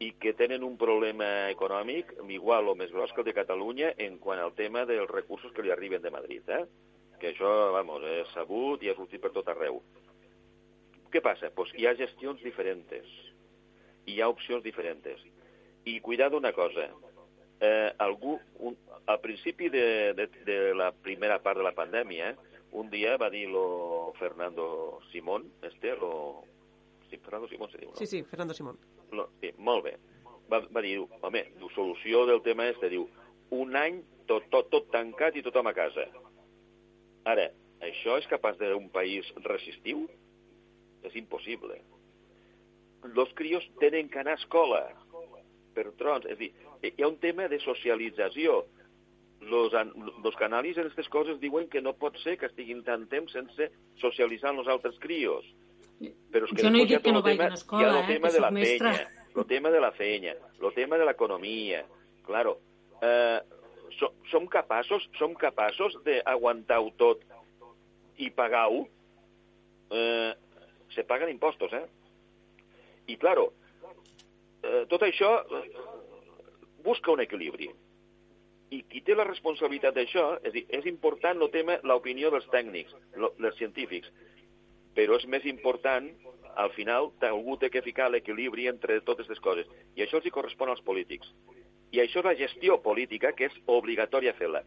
i que tenen un problema econòmic igual o més gros que el de Catalunya en quant al tema dels recursos que li arriben de Madrid, eh? que això, vamos, és sabut i ha sortit per tot arreu. Què passa? Pues hi ha gestions diferents, hi ha opcions diferents. I cuidado una cosa, eh, algú, un, al principi de, de, de la primera part de la pandèmia, un dia va dir lo Fernando Simón, este, lo... Sí, Fernando Simón se diu, no?
Sí, sí, Fernando Simón.
No, sí, molt bé. Va, va dir, home, la solució del tema este, diu, un any tot, tot, tot tancat i tothom a casa. Ara, això és capaç d'un país resistiu? És impossible. Los crios tenen que anar a escola per trons. És a dir, hi ha un tema de socialització. Los, los que analitzen aquestes coses diuen que no pot ser que estiguin tant temps sense socialitzar amb els altres crios. Però és que
jo no he dit que no vagin a escola,
hi ha el
eh,
tema
que
de la
soc mestra.
feina, el tema de la feina, el tema de l'economia. Claro, eh, so, som capaços, som capaços d'aguantar-ho tot i pagar-ho? Eh, se paguen impostos, eh? I, claro, eh, tot això eh, busca un equilibri. I qui té la responsabilitat d'això, és dir, és important el tema, l'opinió dels tècnics, dels científics, però és més important, al final, algú té que ficar l'equilibri entre totes aquestes coses. I això els hi correspon als polítics. I això és la gestió política, que és obligatòria fer-la.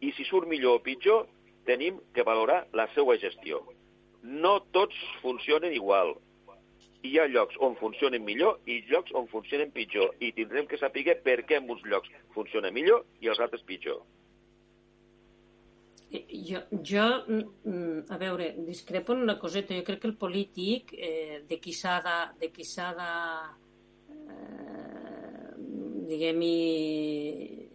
I si surt millor o pitjor, tenim que valorar la seva gestió. No tots funcionen igual. Hi ha llocs on funcionen millor i llocs on funcionen pitjor. I tindrem que saber per què en uns llocs funciona millor i els altres pitjor.
Jo, jo, mm, a veure, discrepo en una coseta. Jo crec que el polític, eh, de qui s'ha de, de, qui s'ha de eh, diguem-hi,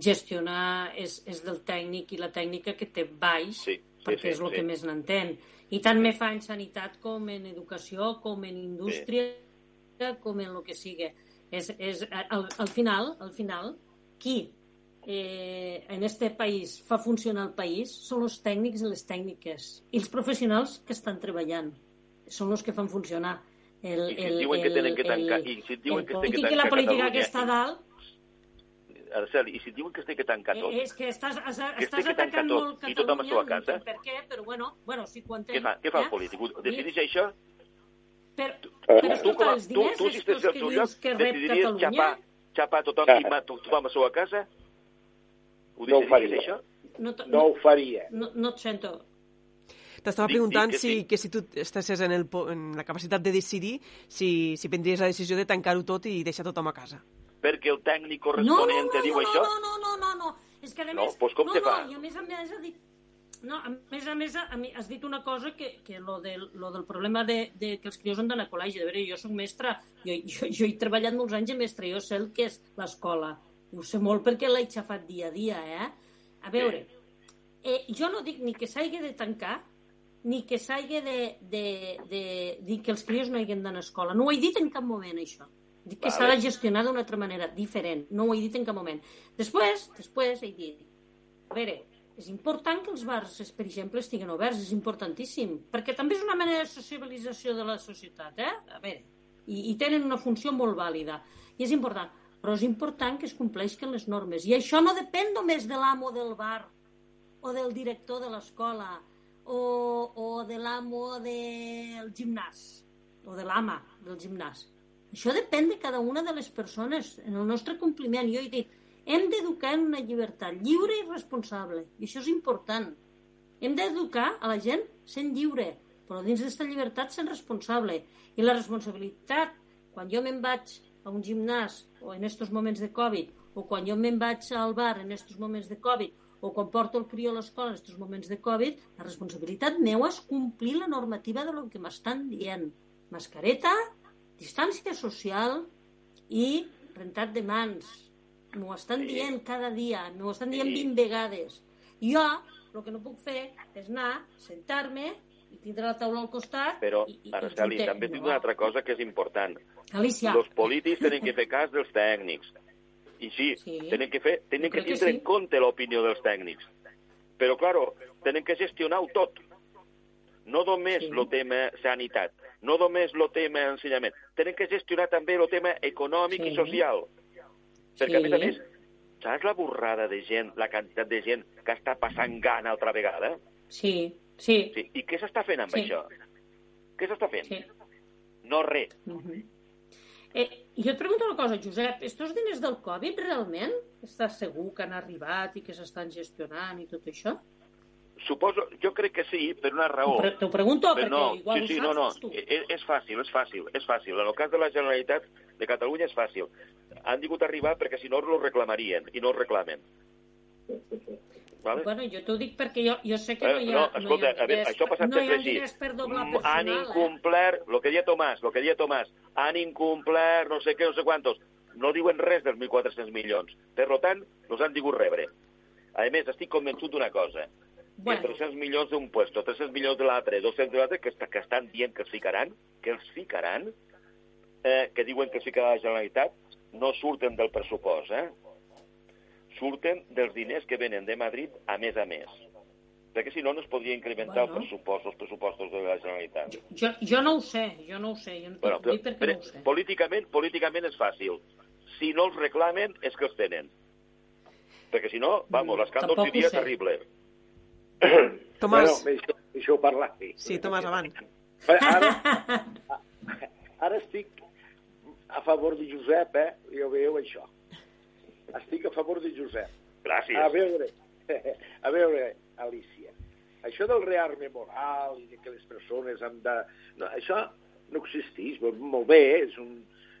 gestionar és, és del tècnic i la tècnica que té baix,
sí,
perquè
sí,
és el
sí.
que més n'entén. I tant me fa en sanitat com en educació, com en indústria, com en el que sigui. És, és, al, al final, al final, qui eh, en este país fa funcionar el país són els tècnics i les tècniques. I els professionals que estan treballant són els que fan funcionar el,
I si diuen que tenen que tancar- i si diuen que que
i
tancar
la política
Catalunya.
que està dalt
Araceli, i si et diuen que es té que tancar tot,
eh, és que estàs, has,
que
estàs
que tancar
atacant
tot
molt
i tothom a
Catalunya
seva
no
casa,
per què, però bueno, bueno sí que ho entenc
què fa, què fa el
eh?
polític? Ho Decideix això?
per,
Tu,
però
tu, com a,
els
tu,
diners
tu si
és
estigués
els
al
dius
lloc,
que rep
decidiries
Catalunya
xapar, xapar tothom i to- tothom a la seva casa? Ho
No ho faria.
això?
no, t-
No ho faria.
no, no et sento
T'estava preguntant
dic que
si,
sí.
que si tu estessis en, el, en la capacitat de decidir si, si prendries la decisió de tancar-ho tot i deixar tothom a casa.
Perquè el tècnic
no, no,
corresponent
no,
te diu
no,
això?
no, no, no, no, no, és que a
No,
més...
doncs com
no,
se
no,
fa?
i a més a més ha dit... No, a més a més, a mi has dit una cosa que, que lo, del, lo del problema de, de que els crios han d'anar a col·legi. De veure, jo soc mestra, jo, jo, jo he treballat molts anys de mestre, jo sé el que és l'escola. Ho sé molt perquè l'he xafat dia a dia, eh? A veure, eh, jo no dic ni que s'hagi de tancar, ni que s'hagi de, de, de dir que els crios no hagin d'anar a escola. No ho he dit en cap moment, això. Dic que s'ha
Vale.
de gestionar d'una altra manera, diferent. No ho he dit en cap moment. Després, després he dit, a veure, és important que els bars, per exemple, estiguin oberts, és importantíssim, perquè també és una manera de sociabilització de la societat, eh? A veure, i, i tenen una funció molt vàlida, i és important, però és important que es compleixin les normes, i això no depèn només de l'amo del bar, o del director de l'escola, o, o de l'amo del gimnàs, o de l'ama del gimnàs. Això depèn de cada una de les persones, en el nostre compliment. Jo he dit, hem d'educar en una llibertat lliure i responsable, i això és important. Hem d'educar a la gent sent lliure, però dins d'aquesta llibertat sent responsable. I la responsabilitat, quan jo me'n vaig a un gimnàs, o en estos moments de Covid, o quan jo me'n vaig al bar en estos moments de Covid, o quan porto el crió a l'escola en estos moments de Covid, la responsabilitat meua és complir la normativa de lo que m'estan dient. Mascareta, distància social i rentat de mans. M'ho estan dient cada dia, m'ho estan dient 20 vegades. Jo, el que no puc fer és anar, sentar-me i tindre la taula al costat
Però,
i, i,
Araceli,
i-
també tinc una altra cosa que és important.
Alicia.
Los polítics tenen que fer cas dels tècnics. I sí,
Sí.
tenen que, fer, tenen que
crec que
tindre
sí.
en compte l'opinió dels tècnics. Però, claro, tenen que gestionar-ho tot. No només el tema sanitat, no només el tema ensenyament. Tenen que gestionar també el tema econòmic i
Sí.
social. Perquè, a més a
Sí.
més, saps la borrada de gent, la quantitat de gent que està passant gana altra vegada?
Sí, sí.
sí. I què s'està fent amb
Sí.
això? Què s'està fent?
Sí.
No res.
Mhm. Eh, jo et pregunto una cosa, Josep, estos diners del Covid realment estàs segur que han arribat i que s'estan gestionant i tot això?
Suposo, jo crec que sí, per una raó.
T'ho pre- t'ho pregunto
Però
perquè
no,
igual
sí,
ho
sí,
saps
no, no,
tu.
és, és fàcil, és fàcil, és fàcil. En el cas de la Generalitat de Catalunya és fàcil. Han tingut a arribar perquè si no ho reclamarien, i no ho reclamen. Vale?
Bueno, jo t'ho dic perquè jo, jo sé que
Eh,
no hi ha,
no,
no
escolta,
hi ha
a veure, això ha passat
no
sempre així.
per
Mm,
personal,
Han
eh?
incomplert, el que deia Tomàs, el que deia Tomàs, han incomplert no sé què, no sé quantos. No diuen res dels 1.400 milions. Per tant, els han tingut rebre. A més, estic convençut d'una cosa.
Bueno.
Que 300 milions d'un puesto, 300 milions de l'altre, 200 de l'altre, que, que estan dient que els ficaran, que els ficaran, eh, que diuen que els ficarà la Generalitat, no surten del pressupost, eh? Surten dels diners que venen de Madrid a més a més. Perquè si no, no es podria incrementar
Bueno.
el pressupost, els pressupostos de la Generalitat.
Jo, jo no ho sé, jo no ho sé, jo no
Bueno, però,
dir perquè
però,
no ho sé.
políticament, políticament és fàcil. Si no els reclamen, és que els tenen. Perquè si no, vamos, l'escàndol seria
sé.
Tomàs.
Bueno, deixeu, deixeu parlar.
Sí, Tomàs, avant.
Ara, ara estic a favor de Josep, eh? Ja veieu això. Estic a favor de Josep.
Gràcies.
A veure, a veure, Alicia, això del rearme moral i de que les persones han de... No, això no existeix, molt bé, és, un,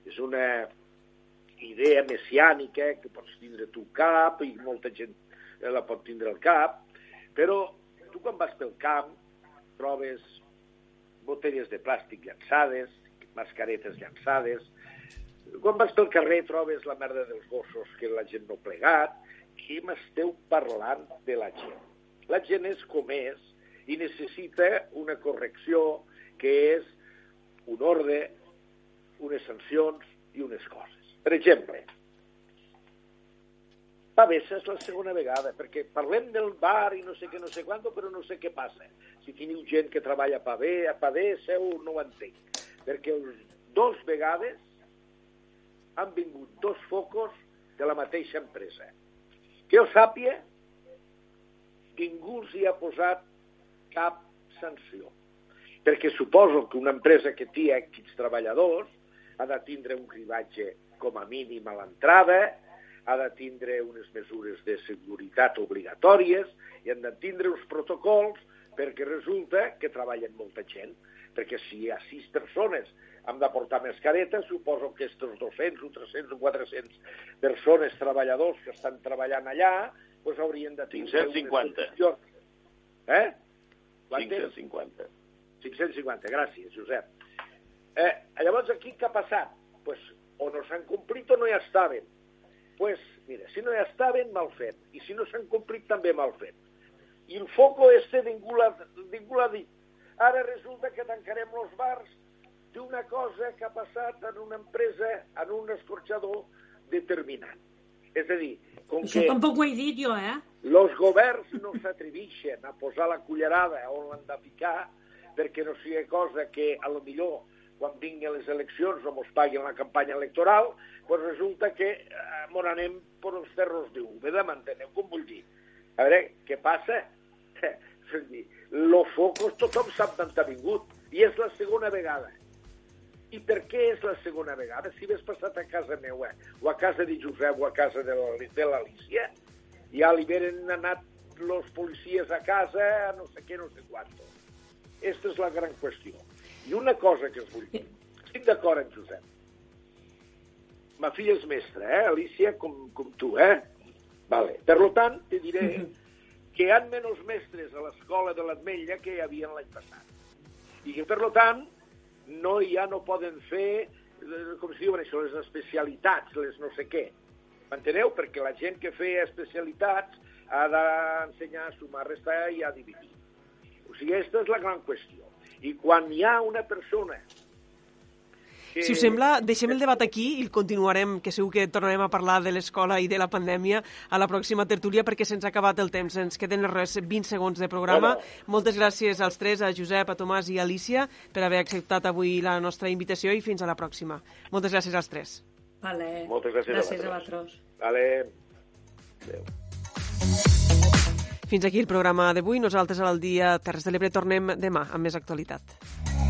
és una idea messiànica que pots tindre tu cap i molta gent eh, la pot tindre al cap, però tu quan vas pel camp trobes botelles de plàstic llançades, mascaretes llançades, quan vas pel carrer trobes la merda dels gossos que la gent no plegat, què m'esteu parlant de la gent? La gent és com és i necessita una correcció que és un ordre, unes sancions i unes coses. Per exemple, Pavessa és la segona vegada, perquè parlem del bar i no sé què, no sé quant, però no sé què passa. Si teniu gent que treballa a Pavé, a Pavessa, no ho entenc. Perquè dos vegades han vingut dos focos de la mateixa empresa. Que jo sàpia, ningú els hi ha posat cap sanció. Perquè suposo que una empresa que té equips treballadors ha de tindre un cribatge com a mínim a l'entrada, ha de tindre unes mesures de seguretat obligatòries i han de tindre uns protocols perquè resulta que treballen molta gent. Perquè si hi ha sis persones han de portar mascareta, suposo que aquests 200 o 300 o 400 persones, treballadors que estan treballant allà, doncs haurien de tindre... unes
550.
condicions. Eh? Quantes?
550.
550, gràcies, Josep. Eh, llavors, aquí què ha passat? Pues, o no s'han complit o no hi estaven. Pues, mira, si no hi estaven, mal fet. I si no s'han complit, també mal fet. I el foco ningú l'ha ningú l'ha dit. Ara resulta que tancarem els bars d'una cosa que ha passat en una empresa, en un escorxador determinat. És a dir, com
Això
que
tampoc ho he dit jo, eh?
els governs no s'atreveixen a posar la cullerada on l'han de picar perquè no sigui cosa que a lo millor quan vinguin les eleccions o mos paguin la campanya electoral, pues resulta que eh, mos anem per els terros d'Úbeda, m'enteneu com vull dir? A veure, què passa? Los focos tothom sap d'on ha vingut, i és la segona vegada. I per què és la segona vegada? Si hagués passat a casa meva, o a casa de Josep, o a casa de la- de l'Alicia, ja li veren anat los policies a casa, no sé què, no sé quanto. Aquesta és la gran qüestió. I una cosa que us vull dir. Estic d'acord amb Josep. Ma filla és mestra, eh, Alicia, com, com tu, eh? Vale. Per tant, te diré que hi ha menys mestres a l'escola de l'Atmetlla que hi havia l'any passat. I que, per tant, no, ja no poden fer, eh, com es diuen això, les especialitats, les no sé què. M'enteneu? Perquè la gent que feia especialitats ha d'ensenyar a sumar, restar i a dividir. O sigui, aquesta és la gran qüestió. I quan hi ha una persona que...
Si us sembla, deixem el debat aquí i el continuarem, que segur que tornarem a parlar de l'escola i de la pandèmia a la pròxima tertúlia perquè se'ns ha acabat el temps. Ens queden res 20 segons de programa.
Bueno.
Moltes gràcies als tres, a Josep, a Tomàs i a Alicia, per haver acceptat avui la nostra invitació i fins a la pròxima. Moltes gràcies als tres.
Vale.
Moltes gràcies a
gràcies a
vosaltres.
vosaltres.
Vale. Adéu.
Fins aquí el programa d'avui. Nosaltres al dia Terres de l'Ebre tornem demà amb més actualitat.